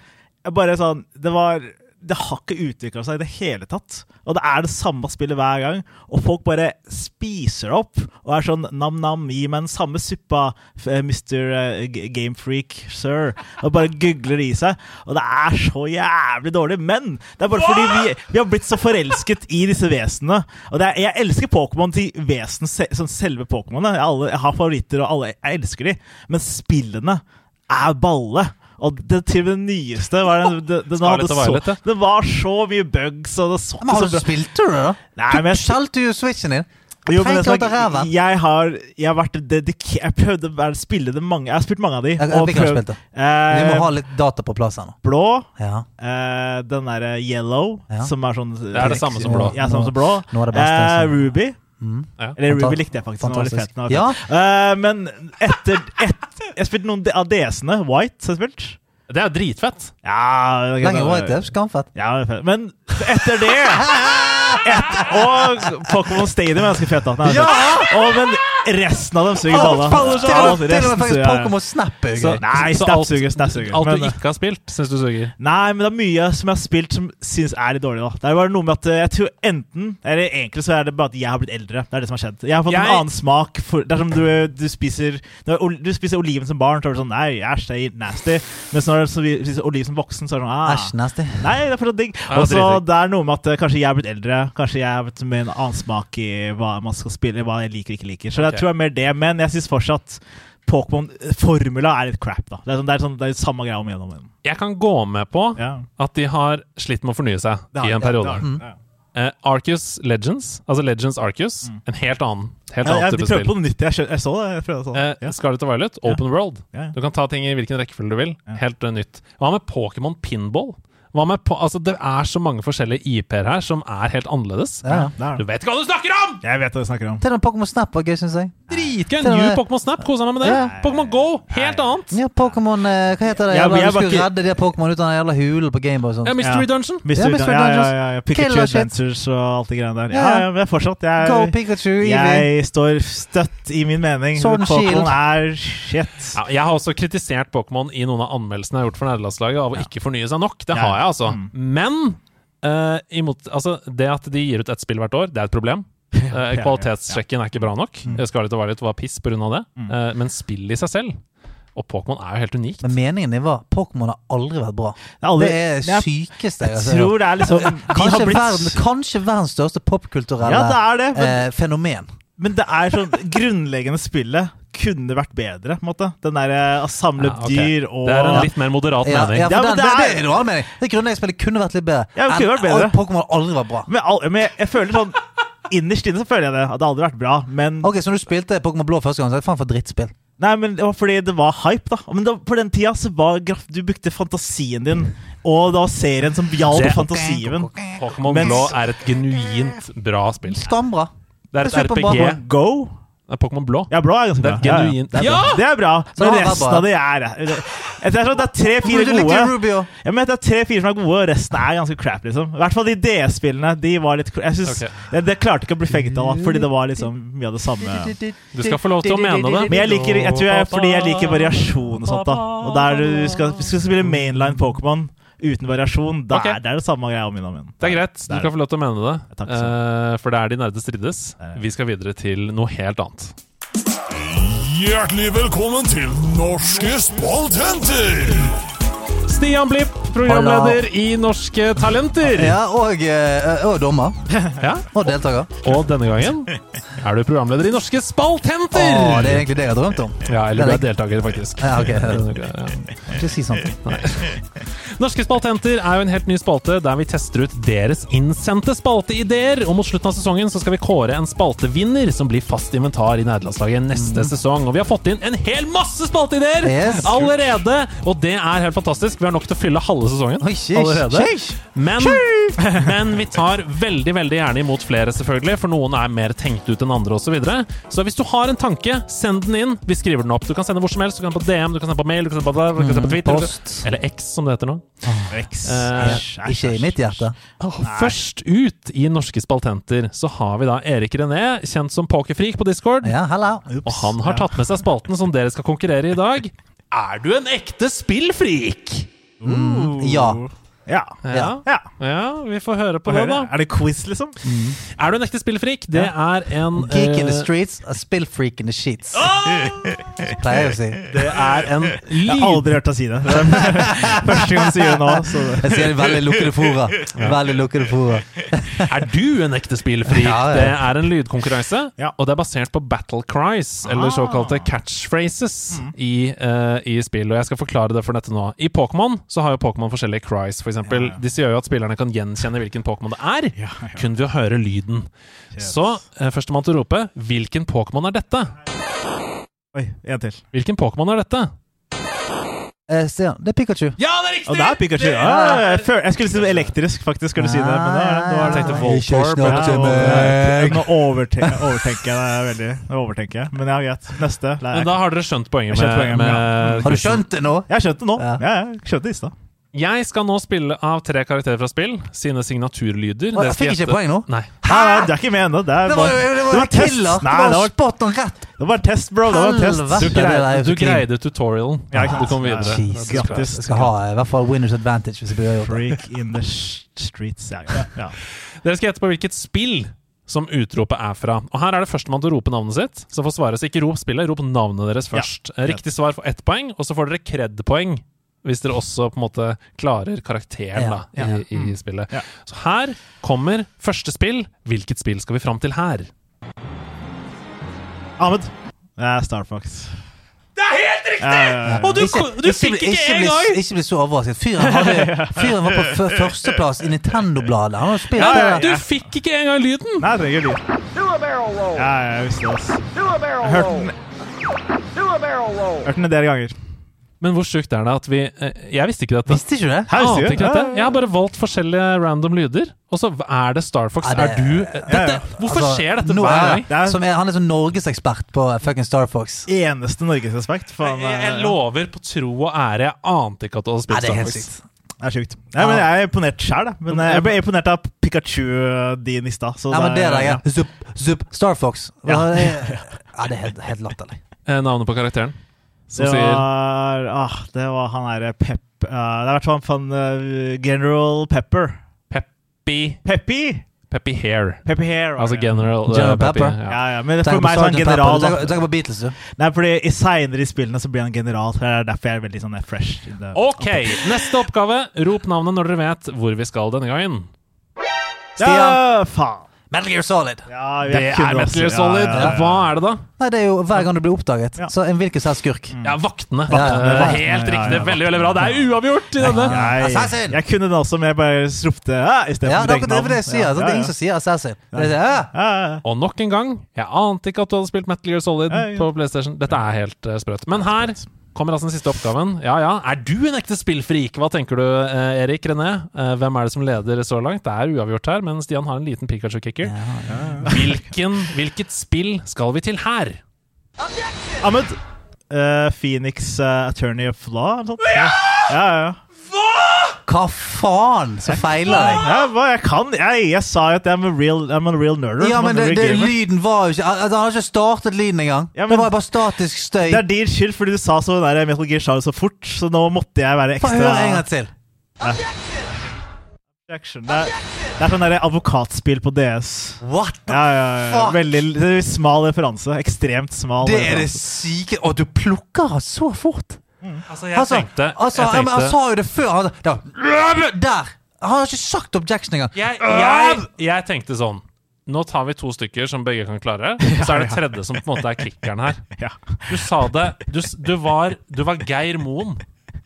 bare sånn Det var det har ikke utvikla seg i det hele tatt. Og det er det samme spillet hver gang. Og folk bare spiser det opp og er sånn nam-nam, gi meg den samme suppa, eh, Mr. Gamefreak, Game Freak, sir. Og bare gugler i seg. Og det er så jævlig dårlig. Men det er bare fordi vi, vi har blitt så forelsket i disse vesenene. Og er, jeg elsker Pokémon til vesen, sånn selve Pokémon. Jeg, jeg har favoritter, og alle, jeg elsker de. Men spillene er balle. Og det til det nyeste var den, den, den, hadde og Violet, ja. så, det var så mye bugs, og det så Men ikke har så du du det, da? Nei, Du men jeg- solgte jo switchen din. Jo, men ræven. jeg har, jeg har vært dedikert Jeg prøvde å spille det mange Jeg har spilt mange av de. Jeg- prøvd- spilt. Eh, Vi må ha litt data på plass her nå. Blå, Ja. eh, den derre yellow, Ja. som er sånn Det er det samme som blå. Ja, samme som blå. Nå er det beste, Eh, altså. Ruby. Mm. Ja. Eller Ruby likte jeg faktisk. Fantastisk. fet, Ja. Eh, men etter et, Jeg spilte noen av DS-ene. White har jeg spilt. Det er jo dritfett. Ja, det- Lenge white, det er skamfett. Ja. Men etter det et, Og Pokémon Stadium er ganske fett. da. Nei, ja! Og, men resten av dem suger balla. Pokémon Snap er gøy. Nei, Så Snap suger. Snap suger. Alt du ikke har spilt, syns du suger. Nei, men det er mye som jeg har spilt som syns er litt dårlig. da Det er bare noe med at eh, jeg tror enten Eller egentlig så er det bare at jeg har blitt eldre. Det er det som har skjedd. Jeg har fått Jeg- en annen smak. For, det er som du, du spiser du spiser oliven som barn, så er det sånn Nei, æsj, det er nasty. Mens når du spiser oliven som voksen, så er det sånn ah, Æsj, nasty. Nei, det er fortsatt digg. Og så det er noe med at eh, kanskje jeg er blitt eldre. Kanskje jeg har med en annen smak i hva man skal spille, hva jeg liker og ikke liker. Så okay. jeg tror det er mer det. Men jeg syns fortsatt Pokémon-formula er litt crap, da. Det er, sånn, det er, sånn, det er samme greia om igjen og om igjen. Jeg kan gå med på Ja. at de har slitt med å fornye seg har- i en periode. det har- Mm. ja. Eh, Arceus Legends, altså Legends Arceus, en helt annen, helt Ja, annen ja, de prøver på nytt. Jeg, jeg så det. Jeg prøvde sånn. Uh, ja. Scarlet og Violet, Open World. Ja, ja. Du kan ta ting i hvilken rekkefølge du vil. Ja. Helt uh, nytt. Hva med Pokémon Pinball? Hva med po altså, det er så mange forskjellige IP-er her som er helt annerledes. Ja. Er Du vet ikke hva du snakker om! Jeg vet hva du snakker om. Til og med Pokémon Snap var gøy, syns jeg. Dritgøy! New med- Pokémon Snap, kosa meg med det. Ja. Pokémon Go, helt annet. Ja, Pokémon eh, Hva heter det? Ja, jævla, jeg du skulle ikke- redde de Pokémon ut av den jævla hulen på Gameboy. Ja, Mystery Ja. Dungeon. Mystery Ja, Dun- ja, ja, ja, ja. Pikachu. Adventures og alt det greiene der. Ja, Ja. ja, men fortsatt. Jeg, Go Pikachu, jeg står støtt i min mening. Sword Pokémon er shit. Ja, jeg har også kritisert Pokémon i noen av anmeldelsene jeg har gjort for nederlandslaget, av å ikke fornye seg nok. Det har jeg, altså. Mm. Men uh, imot, altså, det at de gir ut ett spill hvert år, det er et problem. Eh, ja, ja. kvalitetssjekken er ikke bra nok. Mm. Scarlet og Violet var piss pga. det. Mm. Eh, men spillet i seg selv Og Pokémon er jo helt unikt. Men meningen din var Pokémon har aldri vært bra. Det er aldri- Det er Jeg- sykeste jeg Jeg tror det er liksom Kanskje, har blitt verden, kanskje verdens største popkulturelle Ja, det det. Men, eh, fenomen. Men det er sånn grunnleggende spillet kunne vært bedre, på en måte. Den derre å samle Ja, okay. dyr og Det er en litt mer moderat Ja, mening. ja, for Ja, men den, det, er, det er- jo mening. Det grunnleggende spillet kunne vært litt bedre. Ja, det kunne vært bedre. Pokémon har aldri vært bra. Men, al- men jeg, jeg føler sånn Innerst inne så føler jeg det. At det aldri vært bra. Men Ok, Så når du spilte Pokémon Blå første gang, så er det faen for drittspill. Nei, men det var fordi det var hype, da. Men det, var- på den tida så var graf du brukte fantasien din, og det var serien som hjalp Det- fantasien. Pokémon Blå er et genuint bra spill. Skambra. Det er et RPG. Pokemon Go? Pokémon Blå. Ja, blå er ganske bra. Det er Ja, ja. Det er Ja! Det er bra, men det resten av det er Jeg tror det er tre-fire gode. Rubio. Ja, men det er tre-fire som er gode, og resten er ganske crap, liksom. I hvert fall de DS-spillene. De var litt Jeg synes, okay. det, det klarte ikke å bli fengt av, fordi det var liksom mye av det samme. Du skal få lov til å mene det. Men jeg liker Jeg tror jeg fordi jeg liker variasjon og sånt, da. Og der du skal, skal spille mainline Pokémon uten variasjon, da okay. er det er det samme greia om igjen og om igjen. Det er greit. Du kan få lov til å mene det. Takk uh, for det er de nerde strides. Vi skal videre til noe helt annet. Hjertelig velkommen til Norske spaltenter! Stian Blipp, programleder i Norske Talenter. Ja, og, eh, og dommer. Ja. Og deltaker. Og denne gangen er du programleder i Norske Spaltenter. Å, det er egentlig det jeg har drømt om. Ja, eller du er deltaker, faktisk. Ja, ok. Ja. Ikke si sånt. Norske Spaltenter er jo en helt ny spalte der vi tester ut deres innsendte spalteideer. Og mot slutten av sesongen så skal vi kåre en spaltevinner som blir fast inventar i nederlandslaget neste sesong. Og vi har fått inn en hel masse spalteideer Yes. allerede! Og det er helt fantastisk. Vi har nok til å fylle halve halve sesongen allerede. Men, men vi tar veldig veldig gjerne imot flere, selvfølgelig, for noen er mer tenkt ut enn andre osv. Så, videre. så hvis du har en tanke, send den inn. Vi skriver den opp. Du kan sende hvor som helst. Du kan sende på DM, du kan sende på mail, du kan sende på, der, du kan sende på Twitter. Mm, Post. Eller X, som det heter nå. X. Eh, Ikke i mitt hjerte. Først ut i Norske spaltenter så har vi da Erik René, kjent som Pokerfreak på Discord. Ja. Og han har tatt med seg spalten som dere skal konkurrere i i dag. Er du en ekte spillfreak? Ja. Ja. Ja. ja. ja, vi får høre på Få det, høre. da. Er det quiz, liksom? Er du en ekte spillfreak? Det er en Geek in the eh, streets, a spillfreak in the sheets. Pleier jeg å si. Det er en Jeg har aldri hørt deg si det. Det Første gang du sier det nå. Så. Jeg sier det veldig lukkede fora. Veldig lukkede fora. Er du en ekte spillfreak? Ja, ja. Det er en lydkonkurranse, Ja. og det er basert på battle cries, eller Ah. såkalte catchphrases, i, uh, i spill. Og jeg skal forklare det for dette nå. I Pokémon så har jo Pokémon forskjellige cries, for eksempel. Ja, ja. Disse gjør jo at spillerne kan gjenkjenne hvilken Pokémon det er, Ja, ja. kun ved å høre lyden. Så uh, førstemann til å rope Hvilken Pokémon er dette? Oi, en til. Hvilken Pokémon er dette? Eh, Stian, det er Pikachu. Ja, det er riktig! Og det er Pikachu. Ah, jeg, jeg skulle si elektrisk, faktisk, Skulle si det. Men det er, nå det tenkte Ikke Voltorb. Nå overtenker, jeg det veldig. Nå overtenker jeg. Men ja, greit. Neste. Nei, Men da har dere skjønt poenget med, skjønt poenget, med ja. Har du skjønt det nå? jeg har skjønt det nå. Ja. Ja, jeg skjønte det i stad. Jeg skal nå spille av tre karakterer fra spill, sine signaturlyder. Jeg fikk ikke poeng nå. Nei. Hæ? Hæ? Det er ikke ennå. Det, er Det var bare- det det var var test. Nei, Det var var, spot on rett! det var test, bro. Det var test. Du, greide, du greide tutorialen. Ja, ikke komme videre. Ja, Grattis. Jeg skal ha i hvert fall winners advantage hvis jeg blir gjort det. Freak in the streets. Ja, ja. ja. Dere skal gjette på hvilket spill som utropet er fra. Og Her er det førstemann til å rope navnet sitt. Så får svare. Så ikke rop spillet, rop navnet deres Ja. først. Riktig svar får ett poeng, og så får dere kred-poeng. Hvis dere også på en måte klarer karakteren Ja, da, i, ja. i spillet. Ja. Så her kommer første spill. Hvilket spill skal vi fram til her? Ahmed. Det er Star Fox. Det er helt riktig! Ja, ja, ja. Og du, Ikke- du fikk ikke bli- engang! Ikke bli så overrasket. Fyren, hadde, fyren var på f- førsteplass i Nintendo-bladet. Han har spilt Ja, ja. Du fikk ikke engang lyden! Nei, jeg trenger lyd. Do a barrel roll. Ja, jeg visste det. ass. Do a barrel Jeg hørte den, Do a hørte den en del ganger. Men hvor sjukt er det at vi eh, Jeg visste ikke dette. Visste ikke det? Her, Ante ikke dette. Jeg har bare valgt forskjellige random lyder, og så er det Star Fox. Er, det- Er du dette, ja. Hvorfor Altså, skjer dette hver er- gang? Er Som er, han er sånn norgesekspert på fucking Star Fox. eneste norgesekspert. Jeg, jeg lover på tro og ære, jeg ante ikke at du hadde spilt Star Fox. sykt. Det er sjukt. Ja, men jeg er imponert sjøl, men eh, jeg ble imponert av Pikachu din i stad. Ja, men det er ja. ja. Zup, zup, Star Fox. Ja. Ja, det er, helt, helt latterlig. Eh, Navnet på karakteren? Som Det sier var, ah, det var han derre Pep Uh, Det er i hvert fall han uh, General Pepper. Peppy Peppy! Peppy Hair. Peppy Hair. Altså. General, General Pepper. Peppy. Ja. Ja, ja, men for meg er han general, Du da. Tenk- Tenk på Beatles, du. Nei, fordi i seinere i spillene så blir han general. Det er derfor jeg er veldig sånn eh, fresh. Ok, neste oppgave. Rop navnet når dere vet hvor vi skal denne gangen. Stian. Ja, faen! Metal Gear Solid. Ja, Det er Metal Gear Solid. ja, ja, ja. Hva er det, da? Nei, det er jo hver gang du blir oppdaget. Ja. Så en hvilken som helst skurk. Ja, Vaktene. Ja, Eh, Vaktene, Helt ja, riktig. ja, Veldig veldig bra. Det er uavgjort i denne. Assassin! jeg kunne det også, men jeg bare ropte ja, i Ja, det det det sier. navn. Altså, det er ingen som sier Assassin. Det ja. ja, ja. Og nok en gang, jeg ante ikke at du hadde spilt Metal Gear Solid Ja, ja. på PlayStation. Dette er helt uh, sprøtt. Men her kommer altså den siste oppgaven. Ja ja, er du en ekte spillfrik? Hva tenker du, eh, Erik René? Eh, hvem er det som leder så langt? Det er uavgjort her, men Stian har en liten Pikachu-kicker. Hvilken, hvilket spill skal vi til her? Ahmed. Uh, Phoenix uh, Attorney of Law, Ja! Ja, ja. ja. Hva faen som feiler deg? Ja, hva jeg kan Jeg, jeg sa jo at I'm a real, I'm a real nerder. Ja, men det, det, lyden var jo ikke al- altså, Han har ikke startet lyden engang. Ja, men- det var bare statisk støy. Det er din skyld, fordi du sa så der Metal Gear Solid så fort. Så nå måtte jeg være Få ekstra høre en gang til. Objection. Det er, det er sånn der advokatspill på DS. What the Ja, ja, ja. Fuck. Veldig smal referanse. Ekstremt smal. Det er det referanse. syke Og du plukker så fort! Altså, jeg Altså, tenkte, altså jeg tenkte, han sa jo det før. Han, da, der! Han har ikke sagt objection engang. jeg, jeg, jeg tenkte sånn Nå tar vi to stykker som begge kan klare. Så er det tredje som på en måte er kickeren her. Ja. Du sa det Du, du, var, du var Geir Moen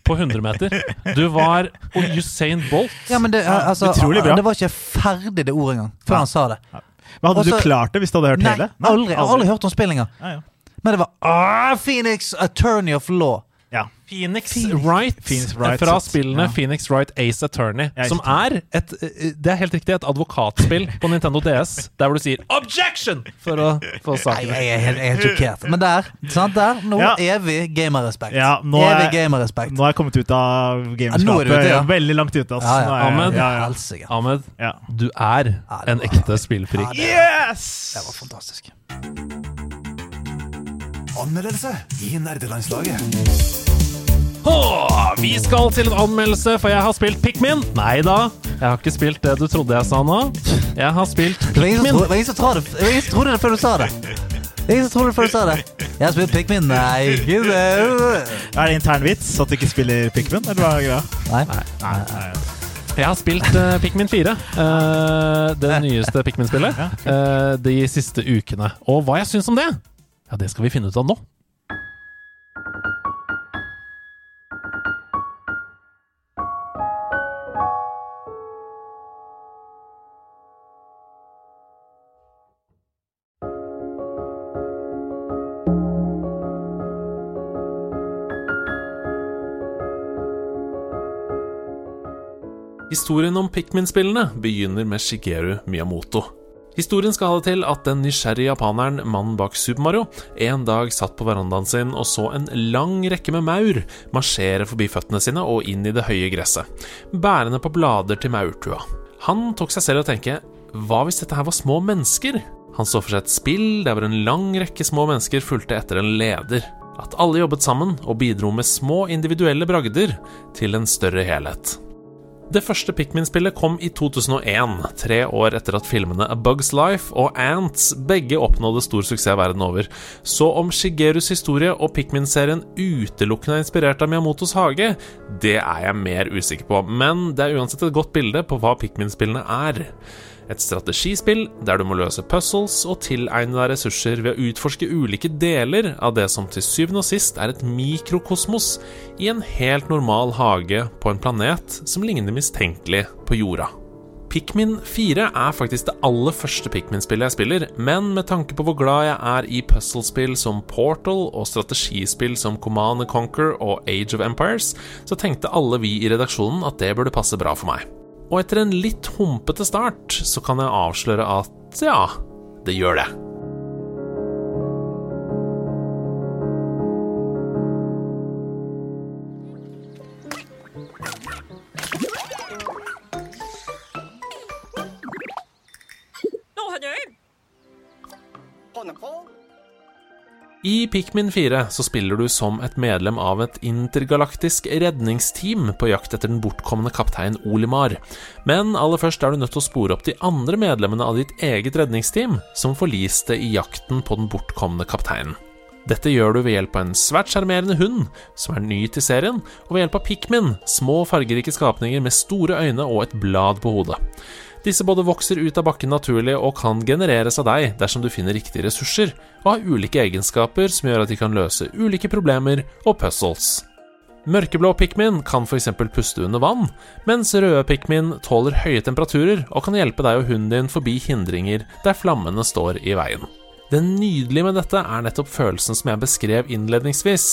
på 100 meter. Du var Usain Bolt. Ja, men det, altså, utrolig bra. det var ikke ferdig, det ordet engang, før Ja. han sa det. Men hadde Også- du klart det hvis du hadde hørt Nei, hele? aldri. Jeg har aldri hørt om spillinga. Ja, ja. Men det var ah, Phoenix Attorney of Law. Phoenix Wright, Phoenix Wright, fra spillene ja. Phoenix Wright Ace Attorney, som er et eh, Det er helt riktig et advokatspill på Nintendo DS, der hvor du sier 'objection' for å få saken jeg er helt, jeg er helt sjokkert. Men der, sant der, nå Ja. evig gamerrespekt. Ja, nå evig er- gamerrespekt. Nå er jeg kommet ut av er gamerskapet. ja. Veldig langt ute. ass. Ja, ja. Nå jeg- Ahmed? ja, ja. Ahmed, Ja. du er Ja, en var- ekte spillfrik. Yes! Det var fantastisk. Anmeldelse i nerdelandslaget. Åh, vi skal til en anmeldelse, for jeg har spilt Pikmin. Nei da, jeg har ikke spilt det du trodde jeg sa nå. Jeg har spilt Det var ingen som, Pikmin. tro, det var ingen som, trodde, det var ingen som trodde det før du sa det. Det var Ingen som trodde det før du sa det. Jeg har spilt Pikmin. Nei, ikke det. Er det intern vits at du ikke spiller Pikmin? Eller hva er greia? Nei. Nei, nei. Jeg har spilt uh, Pikmin 4, eh, det nyeste Pikmin-spillet, eh, de siste ukene. Og hva jeg syns om det, ja, det skal vi finne ut av nå. Historien om Pikmin-spillene begynner med Shigeru Miyamoto. Historien skal ha det til at den nysgjerrige japaneren, mannen bak Super Mario, en dag satt på verandaen sin og så en lang rekke med maur marsjere forbi føttene sine og inn i det høye gresset, bærende på blader til maurtua. Han tok seg selv og tenkte hva hvis dette her var små mennesker? Han så for seg et spill der hvor en lang rekke små mennesker fulgte etter en leder. At alle jobbet sammen og bidro med små individuelle bragder til en større helhet. Det første Pikmin-spillet kom i 2001, tre år etter at filmene A Bug's Life og Ants begge oppnådde stor suksess verden over. Så om Shigerus historie og Pikmin-serien utelukkende er inspirert av Miyamotos hage, det er jeg mer usikker på, men det er uansett et godt bilde på hva Pikmin-spillene er. Et strategispill der du må løse puzzles og tilegne deg ressurser ved å utforske ulike deler av det som til syvende og sist er et mikrokosmos i en helt normal hage på en planet som ligner mistenkelig på jorda. Pikmin 4 er faktisk det aller første Pikmin-spillet jeg spiller, men med tanke på hvor glad jeg er i puzzlespill som Portal og strategispill som Command Conquer og Age of Empires, så tenkte alle vi i redaksjonen at det burde passe bra for meg. Og etter en litt humpete start så kan jeg avsløre at ja, det gjør det. I Pikmin 4 så spiller du som et medlem av et intergalaktisk redningsteam på jakt etter den bortkomne kaptein Olimar. Men aller først er du nødt til å spore opp de andre medlemmene av ditt eget redningsteam som forliste i jakten på den bortkomne kapteinen. Dette gjør du ved hjelp av en svært sjarmerende hund, som er ny til serien, og ved hjelp av Pikmin, små fargerike skapninger med store øyne og et blad på hodet. Disse både vokser ut av bakken naturlig og kan genereres av deg dersom du finner riktige ressurser, og har ulike egenskaper som gjør at de kan løse ulike problemer og puzzles. Mørkeblå pikmin kan f.eks. puste under vann, mens røde pikmin tåler høye temperaturer og kan hjelpe deg og hunden din forbi hindringer der flammene står i veien. Det nydelige med dette er nettopp følelsen som jeg beskrev innledningsvis.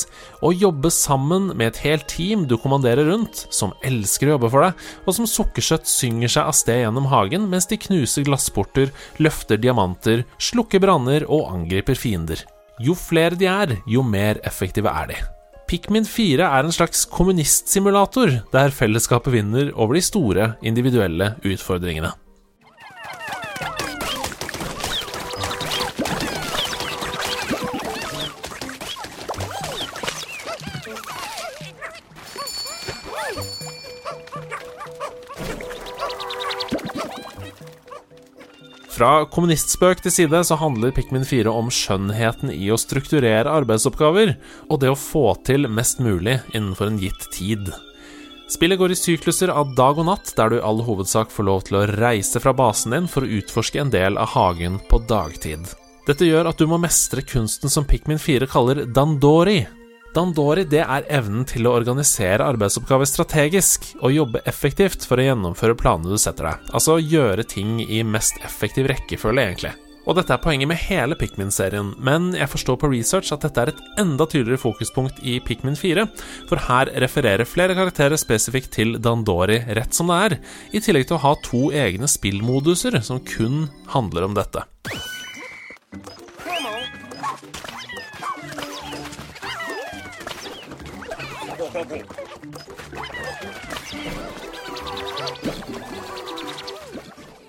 Å jobbe sammen med et helt team du kommanderer rundt, som elsker å jobbe for deg, og som sukkersøtt synger seg av sted gjennom hagen mens de knuser glassporter, løfter diamanter, slukker branner og angriper fiender. Jo flere de er, jo mer effektive er de. Pikmin 4 er en slags kommunistsimulator, der fellesskapet vinner over de store, individuelle utfordringene. Fra kommunistspøk til side så handler Pikmin 4 om skjønnheten i å strukturere arbeidsoppgaver, og det å få til mest mulig innenfor en gitt tid. Spillet går i sykluser av dag og natt, der du i all hovedsak får lov til å reise fra basen din for å utforske en del av hagen på dagtid. Dette gjør at du må mestre kunsten som Pikmin 4 kaller dandori. Dandori det er evnen til å organisere arbeidsoppgaver strategisk og jobbe effektivt for å gjennomføre planene du setter deg. Altså gjøre ting i mest effektiv rekkefølge, egentlig. Og dette er poenget med hele Pikmin-serien, men jeg forstår på research at dette er et enda tydeligere fokuspunkt i Pikmin 4, for her refererer flere karakterer spesifikt til Dandori rett som det er, i tillegg til å ha to egne spillmoduser som kun handler om dette.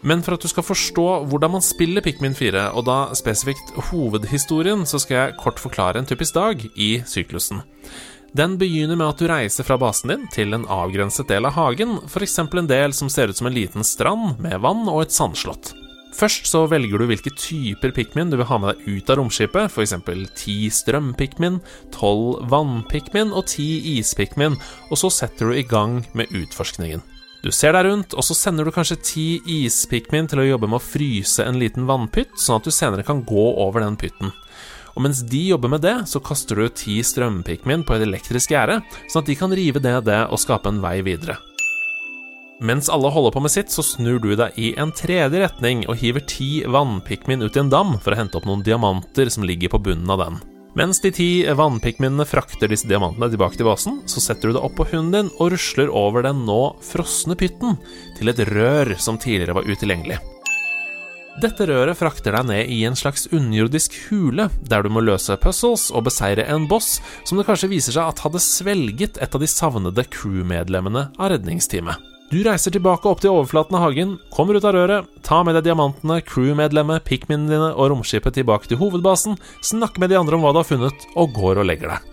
Men for at du skal forstå hvordan man spiller Pikmin 4, og da spesifikt hovedhistorien, så skal jeg kort forklare en typisk dag i syklusen. Den begynner med at du reiser fra basen din til en avgrenset del av hagen, f.eks. en del som ser ut som en liten strand med vann og et sandslott. Først så velger du hvilke typer pikmin du vil ha med deg ut av romskipet, f.eks. ti strømpikmin, tolv vannpikmin og ti ispikmin, og så setter du i gang med utforskningen. Du ser deg rundt, og så sender du kanskje ti ispikmin til å jobbe med å fryse en liten vannpytt, sånn at du senere kan gå over den pytten. Og mens de jobber med det, så kaster du ti strømpikmin på et elektrisk gjerde, sånn at de kan rive ned det og skape en vei videre. Mens alle holder på med sitt, så snur du deg i en tredje retning og hiver ti vannpikmin ut i en dam for å hente opp noen diamanter som ligger på bunnen av den. Mens de ti vannpikminene frakter disse diamantene tilbake til basen, så setter du det opp på hunden din og rusler over den nå frosne pytten til et rør som tidligere var utilgjengelig. Dette røret frakter deg ned i en slags underjordisk hule, der du må løse puzzles og beseire en boss som det kanskje viser seg at hadde svelget et av de savnede crewmedlemmene av redningsteamet. Du reiser tilbake opp til overflaten av hagen, kommer ut av røret, tar med deg diamantene, crewmedlemmet, pikminene dine og romskipet tilbake til hovedbasen, snakker med de andre om hva du har funnet, og går og legger deg.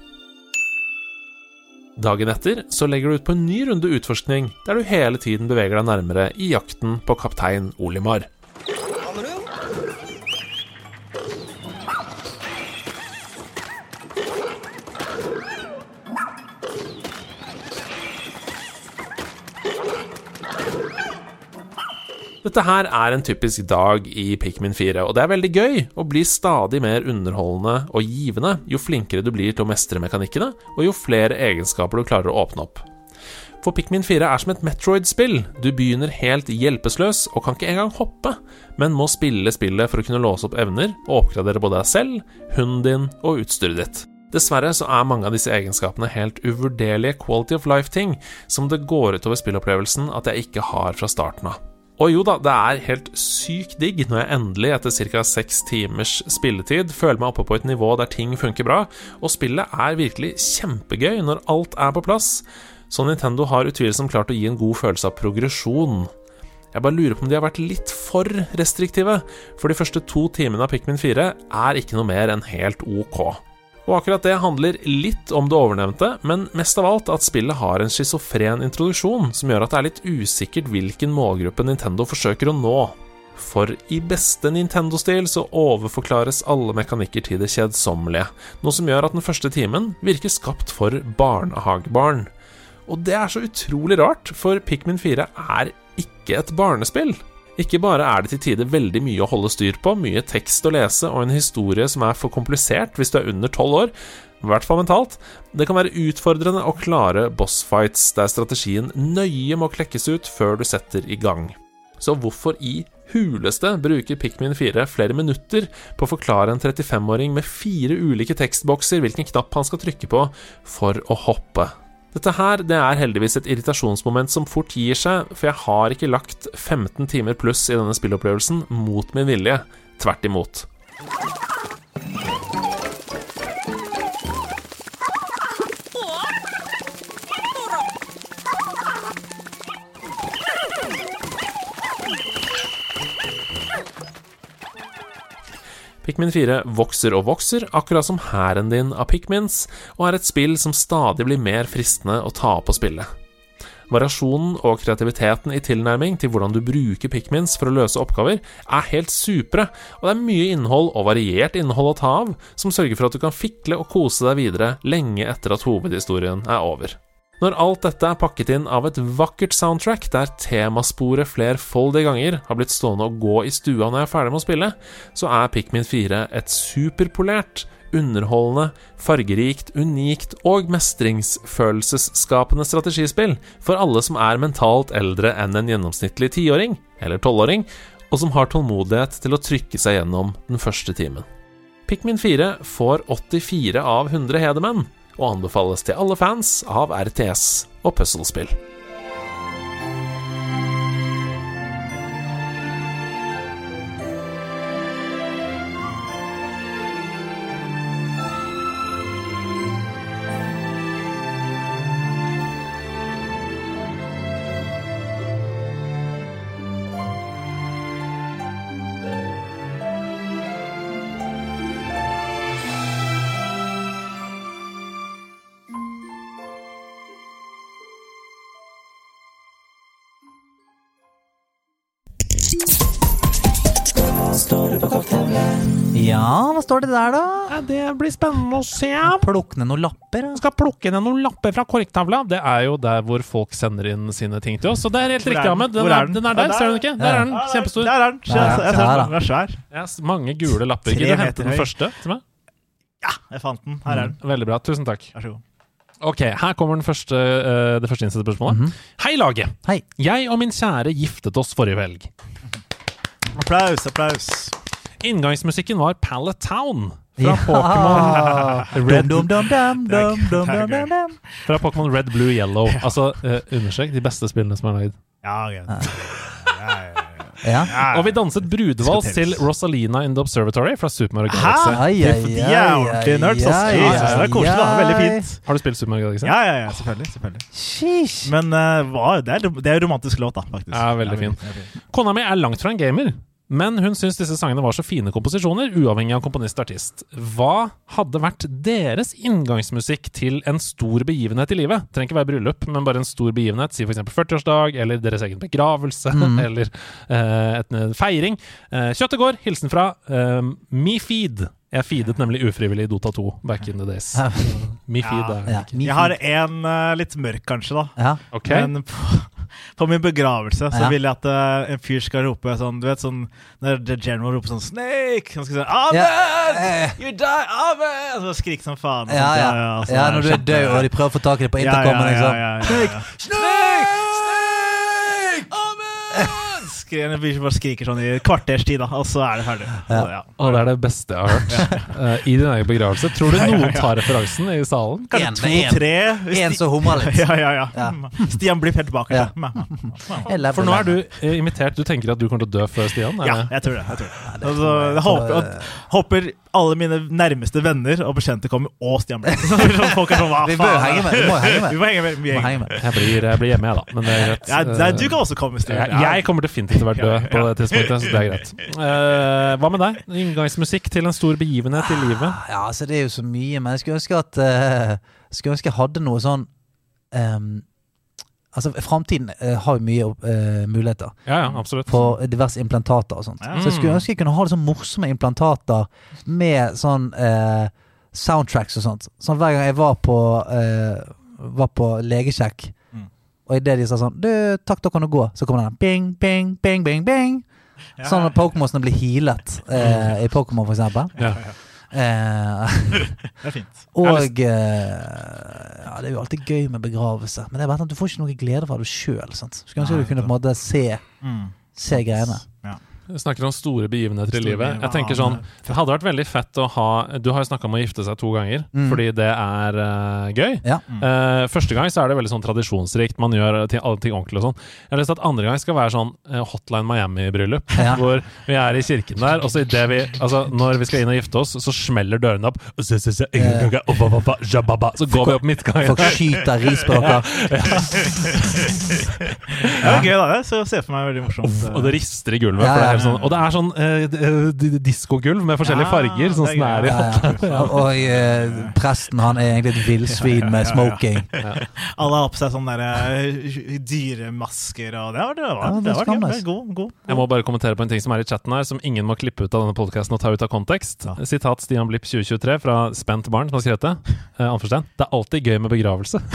Dagen etter så legger du ut på en ny runde utforskning, der du hele tiden beveger deg nærmere i jakten på kaptein Olimar. Dette her er en typisk dag i Pikmin 4, og det er veldig gøy og blir stadig mer underholdende og givende jo flinkere du blir til å mestre mekanikkene, og jo flere egenskaper du klarer å åpne opp. For Pikmin 4 er som et Metroid-spill. Du begynner helt hjelpeløs og kan ikke engang hoppe, men må spille spillet for å kunne låse opp evner og oppgradere både deg selv, hunden din og utstyret ditt. Dessverre så er mange av disse egenskapene helt uvurderlige quality of life-ting som det går utover spillopplevelsen at jeg ikke har fra starten av. Og jo da, det er helt sykt digg når jeg endelig, etter ca. seks timers spilletid, føler meg oppe på et nivå der ting funker bra, og spillet er virkelig kjempegøy når alt er på plass. Så Nintendo har utvilsomt klart å gi en god følelse av progresjon. Jeg bare lurer på om de har vært litt for restriktive, for de første to timene av Pikmin 4 er ikke noe mer enn helt ok. Og akkurat det handler litt om det overnevnte, men mest av alt at spillet har en schizofren introduksjon som gjør at det er litt usikkert hvilken målgruppe Nintendo forsøker å nå. For i beste Nintendo-stil så overforklares alle mekanikker til det kjedsommelige, noe som gjør at den første timen virker skapt for barnehagebarn. Og det er så utrolig rart, for Pikmin 4 er ikke et barnespill. Ikke bare er det til tider veldig mye å holde styr på, mye tekst å lese og en historie som er for komplisert hvis du er under tolv år, i hvert fall mentalt. Det kan være utfordrende å klare bossfights der strategien nøye må klekkes ut før du setter i gang. Så hvorfor i huleste bruker Pikmin 4 flere minutter på å forklare en 35-åring med fire ulike tekstbokser hvilken knapp han skal trykke på for å hoppe? Dette her det er heldigvis et irritasjonsmoment som fort gir seg, for jeg har ikke lagt 15 timer pluss i denne spillopplevelsen mot min vilje. Tvert imot. Pikmin 4 vokser og vokser, akkurat som hæren din av pikmins, og er et spill som stadig blir mer fristende å ta opp og spille. Variasjonen og kreativiteten i tilnærming til hvordan du bruker pikmins for å løse oppgaver, er helt supre, og det er mye innhold og variert innhold å ta av, som sørger for at du kan fikle og kose deg videre lenge etter at hovedhistorien er over. Når alt dette er pakket inn av et vakkert soundtrack der temasporet flerfoldige ganger har blitt stående og gå i stua når jeg er ferdig med å spille, så er Pikmin 4 et superpolert, underholdende, fargerikt, unikt og mestringsfølelsesskapende strategispill for alle som er mentalt eldre enn en gjennomsnittlig tiåring, eller tolvåring, og som har tålmodighet til å trykke seg gjennom den første timen. Pikmin 4 får 84 av 100 hedermenn, og anbefales til alle fans av RTS og puslespill. Ja, hva står det der, da? Ja, det blir spennende å se. Plukke ned noen lapper. da. Skal plukke ned noen lapper fra korktavla. Det er jo der hvor folk sender inn sine ting til oss. Så det er helt er riktig, den? Ahmed. Den, den? den er Ja, der, ser du den ikke? Der Ja. er den. Kjempestor. Der er den. Jeg ser den. Er svær. Mange gule lapper. Gidder du hente den første til meg? Ja, jeg fant den. Her er den. Veldig bra. Tusen takk. Vær så god. Ok, her kommer den første, uh, det første innsatte spørsmålet. Hei, laget! Hei. Jeg og min kjære giftet oss forrige helg. Applaus, applaus. Inngangsmusikken var Pallet Town. Fra Pokémon Pokémon Red, Blue, Yellow. Altså, eh, uh, understrek de beste spillene som er lagd. Ja, greit. Ja. Og vi danset brudevals til Rosalina in the Observatory fra Super Mario Galaxy. Det er koselig, da. Veldig fint. Har du spilt Super Mario Galaxy? Ja, ja, ja selvfølgelig. selvfølgelig. Men uh, det, er, det romantisk låt, da, faktisk. Ja, veldig fin. Kona mi er langt fra en gamer, men hun syns disse sangene var så fine komposisjoner, uavhengig av komponist og artist. Hva hadde vært deres inngangsmusikk til en stor begivenhet i livet? Trenger ikke være bryllup, men bare en stor begivenhet, si f.eks. 40-årsdag, eller deres egen begravelse, eller eh, et- en feiring. Eh, kjøttet går, hilsen fra eh, MeFeed. Jeg feedet nemlig ufrivillig i Dota 2 back in the days. MeFeed er Ja, Jeg har en uh, litt mørk, kanskje, da. ja. Ok. Men på, på min begravelse så Ja. vil jeg at uh, en fyr skal rope sånn Du vet sånn når The General roper sånn 'Snake!' Han skal si 'Amen! Ja. You die! Amen!' Og så skrike som faen. Ja, ja, ja. ja, er det når du er død og de prøver å få tak i det på Ja, ja, intercomen, ja, liksom. ja, ja, Snake! Snake! Amen! Skri- bare skriker sånn i et kvarters tid, da, og så er det ferdig. Ja. ja. Det er det beste jeg har hørt. uh, I din egen begravelse. Tror du noen tar referansen i salen? En, Kanskje en, to-tre. en som humrer litt. Ja, ja, ja. Ja. Stian blir helt lever For nå er du eh, invitert. Du tenker at du kommer til å dø før Stian? eller? Ja, jeg tror det. Jeg tror det. det Altså, jeg håper, håper alle mine nærmeste venner og bekjente kommer, og Stian Blipp. Folk er sånn, hva Vi bør faen? henge med. Vi må henge med. Vi må henge med. Vi må henge med. med. Jeg blir, jeg blir hjemme, jeg, da. Men det er greit. Ja, nei, du kan også komme, Stian. jeg, jeg kommer definitivt til å være død på det tidspunktet, så det er greit. Uh, hva med deg? Inngangsmusikk til en stor begivenhet i livet? Ja, altså det er jo så mye, men jeg skulle ønske at uh, Skulle ønske jeg hadde noe sånn ehm, Altså, framtiden eh, har jo mye eh, muligheter Ja, ja, absolutt. for diverse implantater og sånt. Ja. Så jeg skulle ønske jeg kunne ha det sånn morsomme implantater med sånn eh, soundtracks og sånt. Sånn hver gang jeg var på eh, Var på legesjekk, Mm. og idet de sa sånn Du, takk, da kan du gå, så kommer den bing, bing, bing, bing, bing. Ja, Sånn ja. at Pokémonsene blir healet eh, i Pokémon, for eksempel. Ja. Eh, Det er fint. og eh, Ja, det er jo alltid gøy med begravelse, men det er bare at du får ikke noe glede fra det sjøl. Skulle ønske du kunne på en måte se, Mm. se greiene. Snakker om store begivenheter i livet. Jeg tenker sånn Det hadde vært veldig fett å ha Du har jo snakka om å gifte seg to ganger, Mm. fordi det er uh, gøy. Ja. Eh, første gang så er det veldig sånn tradisjonsrikt. Man gjør ting, alle ting ordentlig og sånn. Jeg har lyst til at andre gang skal være sånn uh, Hotline Miami-bryllup. Ja. Hvor vi er i kirken der, og så idet vi Altså, når vi skal inn og gifte oss, så smeller dørene opp. Så så- så- Så går vi opp midtgangen. Folk skyter ris på dere. Det er gøy, da. det. Så ser jeg for meg veldig morsomt. Og det rister i gulvet. For det er helt sånn, og det er sånn eh, d- diskogulv med forskjellige farger, sånn det er som det er i Ja. Og eh, presten han er egentlig et villsvin med smoking. Alle har på seg sånne der, eh, dyremasker og Det var det. Var, det det var skammes. gøy. God, god. Jeg må bare kommentere på en ting som er i chatten her, som ingen må klippe ut av denne podkasten og ta ut av kontekst. Ja. Sitat Stian Blipp 2023 fra Spent Barn, som har skrevet det. Eh. Det er alltid gøy med begravelse.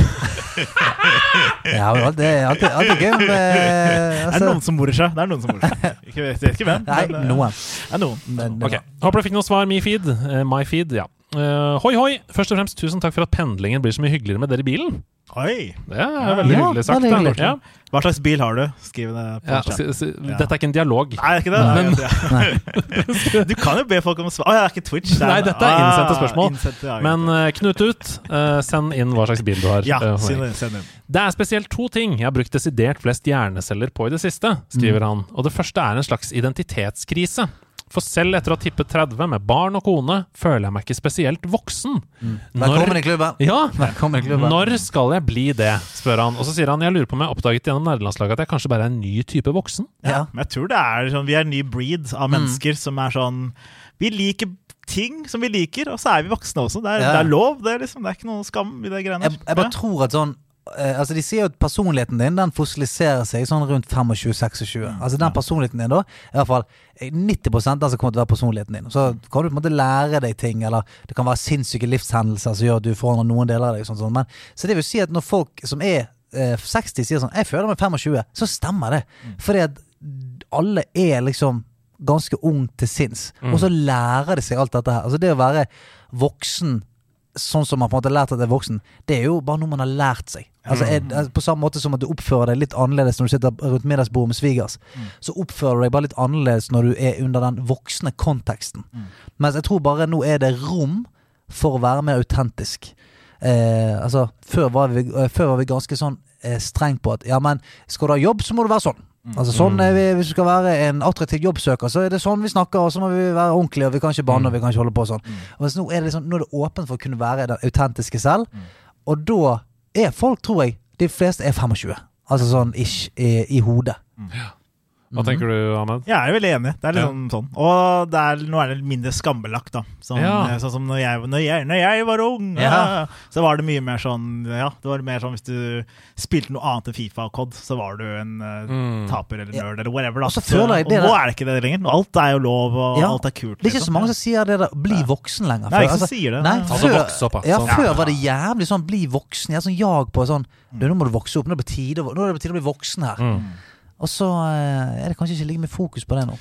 Ja, det er alltid, alltid gøy med Det er altså, noen som morer seg. Det er noen som morer seg. Ikke, vet ikke hvem. Nei, men, eh, noen. Men, okay. Håper du fikk noe svar, MeFeed. Uh, MyFeed, ja. Eh, hoi, hoi! Først og fremst tusen takk for at pendlingen blir så mye hyggeligere med dere i bilen. Oi! Det er veldig Ja, hyggelig sagt. hyggelig. Ja. Hva slags bil har du? Skriv det på Ja, chat. si- si- Dette er ikke en dialog. Nei, det er ikke det? Nei, du kan jo be folk om å svare. Å, det er ikke Twitch. det Nei, dette er innsendte spørsmål. innsendte, ja, Men eh, Knut ut, Uh, send inn hva slags bil du har. ja, send send det. Det er spesielt to ting jeg har brukt desidert flest hjerneceller på i det siste, skriver han. Og det første er en slags identitetskrise. For selv etter å ha tippet 30 med barn og kone, føler jeg meg ikke spesielt voksen. Velkommen i klubben. Ja, Velkommen i klubben. Når skal jeg bli det, spør han. Og så sier han jeg lurer på om jeg oppdaget gjennom nerdelandslaget at jeg kanskje bare er en ny type voksen. Ja. Men jeg tror det er sånn, vi er en ny breed Mm. av mennesker som er sånn Vi liker ting som vi liker, og så er vi voksne også. Det er, Ja. det er lov. Det er, liksom, det er ikke noe skam i det greiene Jeg, jeg bare tror at sånn altså De sier jo at personligheten din Den fossiliserer seg sånn rundt 25-26. Altså Den personligheten din, da, i hvert fall eh, 90 av den som kommer til å være personligheten din. Så kan du på en måte lære deg ting, eller det kan være sinnssyke livshendelser som gjør at du forandrer noen deler av deg. Sånn, sånn. Men, så det vil si at når folk som er eh, 60 sier sånn 'Jeg føler meg 25', så stemmer det. Fordi at alle er liksom ganske ung til sinns. Og så lærer de seg alt dette her. Altså Det å være voksen sånn som man på en måte har lært at det er voksen, det er jo bare noe man har lært seg. Altså, er, er- på samme måte som at du oppfører deg litt annerledes når du sitter rundt middagsbordet med svigers, så oppfører du deg bare litt annerledes når du er under den voksne konteksten. Mens jeg tror bare nå er det rom for å være mer autentisk. Eh, altså, før var, vi, eh, før var vi ganske sånn eh, strengt på at ja, men skal du ha jobb, så må du være sånn. Altså sånn er vi, Hvis du skal være en attraktiv jobbsøker, så er det sånn vi snakker, og så må vi være ordentlige, og vi kan ikke banne, og vi kan ikke holde på sånn. Og mens nå er det liksom, nå er det åpent for å kunne være den autentiske selv, og da er folk, tror jeg, de fleste er 25. Altså sånn ish i, i hodet. Hva tenker du, Ahmed? Jeg er veldig enig. Det er litt Ja. sånn, sånn. Og det er, nå er det mindre skambelagt, da. Sånn, Ja. eh, sånn som når jeg, når, jeg, når jeg var ung, Ja. så var det mye mer sånn Ja, det var mer sånn hvis du spilte noe annet enn Fifa og COD, så var du en Mm. taper eller Ja. nerd eller whatever. Da. Og så føler jeg det og nå er det ikke det lenger. Alt er jo lov, og Ja. alt er kult. Det er ikke så liksom. mange som sier det der 'bli voksen' lenger. Nei, ikke altså, sier det. Nei, Altså, før, vokse opp, ja. ja, Sånn. før Ja. var det jævlig sånn 'bli voksen'. Jeg er sånn jag på sånn 'Nå må du vokse opp. Nå er det på tide, nå er det på tide å bli voksen her'. Mm. Og så eh, er det kanskje ikke like mye fokus på det nå.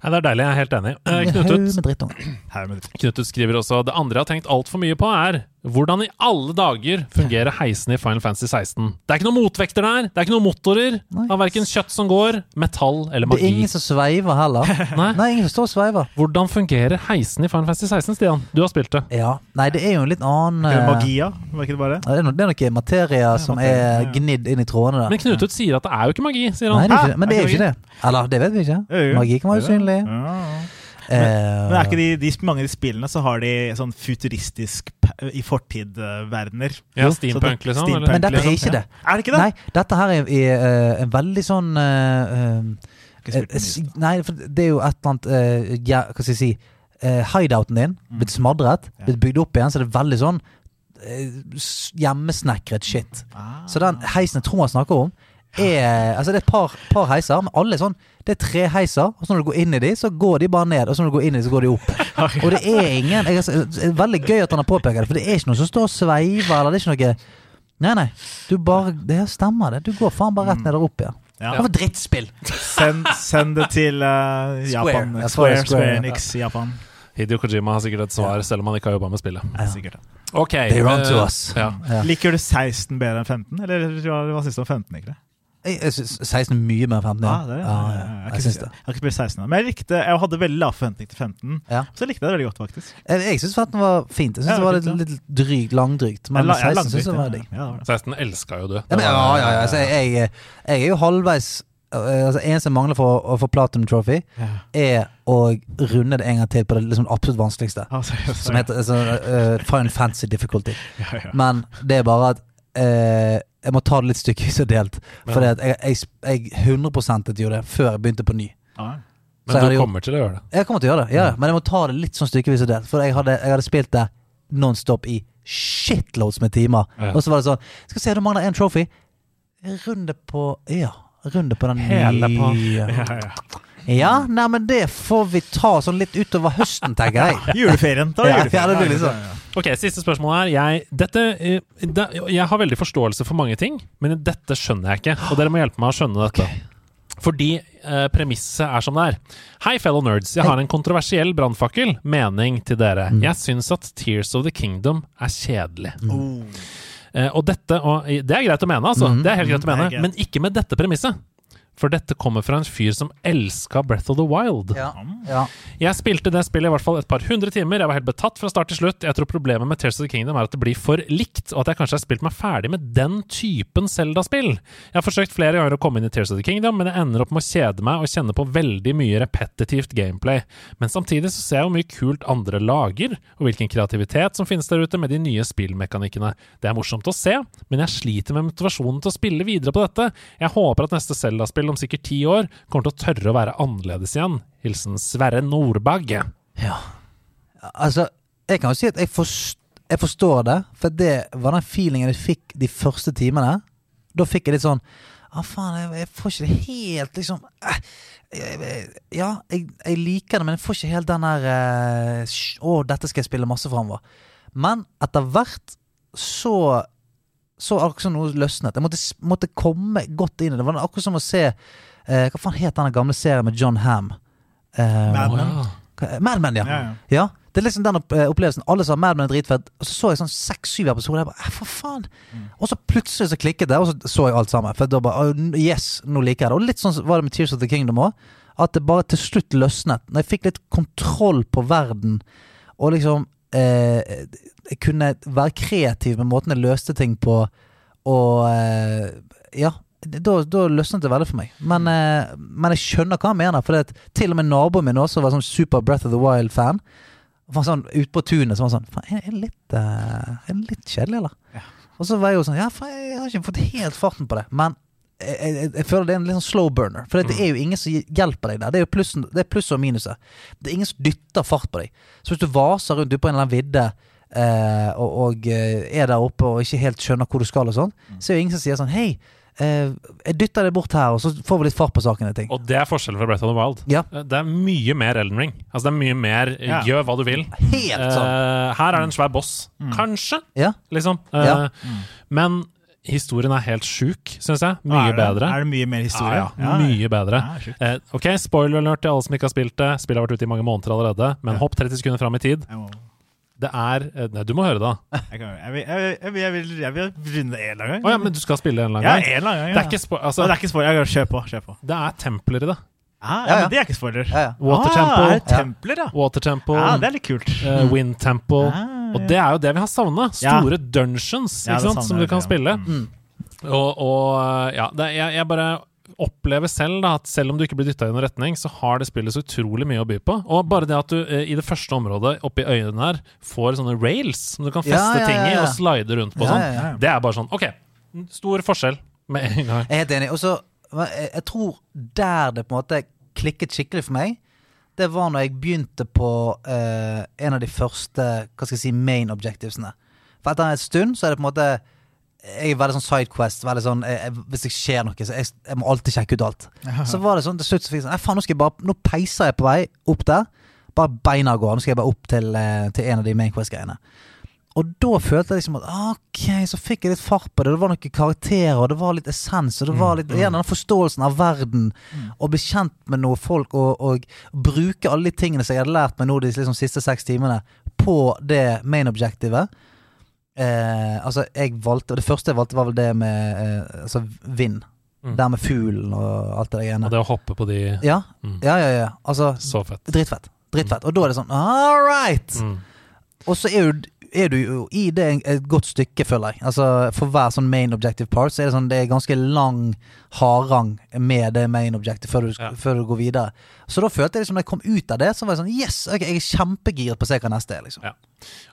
Nei, det er deilig, jeg er helt enig. Eh, Det er Knut ut, med drittunger. Her med det. Knut ut skriver også Det andre jeg har tenkt altfor mye på, er hvordan i alle dager fungerer heisene i Final Fantasy 16? Det er ikke noen motvekter der. Det er ikke noen motorer. nice. Av verken kjøtt som går, metall eller magi. Det er ingen som sveiver heller. Nei. Nei, ingen som står og sveiver. Hvordan fungerer heisen i Final Fantasy 16, Stian? Du har spilt det. Ja. Nei, det er jo en litt annen det eh, Magia, var ikke det bare? ja, Det er noe, det er noe materie som materie, er gnidd inn i trådene der. Men Knutut sier at det er jo ikke magi, sier Nei, det er ikke. Men det er jo ikke det. Eller, det vet vi ikke. Magi kan være usynlig. Ja. Eh, Men er ikke de, de, mange av de spillene så har de sånn futuristisk i fortid-verdener. Ja, steampunk, liksom? steampunk, Eller? Men dette er liksom. ikke det. Ja. Er det ikke det? Nei, dette her er, er, eh, en veldig sånn uh, eh, eh, Nei, for det er jo et eller annet uh, ja, Hva skal jeg si uh, Hideouten din blitt smadret, Ja. blitt bygd opp igjen, så det er veldig sånn eh, hjemmesnekret shit. Ah. Så den heisen jeg tror han snakker om, er Altså, det er et par, par heiser, men alle er sånn Det er tre heiser, og så når du går inn i de, så går de bare ned. Og så når du går inn i de, så går de opp. Og det er ingen jeg, Det er veldig gøy at han har påpekt det, for det er ikke noe som står og sveiver, eller det er ikke noe Nei, nei. Du bare Det stemmer, det. Du går faen bare rett ned og opp igjen. Ja. Hva for drittspill? Send, send det til uh, Japan. Det Square, Square, Square ja. Enix Japan. Hideo Kojima har sikkert et svar, selv om han ikke har jobba med spillet. Ja. Sikkert. Ok. They run to eh, us. Ja. Ja. Liker du 16 bedre enn 15? Eller hva, syns du om 15? egentlig? Jeg, jeg synes 16 er mye mer enn 15. Ja, Ja, det er, ja, jeg, ja, Jeg, jeg ikke, syns jeg det. har ikke spilt 16 Men jeg likte Jeg hadde veldig lav forventning til 15, Ja. så jeg likte det veldig godt, faktisk. Jeg, jeg syns 15 var fint. Jeg syns Ja, det var fint, litt, litt drygt, langdrygt. Men Jeg jeg 16 syns jeg var digg. ja. Ja, det var det. 16 elska jo du. Ja, men, ja, ja, ja. Altså, jeg, jeg, jeg er jo halvveis øh, altså, Eneste jeg mangler for å få Platinum Trophy, Ja. er å runde det en gang til på det liksom absolutt vanskeligste. Altså, Som heter altså, uh, Final Fantasy Difficulty. ja, ja. Men det er bare at øh, jeg må ta det litt stykkevis og delt. For jeg, jeg, jeg 100 gjorde det før jeg begynte på ny. Ja. Men du kommer til å gjøre det. Jeg kommer til å gjøre det, ja, men jeg må ta det litt sånn stykkevis og delt. For jeg hadde, jeg hadde spilt det nonstop i shitloads med timer. Ja. Og så var det sånn Skal vi se, du mangler én trophy. Runde på Ja, Runde på den Hele på- nye. Ja, ja. Ja, nei, men det får vi ta sånn litt utover høsten, tenker jeg. Juleferien. Da, Ja, juleferien. ja, det blir ja. Ok, Siste spørsmål her. Jeg, dette, eh, jeg har veldig forståelse for mange ting, men dette skjønner jeg ikke. Og dere må hjelpe meg å skjønne dette. Fordi eh, premisset er som det er. Hei, fellow nerds. Jeg har en kontroversiell brannfakkel. Mening til dere. Jeg syns at Tears of the Kingdom er kjedelig. Eh, og dette, og Det er greit å mene, altså. Det er helt greit å mene, greit. men ikke med dette premisset. For dette kommer fra en fyr som elska Breath of the Wild. Ja. ja. Jeg spilte det spillet i hvert fall et par hundre timer. Jeg var helt betatt fra start til slutt. Jeg tror problemet med Tears of the Kingdom er at det blir for likt, og at jeg kanskje har spilt meg ferdig med den typen Zelda-spill. Jeg har forsøkt flere ganger å komme inn i Tears of the Kingdom, men jeg ender opp med å kjede meg og kjenne på veldig mye repetitivt gameplay. Men samtidig så ser jeg hvor mye kult andre lager, og hvilken kreativitet som finnes der ute med de nye spillmekanikkene. Det er morsomt å se, men jeg sliter med motivasjonen til å spille videre på dette. Jeg håper at neste Zelda-spill om sikkert ti år kommer til å tørre å være annerledes igjen. Hilsen Sverre Nordbagge. Ja. Altså, jeg kan jo si at jeg, forst jeg forstår det, for det var den feelingen jeg fikk de første timene. Da fikk jeg litt sånn ah, faen, jeg, jeg får ikke det helt liksom eh, Ja, jeg, jeg liker det, men jeg får ikke helt den der eh, Å, dette skal jeg spille masse framover. Men etter hvert så så akkurat som noe løsnet. Jeg måtte, måtte komme godt inn i det. Det var akkurat som å se eh, Hva faen het den gamle serien med John Ham? Eh, Mad Men. Mad Men, ja. Ja, ja. Ja, det er liksom den eh, opplevelsen. Alle sa Mad Men er dritfett. Og så så jeg sånn seks-syv episoder. Jeg bare, eh, for faen Og så plutselig så klikket det, og så så jeg alt sammen. For da bare, «Å, Yes, nå liker jeg det. Og litt sånn var det med Tears of the Kingdom òg. At det bare til slutt løsnet. Når jeg fikk litt kontroll på verden, og liksom eh, Jeg kunne være kreativ med måten jeg løste ting på, og eh, Ja. Da, da løsnet det veldig for meg. Men, eh, men jeg skjønner hva han mener. For det, til og med naboen min også var sånn super Breath of the Wild-fan. Var sånn Ute på tunet så var han sånn Faen, er det litt, eh, er litt kjedelig, eller? Og så var jeg jo sånn Ja, faen, jeg har ikke fått helt farten på det. Men jeg, jeg, jeg føler det er en sånn slow burner. For det er jo ingen som hjelper deg der. Det er jo plussen, det er pluss og minuset. Det er ingen som dytter fart på deg. Så hvis du vaser rundt ute på en eller annen vidde eh, og, og eh, er der oppe og ikke helt skjønner hvor du skal og sånn, så er det ingen som sier sånn Hei, eh, jeg dytter deg bort her, og så får vi litt fart på saken. Ting. Og det er forskjellen fra Breath of the Wild. Ja. Eh, Det er mye mer Elden Ring. Altså Det er mye mer eh, Ja. gjør hva du vil. Helt sånn. Eh, her er det en svær boss. Kanskje, Ja. liksom. Eh, Ja. Men historien er helt sjuk, syns jeg. Er Mye det- bedre. Er det mye mer historie? Ja, ja, mye bedre. Ja. Eh, ok, spoiler alert til alle som ikke har spilt det. Spillet har vært ute i mange måneder allerede, men hopp 30 sekunder fram i tid. Det er eh, Nei, du må høre det, da. jeg, jeg, vil, jeg, jeg, vil, vil, runde det en eller annen Å gang. ja, men du skal spille en eller annen gang? en eller annen gang. Det ja. er ikke altså, det er ikke spoiler. Jeg, kjør på. Kjør på. Det er templer i det. Ah, ja, Ja, ja. Men det er ikke spoiler. Ja, ja. Water ah, Temple. Er det templer, da? Water Temple, Ja, det er litt kult. Uh, Wind Temple. Ah, Og det er jo det vi har savna. Ja. Store dungeons sant? savner som du kan ja. spille. Mm. Og, og ja, det, jeg, jeg bare opplever selv da at selv om du ikke blir dytta i noen retning, så har det spillet så utrolig mye å by på. Og bare det at du eh, i det første området oppi øynene her får sånne rails som du kan Ja, feste ja, ting i ja, ja. og slide rundt på Ja, sånn, ja, ja. det er bare sånn OK, stor forskjell med en gang. Jeg er helt enig. Og så jeg, jeg tror der det på en måte klikket skikkelig for meg, det var når jeg begynte på eh, en av de første hva skal jeg si, main objectivesene. For etter en stund så er det på en måte Jeg er veldig sånn sidequest. Veldig sånn, jeg, jeg, hvis det skjer noe, så jeg, jeg må alltid sjekke ut alt. Så var det sånn til slutt så fikk jeg sånn Nei, faen, nå skal jeg bare Nå peiser jeg på vei opp der. Bare beina går. Nå skal jeg bare opp til, eh, til en av de main quest-greiene. Og da følte jeg liksom at ok, så fikk jeg litt fart på det. Det var noen karakterer, og det var litt essens, og det var litt igjen den forståelsen av verden. Å bli kjent med noen folk, og, og bruke alle de tingene som jeg hadde lært meg nå de liksom, siste seks timene, på det main objectivet. Eh, altså, jeg valgte det første jeg valgte, var vel det med eh, altså vind. Mm. Der med fuglen og alt det der Og det å hoppe på de Ja, Mm. ja, ja. ja. Altså, Så fett. dritfett. Dritfett. Og da er det sånn all right! Mm. Og så er du, er du jo i det et godt stykke, føler jeg. Altså For hver sånn main objective part Så er det sånn Det er ganske lang harang med det main objective før du, Ja. før du går videre. Så da følte jeg liksom da jeg kom ut av det, så var jeg sånn Yes! Okay, jeg er kjempegiret på å se hva neste er, liksom. Ja.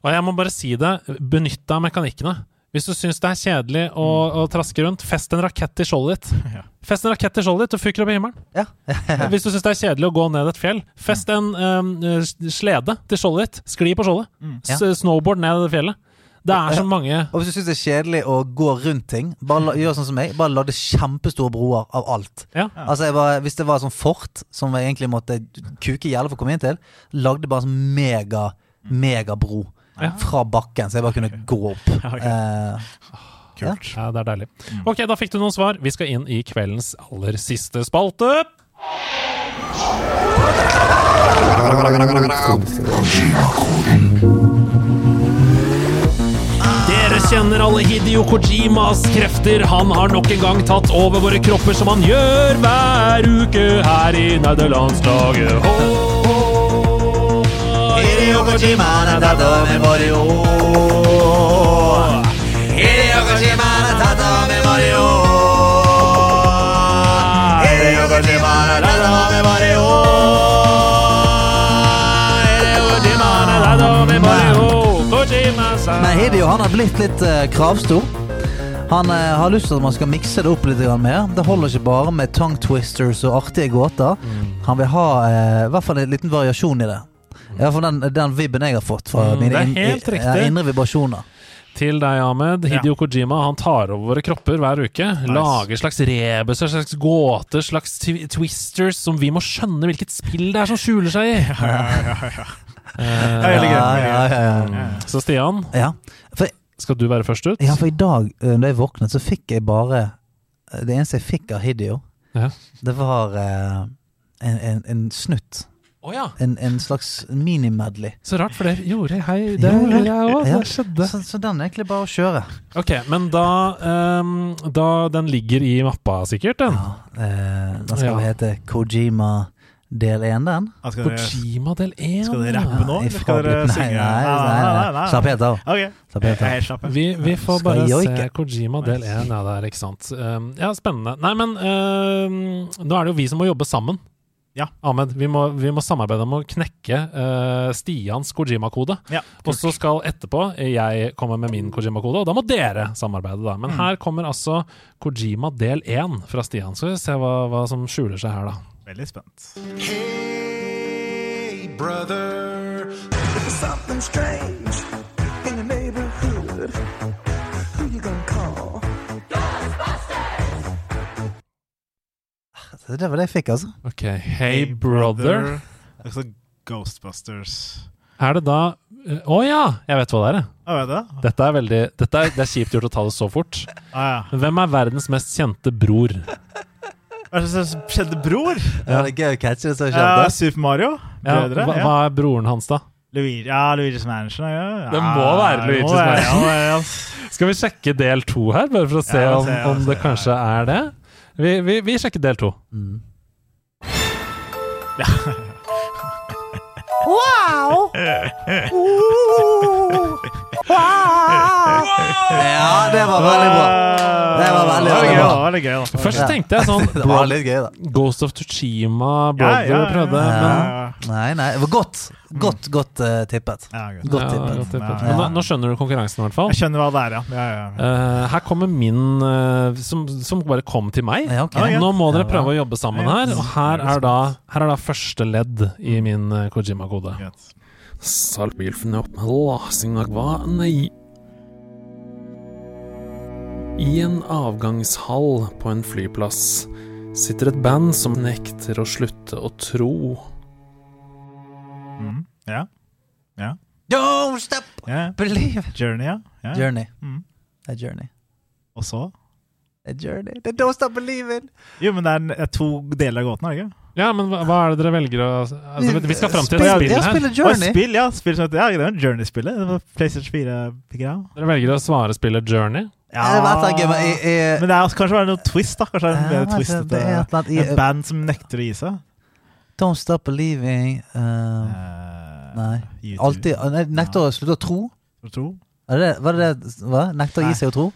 Og jeg må bare si det, benytt deg av mekanikkene. Hvis du syns det er kjedelig å, å traske rundt, fest en rakett i skjoldet ditt. Ja. Fest en rakett i skjoldet ditt og fyker opp i himmelen. Ja. Hvis du syns det er kjedelig å gå ned et fjell, fest en um, slede til skjoldet ditt. Skli på skjoldet. S- Snowboard ned det fjellet. Det er så mange Og hvis du syns det er kjedelig å gå rundt ting, bare la, gjør sånn som meg. Bare lagde kjempestore broer av alt. Ja. Altså jeg bare, Hvis det var sånn fort som jeg egentlig måtte kuke i hjel for å komme inn til, lagde bare sånn mega, megabro Ja. fra bakken, så jeg bare kunne gå opp. Okay. Uh, Kult. Ja, det er deilig. Ok, da fikk du noen svar. Vi skal inn i kveldens aller siste spalte. Dere kjenner alle Hidio Kojimas krefter. Han har nok en gang tatt over våre kropper, som han gjør hver uke her i nederlandslaget. Ho, ho. Hideo han har tatt over Mario. Hideo Kojima, han har tatt over Mario. Hideo Kojima, han har tatt over Mario. Hideo Kojima, han har tatt over Mario. Kojima-san. Men Hideo han har blitt litt uh, kravstor. Han eh, har lyst til at man skal mikse det opp litt mer. Det holder ikke bare med tongue twisters og artige gåter. Han vil ha eh, i hvert fall en liten variasjon i det. I for den, den vibben jeg har fått fra Mm, mine det helt i- riktig. indre vibrasjoner. Til deg, Ahmed. Hidio Kojima han tar over våre kropper hver uke. Lager slags rebuser, slags gåter, slags twisters som vi må skjønne hvilket spill det er som skjuler seg i. Ja, ja, ja, ja. Så Stian, ja. For, skal du være først ut? ja, for i dag eh, da jeg våknet, så fikk jeg bare eh, Det eneste jeg fikk av Hideo, Ja. det var uh, en, en, en snutt. Å ja. En, en slags mini-medley. Så rart, for det gjorde jeg. Hei, det Gjorde jeg òg. Ja. Det skjedde. Så, så den er egentlig bare å kjøre. Ok, men da, um, da Den ligger i mappa, sikkert, den. Ja, eh, den skal Ja. hete Kojima del 1, den. Skal dere, Kojima del 1. skal dere rappe nå, Ja, skal dere nei, synge? Nei, nei, nei. nei. av. Slapp helt av. Okay. slapp. Vi, vi får bare se Kojima del 1. Ja, det er ikke sant. Um, ja, spennende. Nei, men um, nå er det jo vi som må jobbe sammen. Ja. Ahmed, vi må, vi må samarbeide om å knekke uh, Stians Kojima-kode. Ja, Og så skal etterpå jeg komme med min Kojima-kode, og da må dere samarbeide, da. Men her kommer altså Kojima del 1 fra Stian. Skal vi se hva, hva som skjuler seg her, da. Veldig spent. Hey, brother. something strange Det var det jeg fikk, altså. Ok, Hey brother. Altså Ghostbusters. Er det da eh, Å ja! Jeg vet hva det er. jeg. Vet du? Dette er veldig dette er, Det er kjipt gjort å ta det så fort. Ah, ja. Hvem er verdens mest kjente bror? Hva er det som skjedde, bror? Ja, det er gøy å catche det så Ja. Super Mario? Ja, Brødre? hva, Ja. hva er broren hans, da? Luigi, ja, Luigi's Mansion. Ja. Det må være det Luigi's Mansion. Skal vi sjekke del to her, bare for å se Ja, om, om det kanskje er det? Vi, vi, vi sjekker del to. Mm. Ja, det var veldig bra. Det var veldig, veldig bra. Veldig gøy, da. Først tenkte jeg sånn Det var litt gøy, da. Ghost of Tsushima, Brother ja, ja, prøvde, ja, men Nei, nei, det var godt. Godt, godt eh, tippet. ja, gøy. Godt Ja, tippet. godt tippet. Ja, Men nå, nå skjønner du konkurransen, i hvert fall. Jeg skjønner hva det er, ja. ja, ja, ja. Eh, her kommer min eh, som, som bare kom til meg. Ja, ok. Ja, Nå må dere prøve å jobbe sammen her. Og her er da, her er da første ledd i min eh, Kojima-kode. Greit. Nei. I en avgangshall på en flyplass sitter et band som nekter å slutte å tro. Mm. Ja. Ja. Don't stop, Yeah. believe. Journey, ja. Yeah. Journey. Mm. Det er Journey. Og så? Det er Journey. Det er Don't stop believing. Jo, men det er, to deler av gåten, er det ikke? Ja, men hva, hva er det dere velger å altså, Vi skal fram til et Spill- her. Journey. spill, ja. Spill som heter, ja, det er jo Journey-spillet. Det var PlayStation 4-greia. Dere velger å svare spillet Journey. Ja, jeg var et men jeg, jeg, Men det er også, kanskje bare noe twist, da. Kanskje det er en twist altså, det er et annet i- Et band som nekter å gi seg. Don't stop believing uh, Eh, Nei. YouTube. Alltid Nekter å slutte å tro? Tro? Er det, var det det hva? Nekter å gi seg å tro?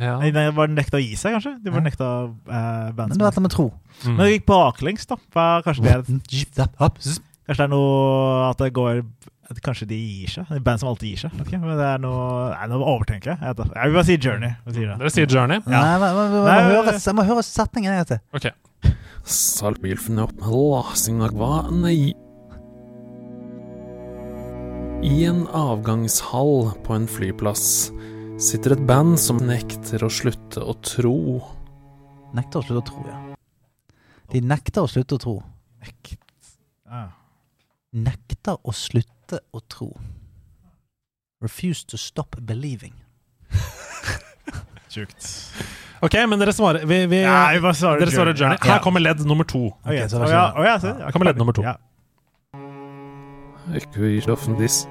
Ja. Nei, nei, var det nekta å gi seg, kanskje? De bare Ja. nekta uh, band Men det var dette med tro. Mm. Men det gikk baklengs, da. For Kanskje det, er, Kanskje det er noe At det går at Kanskje de gir seg? Det er band som alltid gir seg. Okay, men det er noe Nei, nå overtenker jeg. Jeg, jeg vil bare si Journey. Sier det. Dere sier Journey? Ja. Nei, men, men, men, må høre, jeg må høre setningen en gang til. Ok. Nei. I en avgangshall på en flyplass sitter et band som nekter å slutte å tro. Nekter å slutte å tro, ja. De nekter å slutte å tro. Ja. Nekter å slutte å tro. Refuse to stop believing. Sjukt. Ok, men dere svarer vi, vi, Nei, vi svarer Dere svarer Journey. Journey. Ja. Her kommer ledd nummer to. Ok, så oh, ja, oh, ja, så, ja, Her kommer ledd nummer to. Ja. Ikke gi stoffen diss.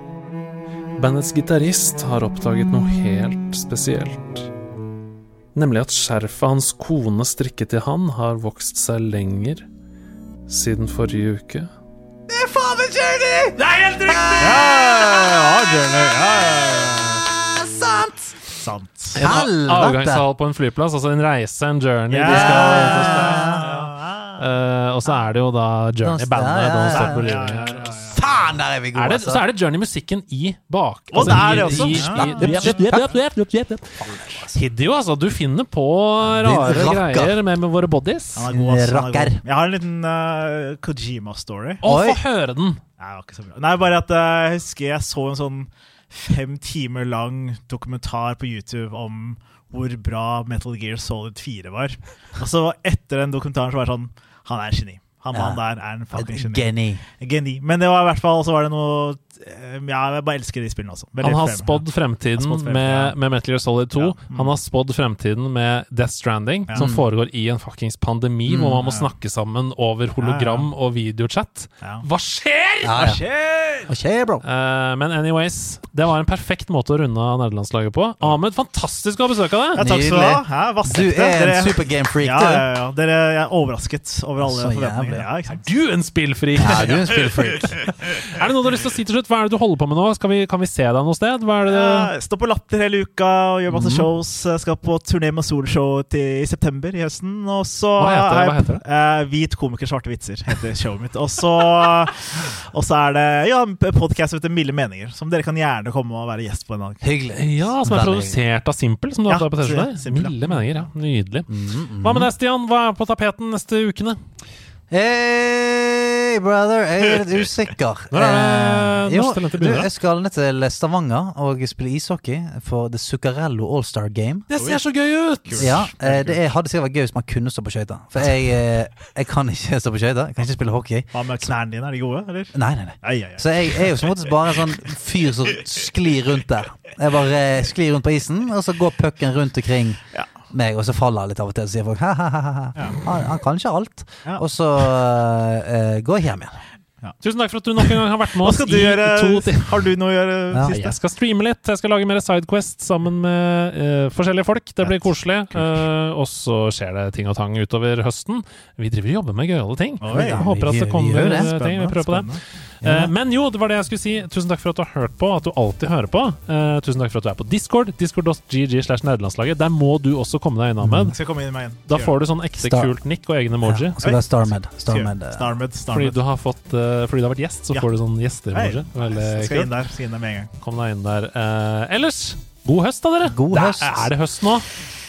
Bandets gitarist har oppdaget noe helt spesielt. Nemlig at skjerfet hans kone strikket til han, har vokst seg lenger siden forrige uke. Det er Ja, Journey. Ja, ja, ja. Sant! Sant. En avgangshall på en flyplass, altså en reise, en journey. Ja. De skal uh, Og så er det jo da Journey-bandet. Ja, ja, ja, der er vi gode, Er det, altså. så er det Journey-musikken i bak. Å, det er det i- også? i- Ja. Hideo, altså. Du finner på rare greier med, med våre bodies. Er er god. Jeg har en liten uh, Kojima-story. Å, få høre den! Nei. Nei, bare at eh, jeg husker jeg så en sånn fem timer lang dokumentar på YouTube om hvor bra Metal Gear Solid 4 var. Og så etter den dokumentaren så var det sånn Han er en geni. Han Ja. mannen der er en fucking geni. Geni. Geni. Men det var i hvert fall så var det noe eh, Ja, jeg bare elsker de spillene også. Veldig Han har spådd fremtiden Han har spådd fremtiden, med, ja. med Metal Gear Solid 2. Ja. Mm. Han har spådd fremtiden med Death Stranding, Ja. som Mm. foregår i en fuckings pandemi, hvor man må ja. snakke sammen over hologram og videochat. Ja. Hva skjer?! Ja, ja. Hva skjer, bro. Uh, men anyways, det var en perfekt måte å runde av nederlandslaget på. Ahmed, fantastisk å ha besøk av Ja, deg! takk skal du ha. Ja, Du er en en supergame-freak, ja, du. ja, ja. Dere jeg er overrasket over alle forventningene forventninger. Jævlig. Ja, er? Du en spillfrik! Ja, du en spillfreak. Er det noe du har lyst til å si til slutt? Hva er det du holder på med nå? Skal vi, kan vi se deg noe sted? Hva er det Ja, Stå på Latter hele uka og gjør masse masse shows. Jeg Skal på turné med Solshow til, i september i høsten. Og så Hva heter det? Hva heter det? Eh, Hvit komiker, svarte vitser heter showet mitt. Og så, og så er det ja, en podkast som heter Milde meninger, som dere kan gjerne komme og være gjest på en dag. Hyggelig. Ja, som er produsert av Simpel, som du Ja, har på T-skjorte. Simpel, ja. Milde meninger, ja. Nydelig. Mm, Hva med deg, Stian? Hva er på tapeten neste ukene? Hey, brother! Jeg er litt usikker. Når er det Eh, jo, du, begynner? jeg skal ned til Stavanger og spille ishockey for The Zuccarello All-Star Game. Det ser så gøy ut! Ja, eh, Det er, hadde sikkert vært gøy hvis man kunne stå på skøyter. For jeg, eh, jeg kan ikke stå på skøyter. Jeg kan ikke spille hockey. Hva med knærne dine? Er de gode, eller? Nei, nei, nei. Ai, ai, ai. Så jeg er jo som oftest bare en sånn fyr som sklir rundt der. Jeg bare eh, sklir rundt på isen, og så går pucken rundt omkring Ja. Meg, og så faller jeg litt av og til, og sier folk ha-ha-ha. Han, han kan ikke alt. Ja. Og så uh, går jeg hjem igjen. Tusen takk for at du nok en gang har vært med Hva oss skal du i gjøre? to timer. Har du noe å gjøre Ja. siste? Jeg skal streame litt. Jeg skal lage mer Sidequest sammen med uh, forskjellige folk. Det blir koselig. Uh, og så skjer det ting og tang utover høsten. Vi driver og jobber med gøyale ting. Oi, ja, håper vi- at det vi kommer vi, det. eh, ting. Vi prøver på det. Spennende. Eh, men jo, det var det jeg skulle si. Tusen takk for at du har hørt på, at du alltid hører på. Eh, tusen takk for at du er på Discord. Discord.gg slash nederlandslaget. Der må du også komme deg inn, Ahmed. Komme inn med en? Da får du sånn ekte Star- kult nikk og egen emoji. Ja, så det er Starmed. Starmed eh, Starmed. Fordi du har fått eh, Fordi du har vært gjest, så Ja. får du sånn gjeste-emoji. Skal inn der, skal inn der med en gang. Kom deg inn der. Eh, ellers, god høst da, dere. God høst. Er det høst nå?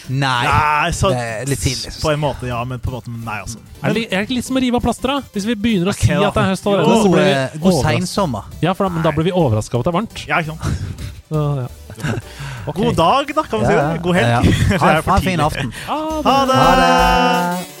Nei! Nei, så, Det er litt tidlig. På en måte, ja, men på en måte nei også. Er det, er det litt som å rive av plasteret? Hvis vi begynner å si at det er høst allerede, så blir vi god seinsommer. Ja, for da, men da blir vi overraska over at det er varmt. Ja, ikke sant? Så, ja. okay. God dag, da, kan vi si det. God helg. ja. ja. Ha, ha en fin aften. Ha det. Ha det! Ha det!